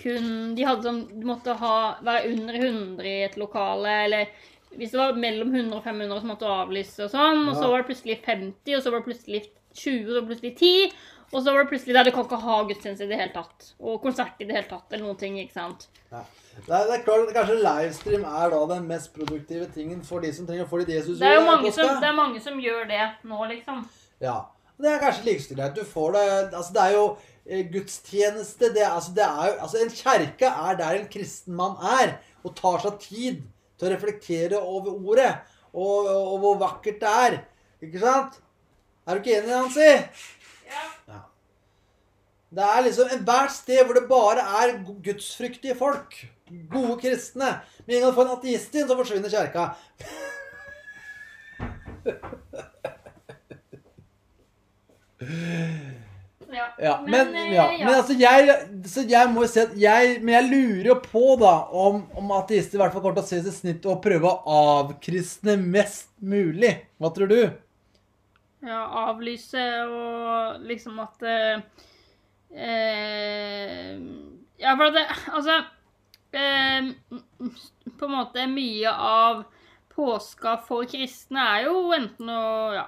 kun, De hadde sånn måtte ha, være under 100 i et lokale, eller hvis det var mellom 100 og 500, så måtte avlyse og sånn. Og så var det plutselig 50, og så var det plutselig 20, og så var det plutselig 10. Og så var det plutselig der du kan ikke ha gudstjeneste i det hele tatt. Og konsert i det hele tatt, eller noen ting, ikke sant. Ja. Er, det er klart at Kanskje livestream er da den mest produktive tingen for de som trenger å få litt Jesus Det er jo mange som, det er mange som gjør det nå, liksom. Ja. Det er kanskje likestilt. Du får det Altså, det er jo eh, gudstjeneste det, altså, det er jo Altså, en kjerke er der en kristen mann er, og tar seg tid til å reflektere over ordet, og, og hvor vakkert det er. Ikke sant? Er du ikke enig, Hansi? Ja. Det er liksom ethvert sted hvor det bare er gudsfryktige folk. Gode kristne. Med en gang du får en ateist inn, så forsvinner kjerka. Ja. Ja, men, men, ja. men altså, jeg, så jeg må jo si at jeg Men jeg lurer jo på, da, om, om ateister i hvert fall kommer til å se sitt snitt og prøve å avkristne mest mulig. Hva tror du? Ja, avlyse og liksom at eh, eh, Ja, for at det Altså eh, På en måte mye av påska for kristne er jo enten å ja,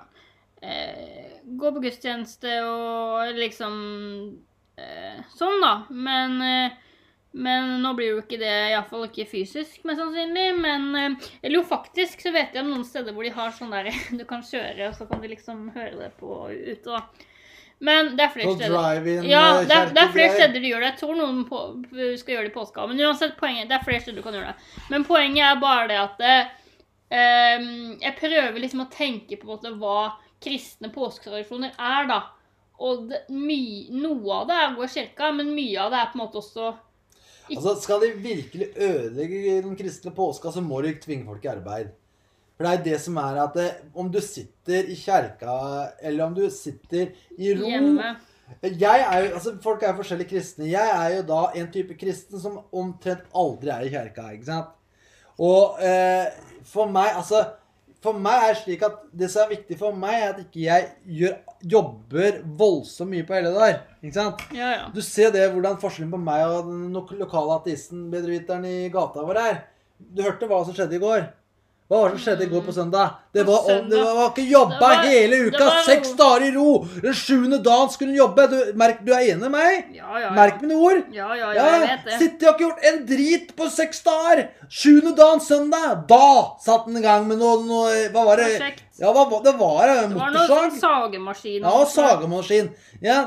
eh, gå på gudstjeneste og liksom eh, Sånn, da. Men eh, men nå blir jo ikke det iallfall ikke fysisk, mest sannsynlig. Men eh, Eller jo, faktisk så vet jeg om noen steder hvor de har sånn der du kan kjøre, og så kan du liksom høre det på ute, da. Men det er flere På steder. Ja, det er, det er flere steder du gjør det. Jeg tror noen på, skal gjøre det i påska. Men uansett, poenget, det er flere steder du kan gjøre det. Men poenget er bare det at det, um, Jeg prøver liksom å tenke på en måte hva kristne påsketradisjoner er, da. Og det, my, noe av det er i kirka, men mye av det er på en måte også Altså, Skal de virkelig ødelegge den kristne påska, så må de tvinge folk i arbeid. For det er det som er at det, om du sitter i kjerka, eller om du sitter i ro hjemme. Jeg er jo, altså Folk er jo forskjellige kristne. Jeg er jo da en type kristen som omtrent aldri er i kjerka. ikke sant? Og eh, for meg altså For meg er det slik at det som er viktig for meg, er at ikke jeg gjør, jobber voldsomt mye på hele der. ikke sant? Ja, ja. Du ser det hvordan forskjellen på meg og den lokale ateisten bedreviteren i gata vår er. Du hørte hva som skjedde i går. Hva var det som skjedde i går på søndag? Det var, søndag? det var, var ikke jobba var- hele uka, seks dager i ro! Den sjuende dagen skulle hun jobbe. Du, merk, du er enig med meg? Ja, ja, ja. Merk mine ord. Ja, ja, ja, jeg vet det. Sitte og ikke gjort en drit på seks dager! Sjuende dagen søndag, da satt den i gang med noe, noe Hva var det? Prosjekt. Ja, hva, var- det var en Det var noe sånn motorsag. sagemaskin. Ja, sagemaskin. Ja.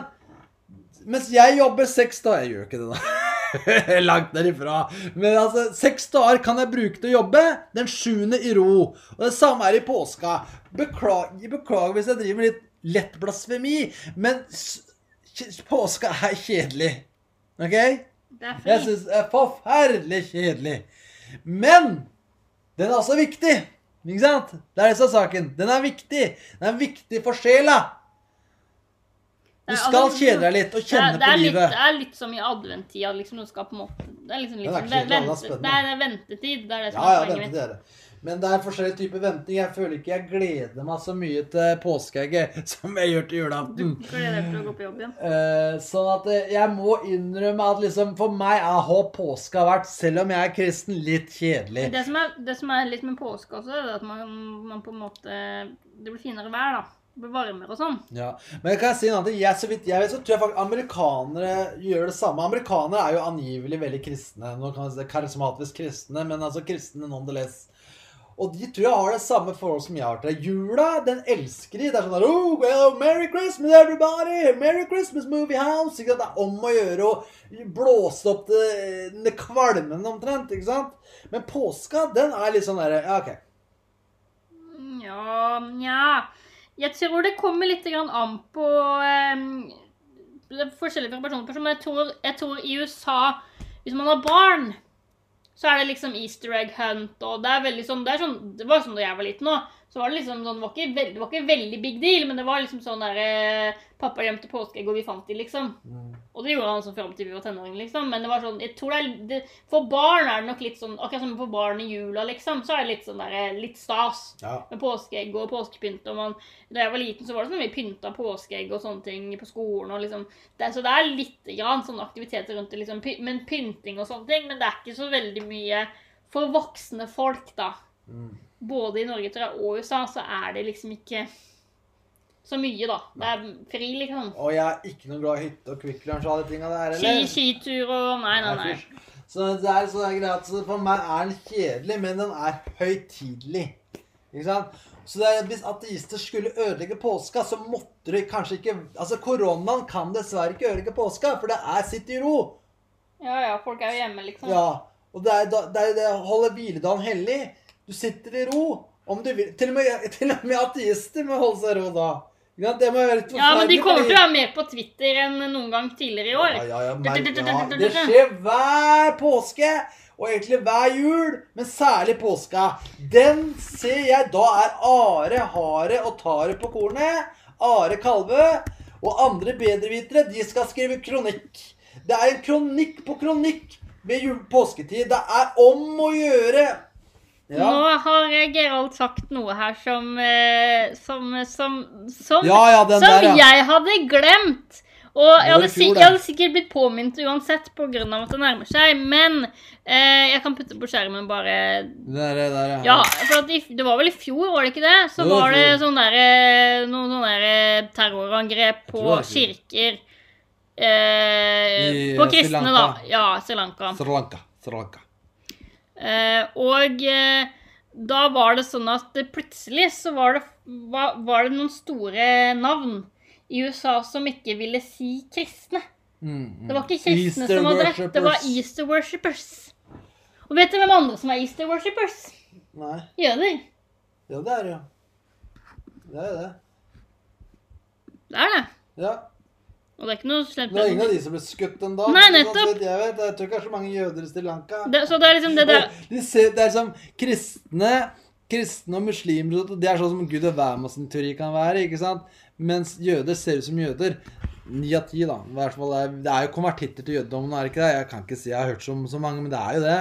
Mens jeg jobber seks dager Jeg gjør ikke det, da. Langt derifra. Men altså, seks dager kan jeg bruke til å jobbe. Den sjuende i ro. Og det samme er i påska. Beklager, beklager hvis jeg driver med litt lett blasfemi, men påska er kjedelig. OK? Det er Jeg fri. syns det er forferdelig kjedelig. Men den er også viktig. Ikke sant? Det er det som er saken. Den er viktig. Den er viktig for sjela. Du skal altså- kjede deg litt og Det er, kjenne det, er på litt, livet. det er litt som i adventtida. Liksom, du skal på en måte Det er liksom, liksom det, er vente, det er ventetid. Det er det som Ja, ja, er poenget mitt. Men det er forskjellige typer venting. Jeg føler ikke jeg gleder meg så mye til påskeegget som jeg gjør til julaften. Gleder deg til å gå på jobb igjen. Eh, sånn at eh, jeg må innrømme at liksom for meg er har påska vært, selv om jeg er kristen, litt kjedelig. Det som, er, det som er litt med påske også, er at man, man på en måte Det blir finere vær, da. Blir varmere og sånn. Ja, Men jeg kan si en annen ting. Jeg, så vidt jeg vet, så tror jeg faktisk amerikanere gjør det samme. Amerikanere er jo angivelig veldig kristne. Nå kan man si Karismatisk kristne, men altså kristne nonetheless. Og de tror jeg har det samme forhold som jeg har til det. Jula, den elsker de. Det er sånn der, oh, well, Merry Christmas, everybody! Merry Christmas, movie house! Ikke sant? Det er om å gjøre å blåse opp det, det kvalmende omtrent, ikke sant? Men påska, den er litt sånn derre Ja, OK. Ja, nja Jeg tror det kommer litt an på um, Det er forskjellig fra men jeg tror, jeg tror i USA Hvis man har barn, så er det liksom easter egg hunt, og det er veldig sånn Det, er sånn, det var sånn da jeg var liten òg. Så var det liksom sånn, det var, ikke veldig, det var ikke veldig big deal, men det var liksom sånn der eh, Pappa gjemte påskeegg, og vi fant de, liksom. Og det gjorde han sånn fram til vi var tenåringer, liksom. Men det var sånn, jeg tror det er, det, for barn er det nok litt sånn Akkurat som for barn i jula, liksom, så er det litt sånn der, eh, litt stas Ja. med påskeegg og påskepynt. Og man, da jeg var liten, så var det sånn vi pynta påskeegg og sånne ting på skolen. og liksom, det, Så det er litt grann sånn aktiviteter rundt det, liksom, men pynting og sånne ting. Men det er ikke så veldig mye for voksne folk, da. Både i Norge tror jeg, og USA så er det liksom ikke så mye, da. Det er fri, liksom. Og jeg er ikke noe glad i hytte og Kvikk Lunsj og alle de tinga der heller. skitur og Nei, nei, nei. Så det er sånn det greit. Så for meg er den kjedelig, men den er høytidelig. Ikke sant? Så det er, hvis ateister skulle ødelegge påska, så måtte de kanskje ikke Altså, koronaen kan dessverre ikke ødelegge påska, for det er sitt i ro. Ja ja, folk er jo hjemme, liksom. Ja. Og det er, jo det det å holde hviledagen hellig. Du sitter i ro. Om du vil. Til og med, til og med ateister må holde seg i ro da. Ja, men de kommer til å være mer på Twitter enn noen gang tidligere i år. Ja, ja, ja, men, ja, det skjer hver påske, og egentlig hver jul, men særlig påska. Den ser jeg da er Are Hare og Tare på kornet. Are Kalve. Og andre bedrevitere, de skal skrive kronikk. Det er en kronikk på kronikk ved påsketid. Det er om å gjøre. Ja, Nå har Gerald sagt noe her som eh, Som, som, som, ja, ja som der, jeg hadde glemt. Og jeg hadde, fjor, jeg hadde sikkert blitt påminnet uansett pga. at det nærmer seg. Men eh, jeg kan putte på skjermen bare der, der, ja. Ja, for at i, det var vel i fjor, var det ikke det? Så Det var var det sånn der, Noen sånne derre terrorangrep på kirker. Eh, på eh, kristne, da. Ja, Sri Lanka. Sri Lanka. Sri Lanka. Eh, og eh, da var det sånn at plutselig så var det, var, var det noen store navn i USA som ikke ville si kristne. Mm, Det var ikke kristne Easter som hadde rett, det var. Easter worshippers. Og vet du hvem andre som er Easter worshippers? Nei. Jøder. Ja, det er det, ja. Det er det. Det er det. Ja. Og det er ikke noe slemt Det er ingen av de som ble skutt ennå. Nei, nettopp. Jeg, vet. jeg tror ikke det er så mange jøder i Sri Lanka. det. Så det er liksom det der De ser, det er som kristne Kristne og muslimer Det er sånn som Gud og hvermannsen-teori kan være. ikke sant? Mens jøder ser ut som jøder. Ni av ti, da. I hvert fall det er jo konvertitter til jødedommen, er det ikke det? Jeg kan ikke si jeg har hørt så, så mange, men det er jo det.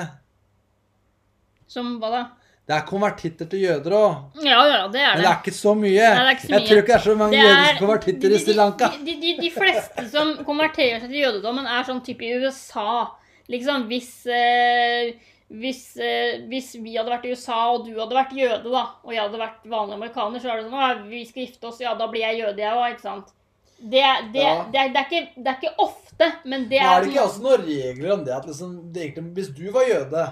Som hva da? Det er konvertitter til jøder òg. Ja, ja, det er Men det. det er ikke så mye. Nei, det er ikke så Jeg tror ikke det er så mange er, jødiske er- konvertitter i Sri Lanka. De, de, de, fleste som konverterer seg til jødedommen, er sånn type i USA. Liksom hvis eh, hvis, eh, hvis vi hadde vært i USA, og du hadde vært jøde, da, og jeg hadde vært vanlig amerikaner, så er det sånn at vi skal gifte oss, ja, da blir jeg jøde, jeg òg, ikke sant? Det, det, Ja. det, er, det, er ikke, det er ikke ofte, men det Men er er det ikke også noen regler om det at liksom, det egentlig, Hvis du var jøde,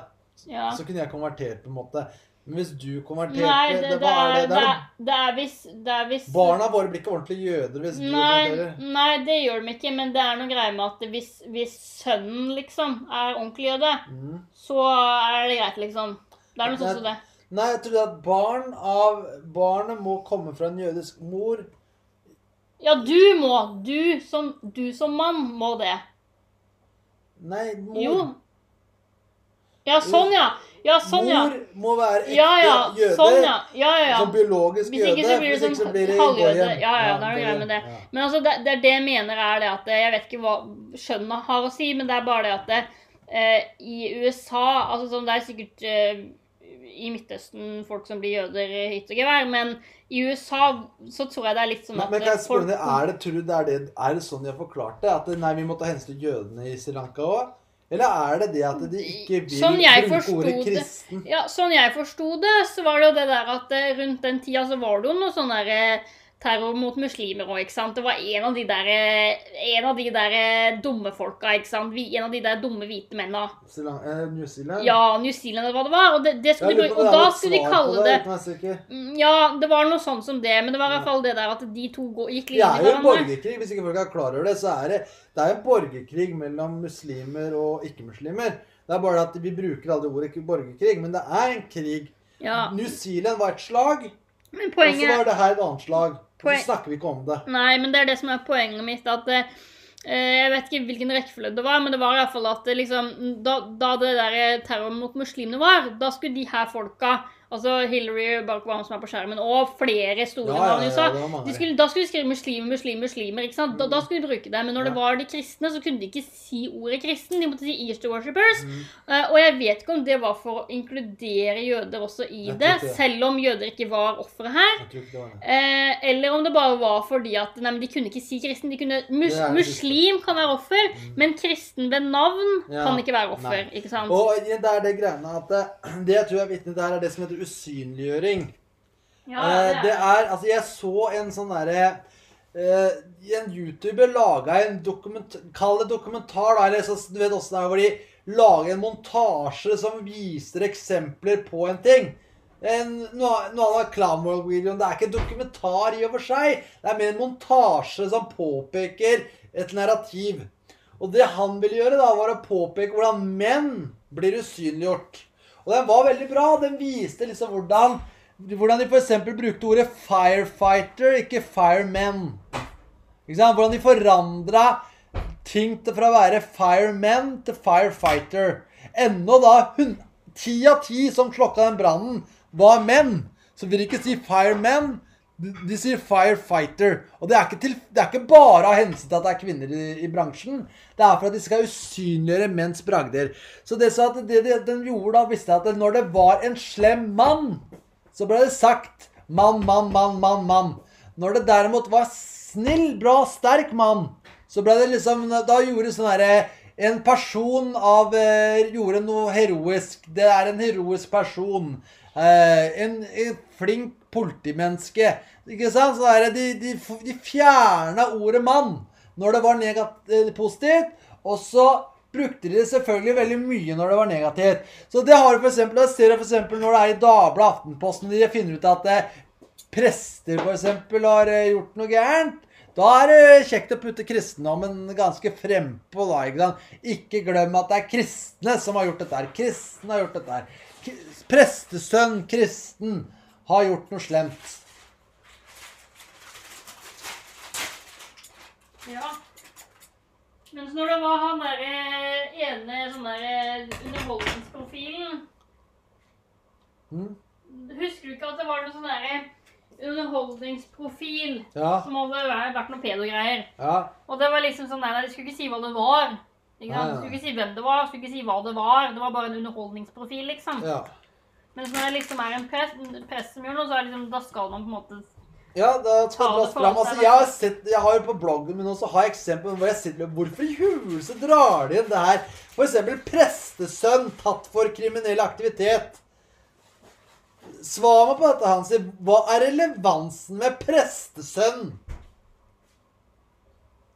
ja. så kunne jeg konvertert, på en måte. Men hvis du konverterte Nei, det, det, hva er, det? det, er det er hvis, det er hvis Barna våre blir ikke ordentlige jøder hvis du Nei, konverterer. nei, det gjør de ikke, men det er noe greie med at hvis, hvis sønnen liksom er ordentlig jøde, mm. så er det greit, liksom. Det er noe sånt som det. Nei, jeg trodde at barn av Barnet må komme fra en jødisk mor. Ja, du må. Du som, du som mann må det. Nei, mor. Jo. Ja, sånn, ja. Ja, sånn, ja. Mor må være ekte Ja, ja. jøde. Sånn, ja. Ja, ja, ja. Som biologisk Hvis ikke jøde. så blir hvis ikke så sånn halvjøde. Ja, ja, da er det greier med det. Men altså, det, det er det jeg mener er det at Jeg vet ikke hva skjønnet har å si, men det er bare det at det, eh, i USA altså sånn, Det er sikkert eh, i Midtøsten folk som blir jøder i hytt og gevær, men i USA så tror jeg det er litt sånn at men kan jeg spørre folk er det, tror du det er, det, er det sånn de har forklart det? At nei, vi må ta hensyn til jødene i Sri Lanka òg? Eller er det det at de ikke vil Sånn bruke ordet det- kristen? Ja, sånn jeg forsto det, så var det jo det der at eh, rundt den tida så var det jo noe sånn derre eh, terror mot muslimer òg, ikke sant. Det var en av de der En av de der dumme folka, ikke sant. En av de der dumme hvite mennene. Eh, New Zealand? Ja, New Zealand eller hva det var. Og, det, det skulle de, og er da skulle de kalle det. Mm, Ja, det var noe sånt som det, men det var i hvert fall det der at de to gikk Det litt er inn i jo en hverandre. borgerkrig. Hvis ikke folk er klar over det, så er det, det er en borgerkrig mellom muslimer og ikke-muslimer. Det er bare at vi bruker aldri ordet borgerkrig, men det er en krig. Ja, New Zealand var et slag, men og så var det her et annet slag. Og så snakker vi ikke om det. Nei, men det er det som er poenget mitt. At eh, Jeg vet ikke hvilken rekkefølge det var, men det var i hvert fall at det liksom, da, da det der terror mot muslimene var, da skulle de her folka Altså Hillary Obama som er på skjermen, og flere store Ja, navn i USA. da skulle de skrive muslimer, muslimer, muslimer. ikke sant? Da, da skulle de bruke det. Men når det var de kristne, så kunne de ikke si ordet kristen. De måtte si Easter worshippers. Mm. Uh, og jeg vet ikke om det var for å inkludere jøder også i det, det. selv om jøder ikke var ofre her. Det var det. Eh, eller om det bare var fordi at nei, men de kunne ikke si kristen. De kunne, mus, muslim kan være offer, men kristen ved navn Ja, kan ikke være offer. nei. ikke sant? Og det er det greiene at det, det jeg tror jeg vitne her, er det som heter usynliggjøring. Ja, Eh, det er Altså, jeg så en sånn derre eh, En YouTuber laga en dokument, Kall det dokumentar, da. Eller så, du vet åssen det er hvor de lager en montasje som viser eksempler på en ting. En, noe, noe av Clownworld-videoen. Det er ikke en dokumentar i og for seg. Det er mer en montasje som påpeker et narrativ. Og det han ville gjøre, da, var å påpeke hvordan menn blir usynliggjort. Og den var veldig bra. Den viste liksom hvordan hvordan de f.eks. brukte ordet 'firefighter', ikke 'firemen'. Ikke sant? Hvordan de forandra ting til fra å være 'firemen' til 'firefighter'. Ennå da ti av ti som slokka den brannen, var menn. Så vil de ikke si 'firemen', De, sier firefighter. Og det er, ikke til, det er ikke bare av hensyn til at det er kvinner i, i bransjen. Det er for at de skal usynliggjøre menns bragder. Så det, så det, det den gjorde da, visste at når det var en slem mann, så ble det sagt mann, mann, mann, mann, mann. Når det derimot var snill, bra, sterk mann, så ble det liksom Da gjorde sånn herre En person av eh, Gjorde noe heroisk. Det er en heroisk person. Eh, en, en flink politimenneske. Ikke sant? Så er det, de, de, de fjerna ordet 'mann' når det var eh, positivt. Og så brukte de det selvfølgelig veldig mye når det var negativt. Så det har du eksempel, jeg ser f.eks. når det er i Dagbladet Aftenposten de finner ut at eh, prester eksempel har eh, gjort noe gærent. Da er det kjekt å putte kristendommen ganske frempå. Ikke? Ikke glem at det er kristne som har gjort dette. her. Kristne har gjort dette. her. Prestesønn kristen har gjort noe slemt. Ja. Mens når det var han derre ene sånn derre underholdningsprofilen Mm. Husker du ikke at det var noe sånn derre underholdningsprofil Ja, som hadde vært noe pedogreier? ja. Og det var liksom sånn Nei, de skulle ikke si hva det var. Ikke sant? De skulle ikke si hvem det var, de skulle ikke si hva det var. Det var bare en underholdningsprofil, liksom. ja. Mens når det liksom er en press, en som gjør noe, så det liksom, da skal man på en måte Ja, da tar Ta det det fram. Altså, jeg har sett, jeg har på bloggen min også har jeg eksempler hvor jeg sitter Hvorfor i huleste drar de inn det her? For eksempel prestesønn tatt for kriminell aktivitet. Svar meg på dette, Hansi. Hva er relevansen med prestesønn?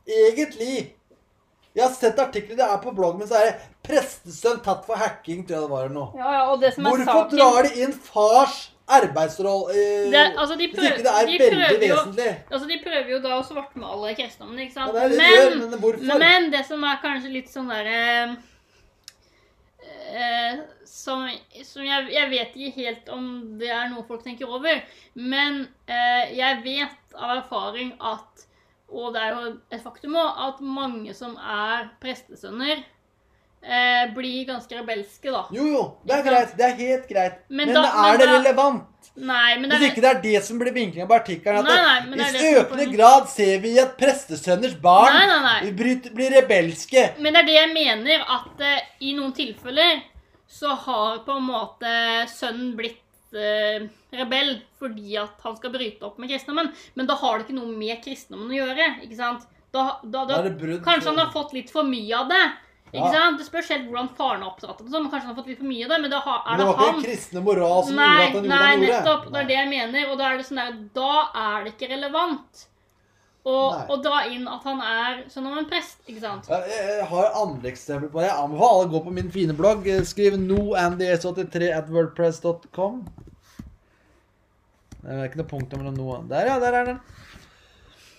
Egentlig. Jeg har sett artikler det er på bloggen min, så er det 'prestesønn tatt for hacking', tror jeg det var. noe. Ja, ja, og det som er Hvorfor saken drar de inn fars arbeidsrolle eh, Det- altså, de hvis ikke det er de veldig jo- vesentlig? Altså, De prøver jo da å svartmale kristendommen, ikke Ja, det det men, gjør, men, men hvorfor? men det som er kanskje litt sånn derre eh, Som, som jeg, jeg vet ikke helt om det er noe folk tenker over, men eh, jeg vet av erfaring at Og det er jo et faktum òg, at mange som er prestesønner, eh, blir ganske rebelske, da. Jo, jo, det er greit. Det er helt greit. Men Men, da- er men det da- relevant? Nei, men det Hvis er ikke det er det som blir vinklinga på artikkelen, at Nei, nei, det, det i det økende grad ser vi at prestesønners barn Nei, nei, nei. bryter- blir rebelske. Men det er det jeg mener, at eh, i noen tilfeller så har på en måte sønnen blitt rebell fordi at han skal bryte opp med kristendommen. Men da har det ikke noe med kristendommen å gjøre. ikke sant? Da, da, da, Da er kanskje han har fått litt for mye av det. ikke Ja. sant? Det spørs helt hvordan faren er oppdratt. og sånn, men Kanskje han har fått litt for mye av det, men da har, Men er det det var ikke han. den kristne moral som Nei, gjorde at han gjorde det Nei, nettopp. Det er det jeg mener. Og da er det sånn der, da er det ikke relevant å, og, dra inn at han er sånn om en prest. ikke sant? Jeg jeg har andre eksempler på det. Jeg anbefaler å gå på min fine blogg. Skriv noands83 at wordpress.com. Det er ikke noe punkt mellom noe. Der, ja, der er den.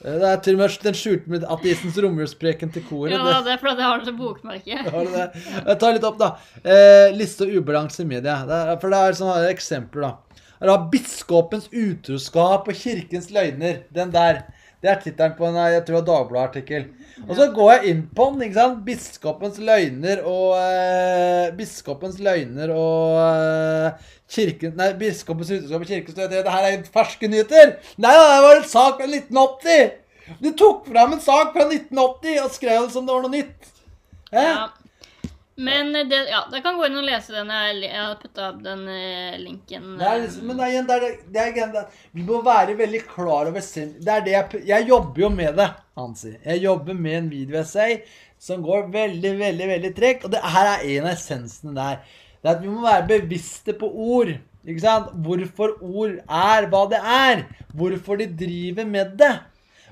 Eh, Det er til og med den skjulte med ateistens romjulspreken til koret. Ja, Det- det er fordi jeg har det som bokmerke. Har du det? Jeg tar litt opp, da. Eh, liste og ubalanse i media. Det er, for det er sånne eksempler, da. Her har biskopens utroskap og kirkens løgner. Den der. Det er tittelen på en jeg tror det Dagbladet-artikkel. Og så går jeg inn på den. ikke sant? Biskopens løgner og eh, Biskopens løgner og eh, kirken, Nei, biskopens utroskap og kirkens løgner. Det her er ferske nyheter! Nei, det var en sak fra 1980! Du tok fram en sak fra 1980 og skrev det som det var noe nytt. Eh? Ja. Men det, ja, det kan gå inn og lese den. Jeg har putta opp den eh, linken. Det er, liksom- men det er, igjen, det er, det er, igjen, det vi må være veldig klar over sin Det er det jeg, jeg jobber jo med det, Hansi. Jeg jobber med en videoessay som går veldig, veldig veldig tregt. Og det her er en av essensene der. Det er at vi må være bevisste på ord. Ikke sant? Hvorfor ord er hva det er. Hvorfor de driver med det.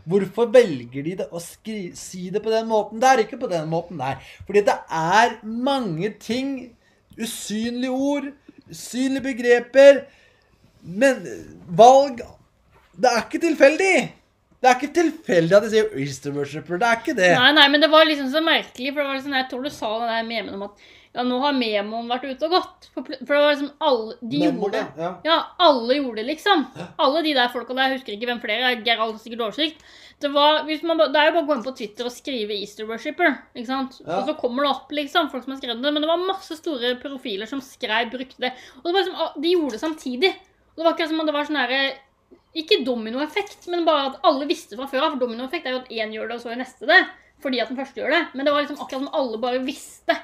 Hvorfor velger de det å si det på den måten der, ikke på den måten der? Fordi det er mange ting, usynlige ord, usynlige begreper, men valg Det er ikke tilfeldig! Det er ikke tilfeldig at de sier Easter worshipper. Det er ikke det. Nei, nei, men det var liksom så merkelig, for det var liksom, jeg tror du sa det der memen om at ja, nå har memoen vært ute og gått. For, for det var liksom alle De gjorde det. Ja. Ja, alle gjorde det, liksom. Alle de der folka der, jeg husker ikke hvem flere, Gerald har sikkert oversikt. Det, var, man, det er jo bare å gå inn på Twitter og skrive 'Easter Worshipper'. ikke sant? Ja. Og så kommer det opp, liksom, folk som har skrevet det. Men det var masse store profiler som skrev, brukte det. Og det var liksom, ah, de gjorde det samtidig. Og det var ikke som om det var sånn herre Ikke dominoeffekt, men bare at alle visste fra før av. For dominoeffekt er jo at én gjør det, og så gjør neste det. Fordi at den første gjør det. Men det var liksom akkurat som alle bare visste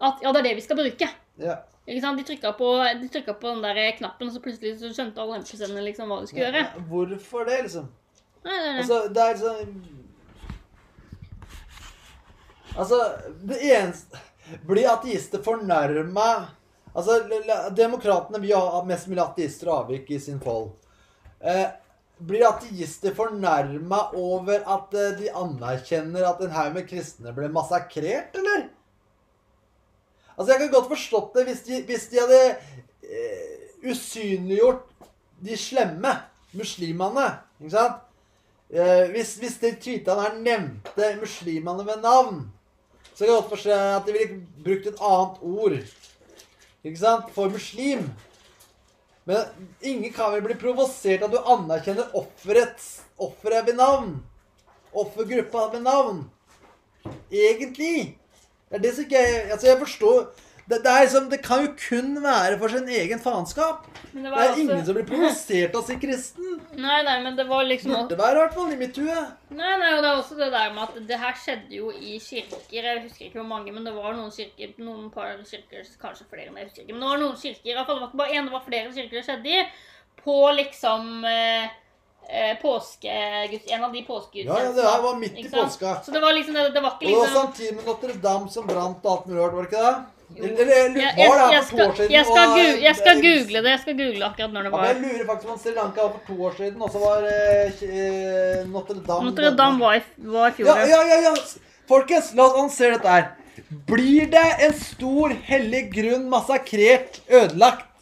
at ja, det er det vi skal bruke. Ja. Ikke sant? De trykka på, de på den der knappen, og så plutselig så skjønte alle NPC-ene liksom hva de skulle gjøre. Ja, Hvorfor det, liksom? Nei, nei, nei. Altså, det er sånn Altså, det eneste Blir ateister fornærma Altså, Demokratene vil ha mest mulig ateister og avvik i sin fold. Eh, blir ateister fornærma over at eh, de anerkjenner at en haug med kristne ble massakrert, eller? Altså, Jeg kan godt forstått det hvis de, hvis de hadde eh, usynliggjort de slemme muslimene. Ikke sant? Eh, hvis, hvis de tweetene her nevnte muslimene ved navn, så kan jeg godt forstå at de ville brukt et annet ord ikke sant? for muslim. Men ingen kan vel bli provosert av at du anerkjenner offeret ved navn. Offergruppa ved navn. Egentlig. Det er det som ikke Altså, jeg forstår det, det, liksom, det kan jo kun være for sin egen faenskap. Det, Det er også- ingen som blir provosert av å si kristen. Nei, nei, men det var liksom Burde være, i hvert fall, i mitt hue. Nei, nei, og det er også det der med at det her skjedde jo i kirker. Jeg husker ikke hvor mange, men det var noen kirker, noen par kirker, kanskje flere, enn jeg husker ikke. Men det var noen kirker, i hvert fall det var ikke bare én, det var flere kirker det skjedde i, på liksom eh, påskeguds... En av de Ja, ja, det var midt i påska. Så det var liksom, det, det var ikke liksom... Og det var liksom... samtidig med Notre-Dame som brant og alt mulig rart, var det ikke det? Eller, eller Jeg, jeg, jeg, skal, siden? jeg, skal, og- gu, jeg skal google det. Jeg skal google akkurat når det Ja, men jeg lurer faktisk på om Sri Lanka var for to år siden, og så var eh, eh, Notre-Dame Notre-Dame var, var i fjor. Ja, ja, ja, ja. Folkens, la oss annonsere dette her. Blir det en stor hellig grunn massakrert, ødelagt, Ja,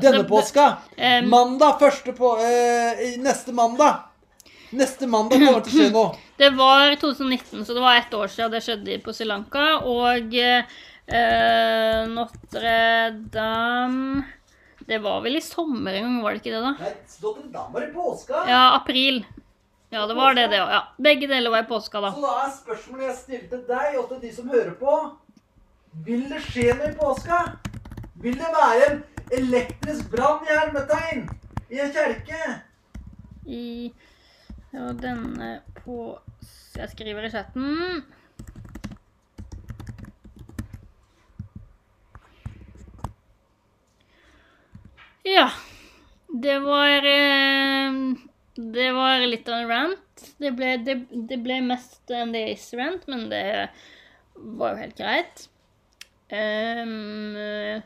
denne det- påska? Um, Mandag første på uh, Neste mandag. Neste mandag kommer det til å skje noe. Det var 2019, så det var ett år siden det skjedde på Sri Lanka. Og uh, Notre-Dame Det var vel i sommer en gang, var det ikke det, da? Nei, Notre-Dame var i påska. Ja, april. Ja, det var det, det òg. Ja. Begge deler var i påska, da. Så da er spørsmålet jeg stiller til deg og til de som hører på Vil det skje noe i påska? Vil det være en elektrisk brann i hermetegn i en kjerke? I Ja, denne på Jeg skriver i chatten. Ja. Det var eh, Det var litt av en rant. Det ble, det, det ble mest en Days rant, men det var jo helt greit. Ehm,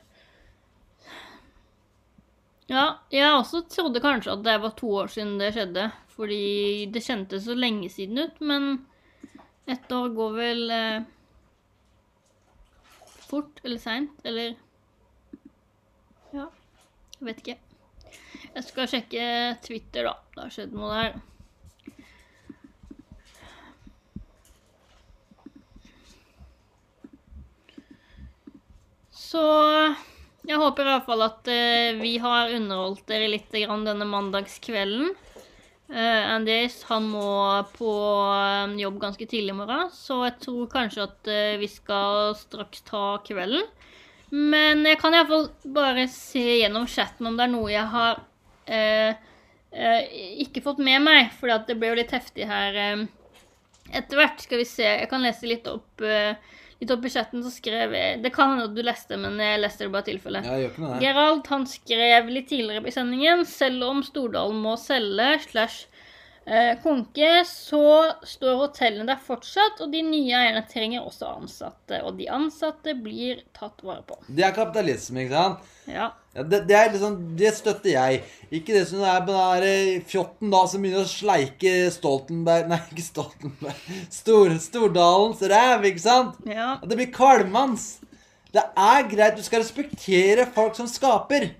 ja, jeg også trodde kanskje at det var to år siden det skjedde. Fordi det kjentes så lenge siden ut, men ett år går vel eh, fort eller seint, eller Ja, jeg vet ikke. Jeg skal sjekke Twitter, da. Det har skjedd noe der. Så jeg håper i hvert fall at uh, vi har underholdt dere litt denne mandagskvelden. Uh, Andres han må på eh, jobb ganske tidlig i morgen, så jeg tror kanskje at uh, vi skal straks ta kvelden. Men jeg kan iallfall bare se gjennom chatten om det er noe jeg har eh, eh, ikke fått med meg, for det ble jo litt heftig her eh, etter hvert. Skal vi se, jeg kan lese eh, litt opp i chatten, så skrev jeg Det kan hende at du leste, men jeg leste det bare tilfelle. Jeg gjør ikke noe Gerald han skrev litt tidligere i sendingen selv om Stordalen må selge slash konke, så står hotellene der fortsatt, og de nye eierne trenger også ansatte. Og de ansatte blir tatt vare på. Det er kapitalisme, ikke sant? Ja. Ja, det, det, liksom, det støtter jeg. Ikke det som er på den der eh, fjotten da som begynner å sleike Stoltenberg Nei, ikke Stoltenberg. Stor, Stordalens ræv, ikke sant? ja. Det blir kvalmende. Det er greit, du skal respektere folk som skaper.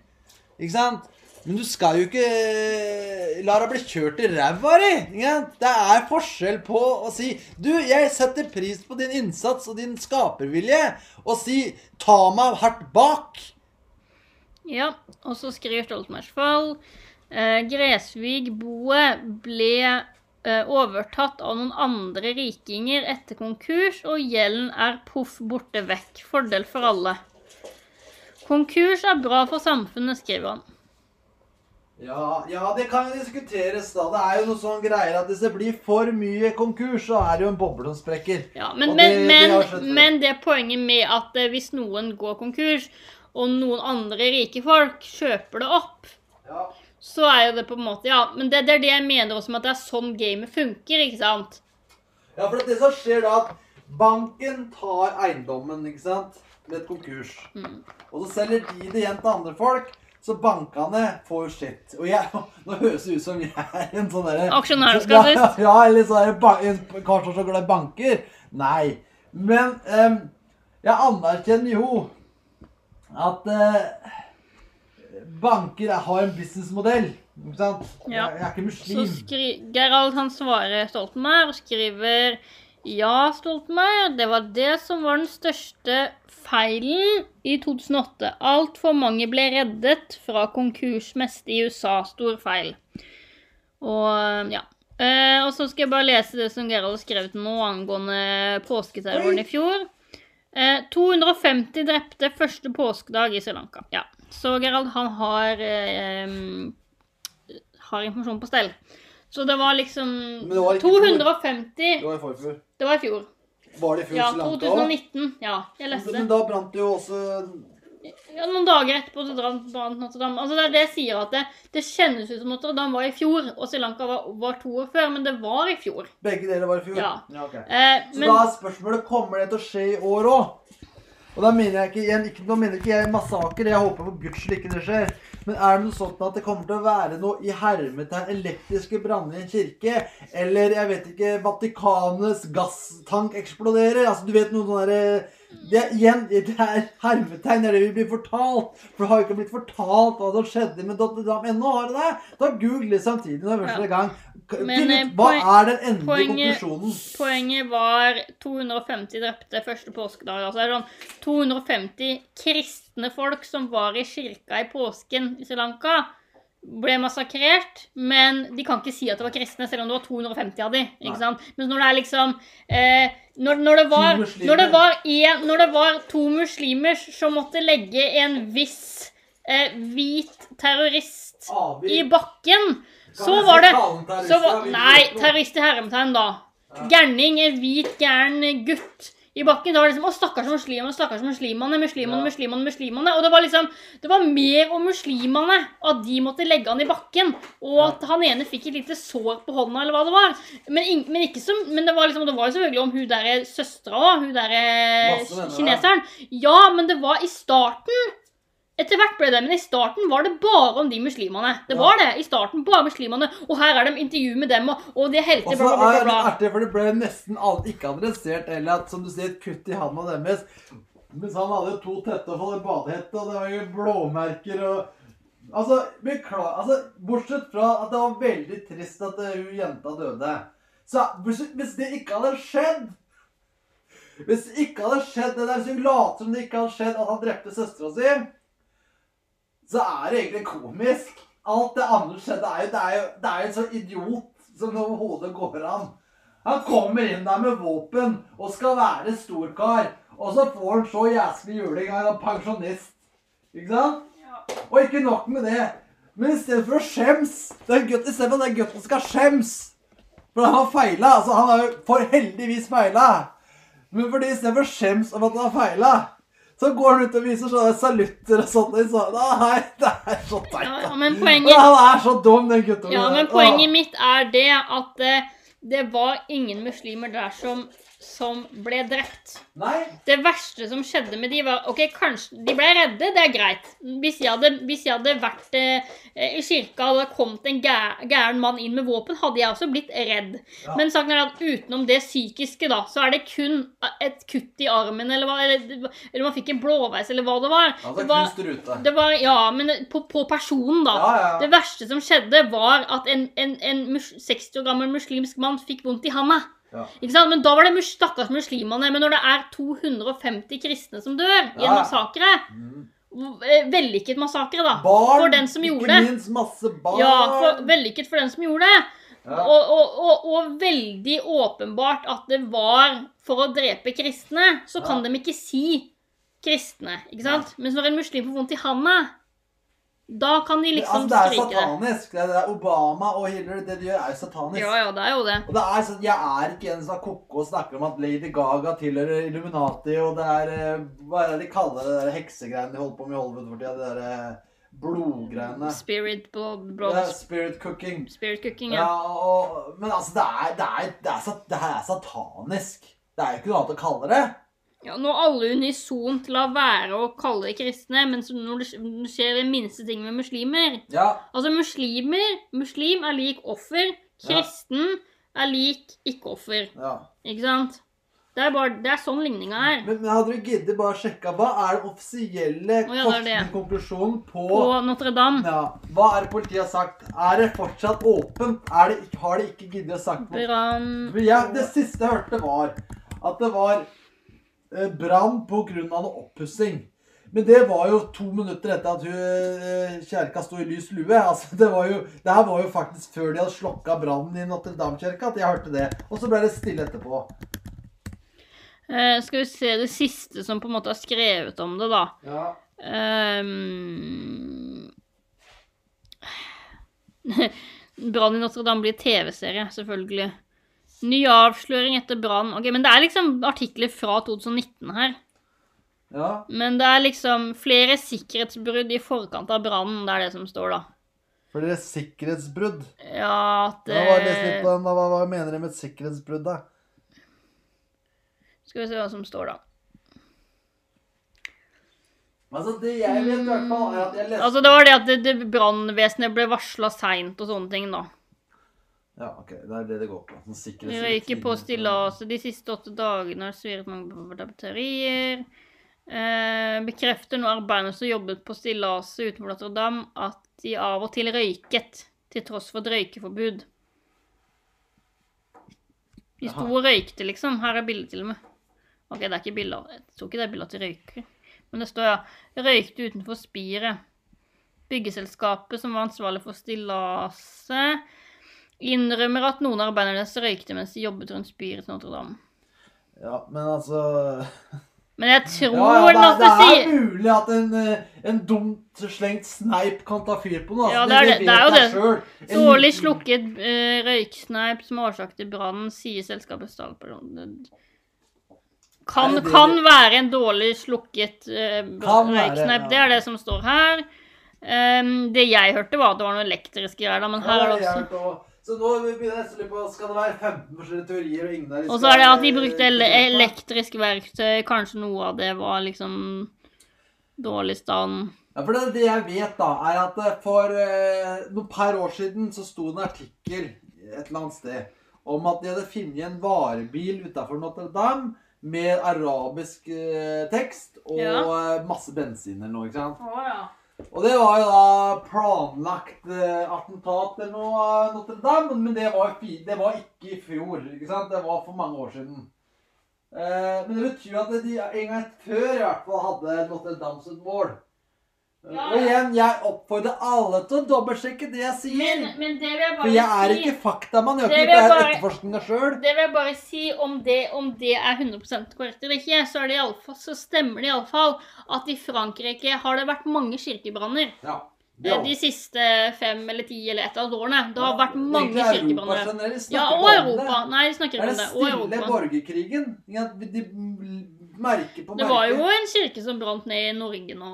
Ikke sant? Men du skal jo ikke eh, la deg bli kjørt i ræva di. Det er forskjell på å si Du, jeg setter pris på din innsats og din skapervilje. Og si ta meg hardt bak. ja. Og så skriver Stoltenbergsfall eh, Gresvig-boet ble eh, overtatt av noen andre rikinger etter konkurs, og gjelden er poff borte vekk. Fordel for alle. Konkurs er bra for samfunnet, skriver han. Ja, ja, det kan jo diskuteres, da. Det er jo noe sånn greier at hvis det blir for mye konkurs, så er det jo en boble som sprekker. Ja, men, det- men, det men det poenget med at eh, hvis noen går konkurs, og noen andre rike folk kjøper det opp, Ja. så er jo det på en måte Ja, men det, det er det jeg mener også med at det er sånn gamet funker, ikke sant? Ja, for det som skjer da, at banken tar eiendommen, ikke sant, med et konkurs. Mm. Og så selger de det igjen til andre folk, så bankene får sitt. Og jeg, nå høres det ut som jeg er en sånn derre Aksjonærskattist. Ja, ja, eller sånn er så glad i banker. Nei. Men em, jeg anerkjenner jo at eh, banker har en businessmodell. Ikke sant? Ja. Jeg, jeg er ikke Så muslim. skri Gerald han svarer Stoltenberg og skriver Ja, Stoltenberg, det var det som var den største feilen i 2008. Altfor mange ble reddet fra konkursmeste i USA. Stor feil. Og ja. Eh, og så skal jeg bare lese det som Gerald har skrevet nå angående påsketerroren i fjor. Eh, 250 drepte første påskedag i Sri Lanka. Ja. Så Gerald, han har eh, har informasjon på stell. Så det var liksom det var ikke fjor. 250 Det var i forfjor. Det var i fjor. Var det i fjor Ja, Sri Lanka også? 2019. Ja, jeg leste Men da brant det jo også Ja, noen dager etterpå så brant brant Notre-Dame. Altså det er det jeg sier, at det, det kjennes ut som Notre-Dame var i fjor, og Sri Lanka var, var to år før, men det var i fjor. Begge deler var i fjor? Ja. ok. Eh, Så men da er spørsmålet kommer det til å skje i år òg. Og da mener jeg ikke igjen, ikke, mener ikke jeg massaker, jeg håper for gudskjelov ikke det skjer. Men er det noe sånt at det kommer til å være noe i hermetegn elektriske branner i en kirke? Eller jeg vet ikke, Vatikanets gasstank eksploderer? Altså, du vet noe sånn derre det, er- igjen, det er hermetegn, det er det vi blir fortalt. For det har jo ikke blitt fortalt hva som skjedde med ennå, har det det? Da google det samtidig når første Ja. gang. Men, Finn eh, ut, hva er den endelige poenget- konklusjonen? Poenget var 250 drepte første påskedag. Altså det er sånn 250 kristne folk som var i kirka i påsken i Sri Lanka, ble massakrert. Men de kan ikke si at det var kristne, selv om det var 250 av dem. Ikke sant? Men når det er liksom eh, når, når, det var, når, det var en, når det var to muslimer som måtte legge en viss eh, hvit terrorist i bakken, så var det så var, Nei, terrorist i hermetegn, da. Gærning, en hvit, gæren gutt i bakken. Det var det liksom Å, stakkars muslimene, stakkars muslimene, muslimene, muslimene, muslimene. Og det var liksom Det var mer om muslimene, at de måtte legge han i bakken. Og at han ene fikk et lite sår på hånda, eller hva det var. Men, men som Men det var liksom Det var jo selvfølgelig om hun derre søstera òg. Hun derre kineseren. Ja, men det var i starten. Etter hvert ble det, men i starten var det bare om de muslimene. Det Ja. var det. I starten bare muslimene. Og her er det intervju med dem, og, og de er helter, bla, bla, bla. det bla. artig, for det ble nesten alt ikke adressert eller at, som du sier, et kutt i handa deres. Mens han hadde to tette og hadde badehette, og det var jo blåmerker og Altså, beklager altså, bortsett fra at det var veldig trist at eh, hun jenta døde. Så hvis det ikke hadde skjedd Hvis det ikke hadde skjedd det der, så hun later som det ikke hadde skjedd at han drepte søstera si, så er det egentlig komisk. Alt det andre skjedde er jo Det er jo, det er jo en sånn idiot som det overhodet går an. Han kommer inn der med våpen og skal være storkar. Og så får han så jæsklig juling av en pensjonist. Ikke sant? Ja. Og ikke nok med det. Men i stedet for å skjems det er gutt, I stedet for at den gutten skal skjems For han har feila. Altså, han har for heldigvis feila. Men fordi i stedet for å skjems over at han har feila, så går han ut og viser sånne salutter og sånt. og Så, nei, det er så teit. Ja, men poenget, Han er så dum, den gutten. ja, men poenget mitt er det at eh, det var ingen muslimer der som, som ble drept. Nei. Det verste som skjedde med de var Ok, kanskje de ble redde, det er greit. Hvis jeg hadde, hvis jeg hadde vært eh, i kirka og det hadde kommet en gæren mann inn med våpen, hadde jeg også blitt redd. Ja. Men saken er at utenom det psykiske, da, så er det kun et kutt i armen, eller hva Eller, eller man fikk en blåveis, eller hva det var. Ja, Det var, rute. det var ja, men på, på personen, da. Ja, ja, ja. Det verste som skjedde, var at en, en, en 60 år gammel muslimsk mann fikk vondt i handa. Ja. Ikke sant? Men da var det mus stakkars muslimene. Men når det er 250 kristne som dør i en massakre Mm. eh, Vellykket massakre, da. Barn, For den som gjorde det. masse barn. Ja, for, Vellykket for den som gjorde det. Ja. Og, og, og, og veldig åpenbart at det var for å drepe kristne. Så kan Ja. de ikke si kristne, ikke sant? Mens når en muslim får vondt i handa Da kan de liksom altså, det er satanisk. Det er, det Obama og Hillary, det de gjør, er jo satanisk. Ja, ja, det er jo det. Og det er sånn, Jeg er ikke en som er koko og snakker om at Lady Gaga tilhører Illuminati, og det er eh, Hva er det de kaller det der heksegreiene de holder på med i Hollywood for tida? Det der eh, blodgreiene. Spirit blood, Det er spirit cooking. spirit cooking, Ja, ja. og, men altså, det er, det, er, det, er, det er satanisk. Det er jo ikke noe annet å kalle det. Ja. Når alle unisont lar være å kalle det kristne, men når det skjer den minste ting med muslimer Ja, Altså, muslimer Muslim er lik offer. Kristen er lik ikke-offer. ja. Ikke sant? Det er, bare, det er sånn ligninga er. Men, men hadde du giddet bare sjekka hva er den offisielle Å, ja, det det. konklusjonen på, På Notre-Dame. ja, Hva er det politiet har sagt? Er det fortsatt åpent? Er har de ikke giddet å sagt noe? Brann ja, det siste jeg hørte, var at det var brann pga. noe oppussing. Men det var jo to minutter etter at hun, eh, kjerka sto i lys lue. Altså, det, var jo, det her var jo faktisk før de hadde slokka brannen i Notre-Dame-kirka at jeg hørte det. Og så ble det stille etterpå. eh, Skal vi se det siste som på en måte har skrevet om det, da. Ja. Um, Brann i Notre-Dame blir TV-serie, selvfølgelig. Ny avsløring etter brann. Ok, Men det er liksom artikler fra 2019 her. ja. Men det er liksom flere sikkerhetsbrudd i forkant av brannen. Det er det som står, da. Flere er sikkerhetsbrudd. Ja, at det... hva, eh, hva, hva mener de med et sikkerhetsbrudd, da? Skal vi se hva som står, da. Altså, Det jeg vet, i hvert fall, er at jeg leste Altså, det var det at brannvesenet ble varsla seint og sånne ting, da. Ja, ok, Det er det det går på. Sånn sikkerhets- Røyker på stillaset de siste åtte dagene har sviret mange på batterier. Eh, bekrefter nå arbeiderne som jobbet på stillaset utenfor Notre-Dame, at de av og til røyket, til tross for et røykeforbud. De sto og røykte, liksom. Her er bildet til og med. Ok, det er ikke bilder. Jeg tror ikke det er bilder til røyker. Men det står, ja. Røykte utenfor spiret. Byggeselskapet som var ansvarlig for stillaset, innrømmer at noen av arbeiderne deres røykte mens de jobbet rundt spiret til Notre-Dame. Ja, men altså Men jeg tror Ja, ja, det, det det er mulig at en, eh, en dumt slengt sneip kan ta fyr på noe. Altså. Ja, det er det. Det er jo det. Dårlig slukket uh, røyksneip som årsak til brannen, sier selskapets talsperson. Kan, kan være en dårlig slukket uh, røyksneip. Det er det som står her. Um, det jeg hørte, var at det var noen elektriske greier, men her er det også. Så nå begynner jeg nesten på Skal det være 15 forskjellige teorier, og ingen Og så er det at de brukte ele elektrisk verktøy. Kanskje noe av det var liksom dårlig stand. Ja, for det, det jeg vet, da, er at eh, for eh, noen par år siden så sto det en artikkel et eller annet sted om at de hadde funnet en varebil utafor Notre-Dame med arabisk eh, tekst og Ja. eh, masse bensin eller noe. ikke sant? Å ja. Og det var jo da planlagt eh, attentat eller noe Notre-Dame, men det var, det var ikke i fjor. ikke sant? Det var for mange år siden. Eh, men det betyr at de en gang før i hvert fall hadde Notre-Dame som mål. Eh, Ja, Og igjen, jeg oppfordrer alle til å dobbeltsjekke det jeg sier. Men, men det vil jeg bare For jeg er si ikke faktamann. Jeg har ikke gjort det etterforskninga sjøl. Det vil jeg bare si om det, om det er 100% korrekt eller ikke, så, er det i alle fall, så stemmer det iallfall at i Frankrike har det vært mange kirkebranner Ja. Ja. de siste fem eller ti eller et av årene. Det har vært mange Europa kirkebranner. Ja, og om. Europa. Nei, de snakker Det ikke er om det. Og stille borgerkrigen. Ja, De merker på merke. Det var jo en kirke som brant ned i Norge nå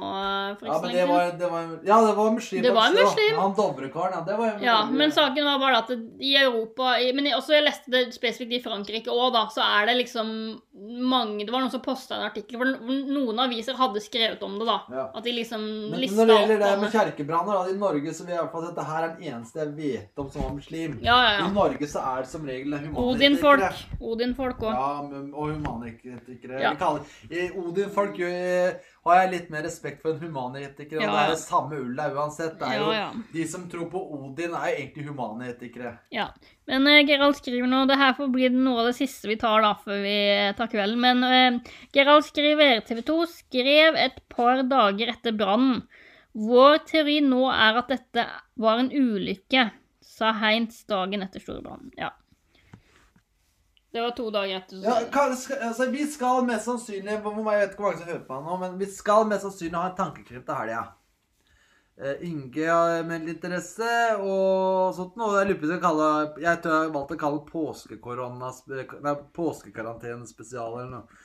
for Ja, ikke så men lenge det siden. var, det var, ja, det var muslim. Det var en muslim. Han Dovrekaren, ja. Det var Ja, men saken var bare at i Europa i- Men også jeg leste det spesifikt i Frankrike òg, da. Så er det liksom mange Det var noen som posta en artikkel hvor noen aviser hadde skrevet om det, da. Ja. At de liksom lista men når det gjelder det med kjerkebranner i Norge, så vil jeg i hvert fall at det her er den eneste jeg vet om som var muslim. Ja, ja, ja. I. Norge så er det som regel humanpolitikere. Odin-folk. Odin-folk òg. Ja, og humanitikere, Ja. Vi kaller- Odin-folk har jeg litt mer respekt for enn humanpolitikere. Og Ja, det er det samme ulla uansett. Det er Ja, jo, ja. De som tror på Odin, er jo egentlig humanetikere. Ja. Men uh, Gerald skriver nå Det her får bli noe av det siste vi tar da før vi tar kvelden. Men uh, Gerald skriver TV 2 skrev et par dager etter brannen. Vår teori nå er at dette var en ulykke, sa Heinz dagen etter storbrannen. Ja. Det var to dager etter. Ja, altså, vi skal mest sannsynlig Jeg vet ikke hvor mange som hører på nå, men vi skal mest sannsynlig ha en tankekrim til helga. eh, Inge har meldt interesse og sånt noe. Jeg lurer kalle Jeg tror jeg har valgt å kalle det påskekarantenespesial eller noe.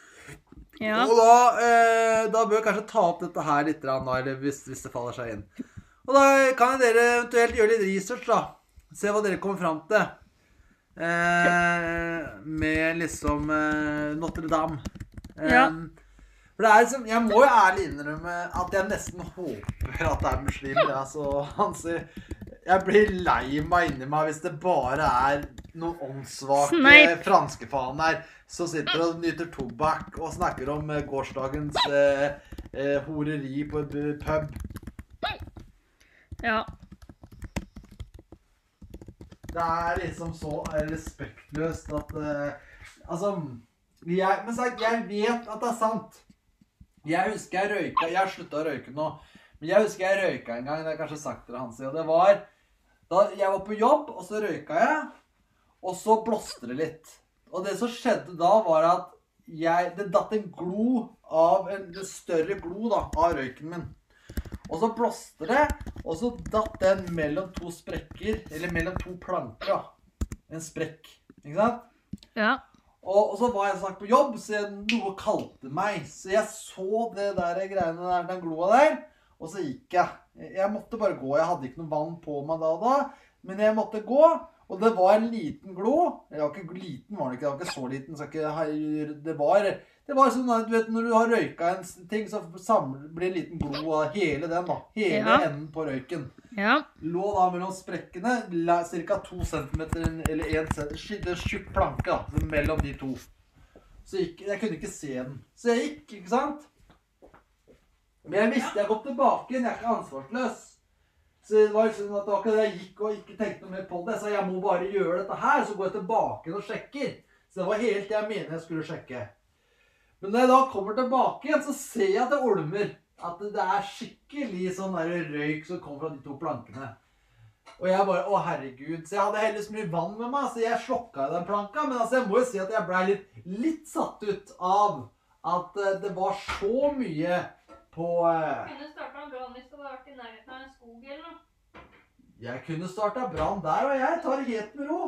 Ja. Og da, eh, da bør jeg kanskje ta opp dette her litt, eller hvis, hvis det faller seg inn. Og da kan dere eventuelt gjøre litt research, da. Se hva dere kommer fram til. Eh, med liksom eh, Notre-Dame. Eh, Ja. For det er liksom, Jeg må jo ærlig innrømme at jeg nesten håper at det er muslimer. Altså, sier Jeg blir lei meg inni meg hvis det bare er noen åndssvake franskefaen her som sitter og nyter tobakk og snakker om eh, gårsdagens eh, eh, horeri på en pub. ja. Det er liksom så respektløst at eh, Altså jeg, Men sagt, jeg vet at det er sant. Jeg husker jeg røyka Jeg har slutta å røyke nå. Men jeg husker jeg røyka en gang. Det har kanskje sagt til Hansi. Og det var da jeg var på jobb, og så røyka jeg. Og så blåste det litt. Og det som skjedde da, var at jeg, det datt en glo av en, en større glo da, av røyken min. Og så blåste det, og så datt den mellom to sprekker, eller mellom to planker. da. En sprekk. Ikke sant? Ja. Og, og så var jeg snart på jobb, så jeg, noe kalte meg. Så jeg så det der greiene der, den gloa der, og så gikk jeg. Jeg måtte bare gå. Jeg hadde ikke noe vann på meg da og da, men jeg måtte gå. Og det var en liten glo. Eller ikke liten, var den ikke. Det var ikke så liten. Så ikke, det var det var sånn at du vet, Når du har røyka en ting, så samler, blir en liten glo av hele den. da. Hele Ja. enden på røyken Ja. lå da mellom sprekkene ca. 2 cm eller 1 cm En tjukk planke da, mellom de to. Så gikk, jeg kunne ikke se den. Så jeg gikk, ikke sant? Men jeg visste jeg kom tilbake igjen. Jeg er ikke ansvarsløs. Så det var liksom at det jeg gikk og ikke tenkte noe mer på det. Så jeg må bare gjøre dette her, så går jeg tilbake og sjekker. Så det var helt det jeg mener jeg skulle sjekke. Men når jeg da kommer tilbake igjen, så ser jeg at det olmer. At det er skikkelig sånn der røyk som kommer fra de to plankene. Og jeg bare Å, herregud. Så jeg hadde heller så mye vann med meg, så jeg slokka den planka. Men altså, jeg må jo si at jeg blei litt, litt satt ut av at eh, det var så mye på eh, Kunne starta en brann hvis du hadde vært i nærheten av en skog eller noe. Jeg kunne starta brann der, og jeg tar det helt med ro.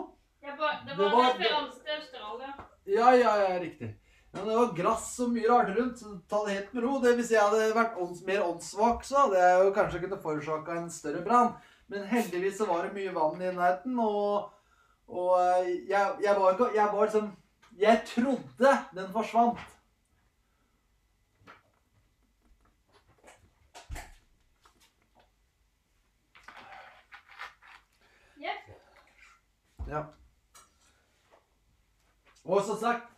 Bare, det Det var var- referanse til Australia. Ja, ja, ja, riktig. Men det var grass og mye rart rundt, så ta det helt med ro. Det Hvis jeg hadde vært ånds, mer åndssvak, så hadde jeg jo kanskje kunnet forårsaka en større brann. Men heldigvis så var det mye vann i nærheten, og, og eh, jeg, jeg var ikke Jeg var liksom Jeg trodde den forsvant. Ja. Og som sagt,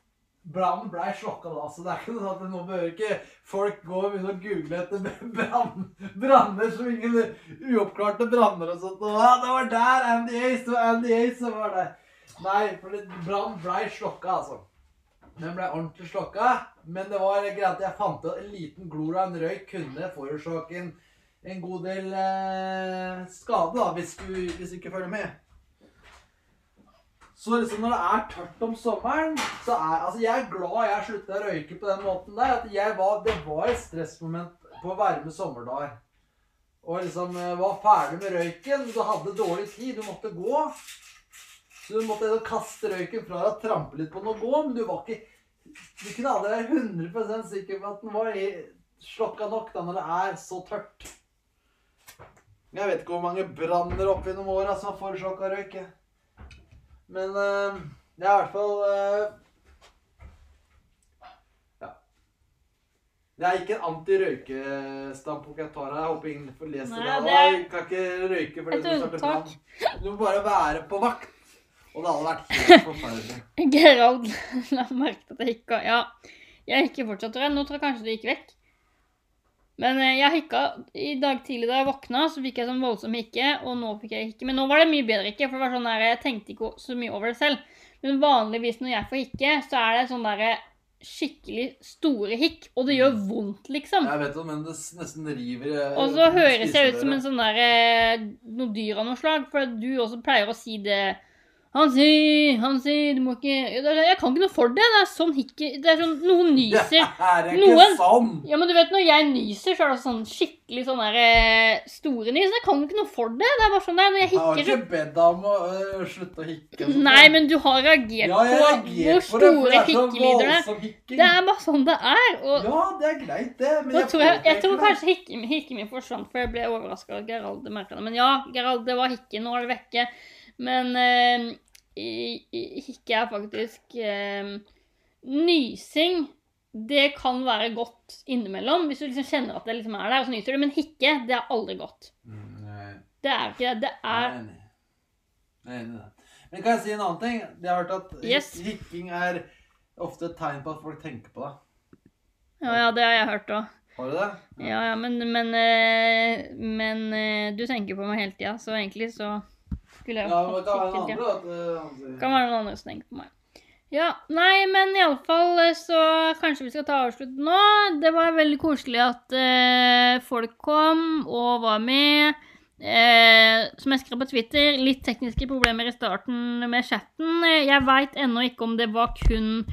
brannen blei slokka da, så det er ikke sånn at nå behøver ikke folk gå og begynne å google etter brann, branner som ingen uoppklarte branner og sånt. Og, det var der Andy Ace, var Andy Ace som var der. Nei, for brannen blei slokka, altså. Den blei ordentlig slokka, men det var greit at jeg fant ut at en liten glor av en røyk kunne forårsake en, en god del eh, skade, da, hvis du, hvis du ikke følger med. Så liksom når det er tørt om sommeren, så er altså jeg er glad jeg slutta å røyke på den måten der. At var, det var et stressmoment på varme sommerdager. Og liksom eh, var ferdig med røyken. Du hadde dårlig tid, du måtte gå. Så du måtte kaste røyken fra deg og trampe litt på den og gå, men du var ikke Du kunne aldri være 100% sikker på at den var slokka nok da når det er så tørt. Jeg vet ikke hvor mange branner opp gjennom åra som har forårsaka røyk. Men eh, det er i hvert fall eh, Ja. Det er ikke en anti-røykestandpunkt jeg tar her. Jeg håper ingen får lese det. er jeg kan ikke røyke fordi et du snakker unntak. Du må bare være på vakt. Og det hadde vært helt forferdelig. Gerald la merke til at jeg hikka. Ja, jeg hikker fortsatt, tror jeg. Nå tror jeg kanskje du gikk vekk. Men eh, jeg hikka i dag tidlig da jeg våkna, så fikk jeg sånn voldsom hikke. Og nå fikk jeg hikke. Men nå var det mye bedre hikke, for det var sånn der, jeg tenkte ikke så mye over det selv. Men vanligvis når jeg får hikke, så er det sånn derre skikkelig store hikk. Og det gjør vondt, liksom. Jeg vet det, men det nesten river eh, Og så høres jeg ut som en sånn der, eh, noe dyr av noe slag, for du også pleier å si det Hansi, sier, du må ikke Jeg kan ikke noe for det. Det er sånn hikke Det er sånn Noen nyser. Det er ikke Noen- sånn! Ja, men du vet, når jeg nyser, så er det sånn skikkelig sånn der eh, store nys. Jeg kan ikke noe for det. Det er bare sånn det er. Når jeg Jeg har ikke bedt deg om å øh, slutte å hikke. Sånn. Nei, men du har reagert ja, på hvor det, store det er så hikkelyder det er. Det er bare sånn det er. Og Ja, det er greit, det. Men jeg, tror jeg, jeg tror kanskje hikken hikken min forsvant, for jeg ble overraska av Geralde merka det. Men ja, Geralde var hikken, nå er det vekke. Men eh, i- i- er faktisk eh, Nysing det kan være godt innimellom, hvis du liksom kjenner at det liksom er der, og så nyser du. Men hikke, det er aldri godt. Mm, nei. Det er ikke det. Det er Nei, nei. nei. Men kan jeg si en annen ting? Jeg har hørt at Yes. hikking er ofte et tegn på at folk tenker på deg. Ja, ja, det har jeg hørt òg. Har du det? Ja, ja, men, men, eh, men eh, du tenker på meg hele tida, så egentlig så skulle jeg Ja, men det kan være hatt en hikk hele andre. han sier- Kan være noen andre som tenker på meg. Ja, nei, men iallfall så kanskje vi skal ta avslutt nå. Det var veldig koselig at eh, folk kom og var med. Eh, som jeg skrev på Twitter, litt tekniske problemer i starten med chatten. Jeg veit ennå ikke om det var kun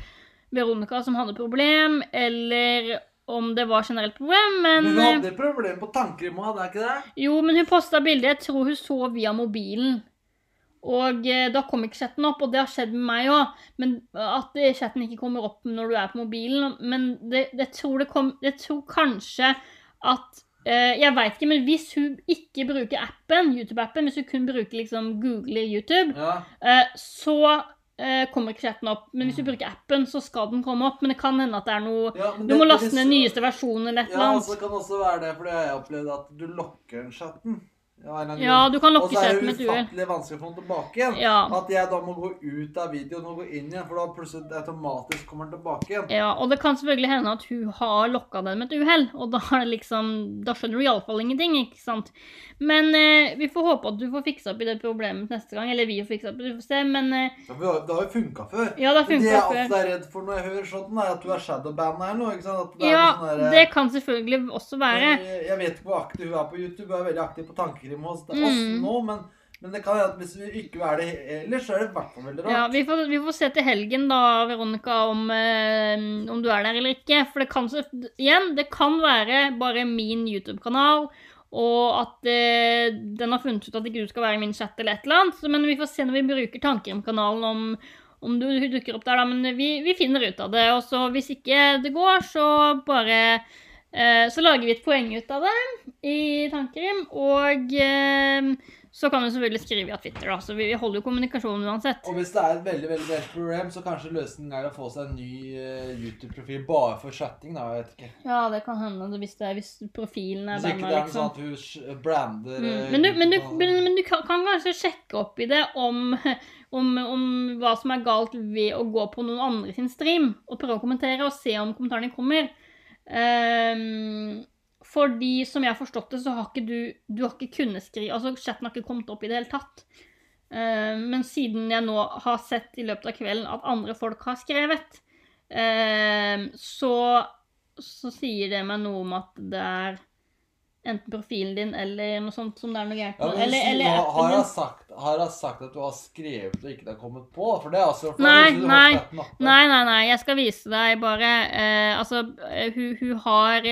Veronica som hadde problem, eller om det var generelt problem, men Men eh, hadde problem på Tankerim òg, hadde hun ikke det? jo, men hun posta bilde. Jeg tror hun så via mobilen. Og eh, da kom ikke chatten opp, og det har skjedd med meg òg. At eh, chatten ikke kommer opp når du er på mobilen. Men det, det tror det kom Jeg tror kanskje at eh, Jeg veit ikke, men hvis hun ikke bruker appen, YouTube-appen, hvis hun kun bruker liksom Google YouTube, Ja. eh, så eh, kommer ikke chatten opp. Men hvis du bruker appen, så skal den komme opp. Men det kan hende at det er noe ja men Du det- må laste ned nyeste versjon eller et eller Ja, annet. altså, det kan også være det, for det har jeg opplevd at du lokker chatten. Ja, du kan lokke annen med et uhell. Og så er det et ufattelig vanskelig å få den tilbake igjen. Ja. At jeg da må gå ut av videoen og gå inn igjen, for da plutselig automatisk kommer den tilbake igjen. Ja, og det kan selvfølgelig hende at hun har lokka den med et uhell, og da liksom Da skjønner du iallfall ingenting, ikke sant? Men eh, vi får håpe at du får fiksa opp i det problemet neste gang, eller vi får fiksa opp, i det, du får se, men eh, Ja, for Det har jo funka før. Ja, det har før. det jeg før. ofte er redd for når jeg hører sånn, er at du er shadowband eller noe. ikke sant? At det er Ja, noe sånn der- det kan selvfølgelig også være. Jeg, jeg vet ikke hvor aktiv hun er på YouTube. Hun er veldig aktiv på Tankekrim hos oss Mm. nå, men, men det kan hende at hvis vi ikke er det ellers, så er det i hvert fall veldig Ja, rart. vi får, vi får se til helgen da, Veronica, om, eh, om du er der eller ikke. For det kan så, igjen, det kan være bare min YouTube-kanal, og at eh, den har funnet ut at ikke du skal være i min chat eller et eller annet. Så, men vi får se når vi bruker Tankerim-kanalen om, om du dukker opp der, da. Men vi, vi finner ut av det. Og så hvis ikke det går, så bare eh, Så lager vi et poeng ut av det i Tankerim, og eh, så kan du selvfølgelig skrive via Twitter, da. Så vi, vi holder jo kommunikasjonen uansett. Og hvis det er et veldig veldig veldig problem, så kanskje løsningen er å få seg en ny eh, YouTube-profil bare for chatting. da, jeg vet ikke. Ja, det kan hende det hvis, det er, hvis profilen er Hvis ikke banna, det er noe liksom. sånn at hun sh- brander Mm. eh, Men, du, men, du, YouTube men, og- men du kan, kan kanskje sjekke opp i det om, om, om hva som er galt ved å gå på noen andre sin stream, og prøve å kommentere og se om kommentarene kommer. Ehm, fordi, som jeg har forstått det, så har ikke du Du har ikke kunnet skrive Altså, chatten har ikke kommet opp i det hele tatt. Uh, men siden jeg nå har sett i løpet av kvelden at andre folk har skrevet, uh, så, så sier det meg noe om at det er enten profilen din eller noe sånt som det er noe gærent med. Ja, eller, eller har, appen har, jeg sagt, har jeg sagt at du har skrevet og ikke det har kommet på? For det er altså Nei, nei. Nei, nei, nei, jeg skal vise deg bare uh, Altså, hun, hun har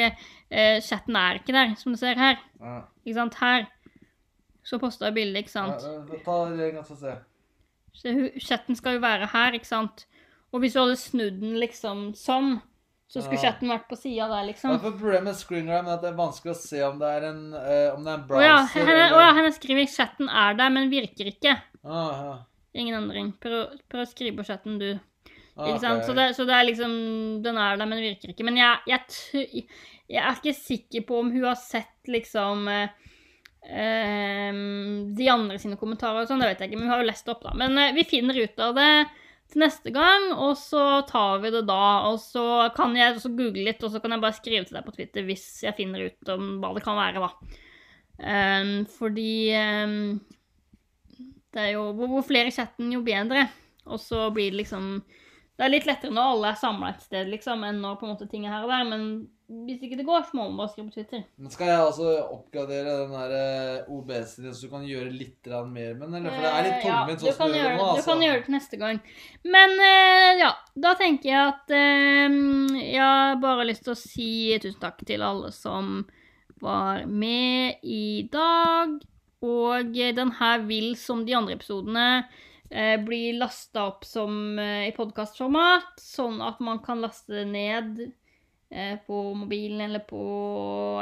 eh, Chatten er ikke der, som du ser her. Ja. Ikke sant? Her. Så posta jeg bilde, ikke sant. Ja, Ta det en gang, så se. Så chatten skal jo være her, ikke sant. Og hvis du hadde snudd den liksom sånn, så skulle Ja. chatten vært på sida der, liksom. for Problemet med screengram er at det er vanskelig å se om det er en, uh, om det er en Å browser ja, henne, eller å ja, henne skriver 'chatten er der, men virker ikke'. Ah, ja. Ingen endring. Prøv, å- prøv å skrive på chatten, du. Ah, Ikke sant? ok. Så, det, så det er liksom Den er der, men virker ikke. Men jeg, jeg, jeg er ikke sikker på om hun har sett liksom eh, ehm, De andre sine kommentarer og sånn, det vet jeg ikke, men hun har jo lest det opp, da. Men eh, vi finner ut av det til neste gang, og så tar vi det da. Og så kan jeg også google litt, og så kan jeg bare skrive til deg på Twitter hvis jeg finner ut om hva det kan være, da. Um, fordi um, det er jo hvor flere i chatten, jo bedre. Og så blir det liksom Det er litt lettere når alle er samla et sted, liksom, enn når på en måte ting er her og der. Men hvis ikke det går, så må man bare skrive på Twitter. Men skal jeg altså oppgradere den der eh, OBS-en din, så du kan gjøre litt mer med den? Eller? For det er litt tungvint ja, tungvint du sånn som du gjør det nå. Altså. Du kan gjøre det til neste gang. Men eh, ja, da tenker jeg at jeg jeg har bare lyst til å si tusen takk til alle som var med i dag. Og eh, den her vil, som de andre episodene, eh, bli lasta opp som eh, i podkastformat, sånn at man kan laste det ned eh, på mobilen eller på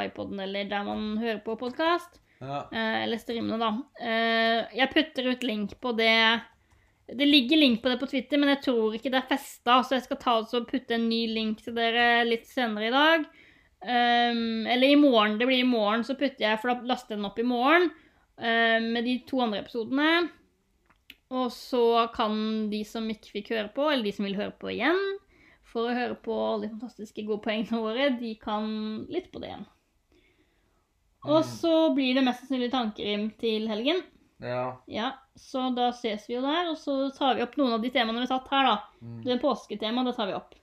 iPoden eller der man hører på podkast. Ja. Eh, eller streamene, da. Eh, jeg putter ut link på det. Det ligger link på det på Twitter, men jeg tror ikke det er festa, så jeg skal ta og putte en ny link til dere litt senere i dag. Um, eller i morgen. Det blir i morgen, så putter jeg, for da laster jeg den opp i morgen med de to andre episodene. Og så kan de som ikke fikk høre på, eller de som vil høre på igjen, for å høre på alle de fantastiske gode poengene våre, de kan lytte på det igjen. Og så blir det mest sannsynlig tankerim til helgen. ja. Ja, så da ses vi jo der, og så tar vi opp noen av de temaene vi har tatt her, da. Mm. Det påsketemaet, det tar vi opp.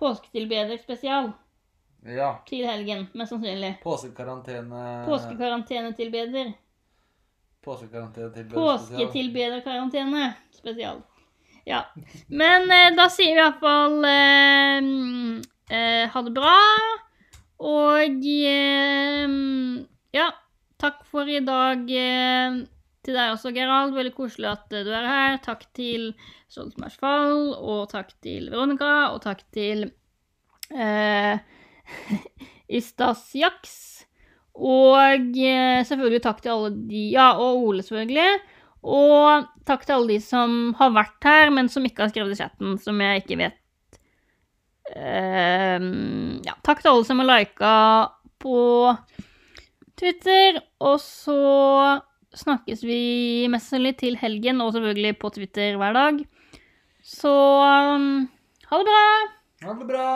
Påsketilbeder spesial ja. til helgen, mest sannsynlig. Påskekarantene Påskekarantenetilbeder. Påskekarantene til Påsketilbederkarantene spesial. Ja. Men eh, da sier vi iallfall eh, eh, ha det bra. Og eh, ja, takk for i dag eh, til deg også, Gerald. Veldig koselig at eh, du er her. Takk til Stoltenbergs fall, og takk til Veronica, og takk til eh, Istas Jaks. Og eh, selvfølgelig takk til alle de Ja, og Ole, selvfølgelig. Og takk til alle de som har vært her, men som ikke har skrevet i chatten, som jeg ikke vet uh, Ja, takk til alle som har lika på Twitter. Og så snakkes vi mest sannsynlig til helgen, og selvfølgelig på Twitter hver dag. Så um, ha det bra! Ha det bra!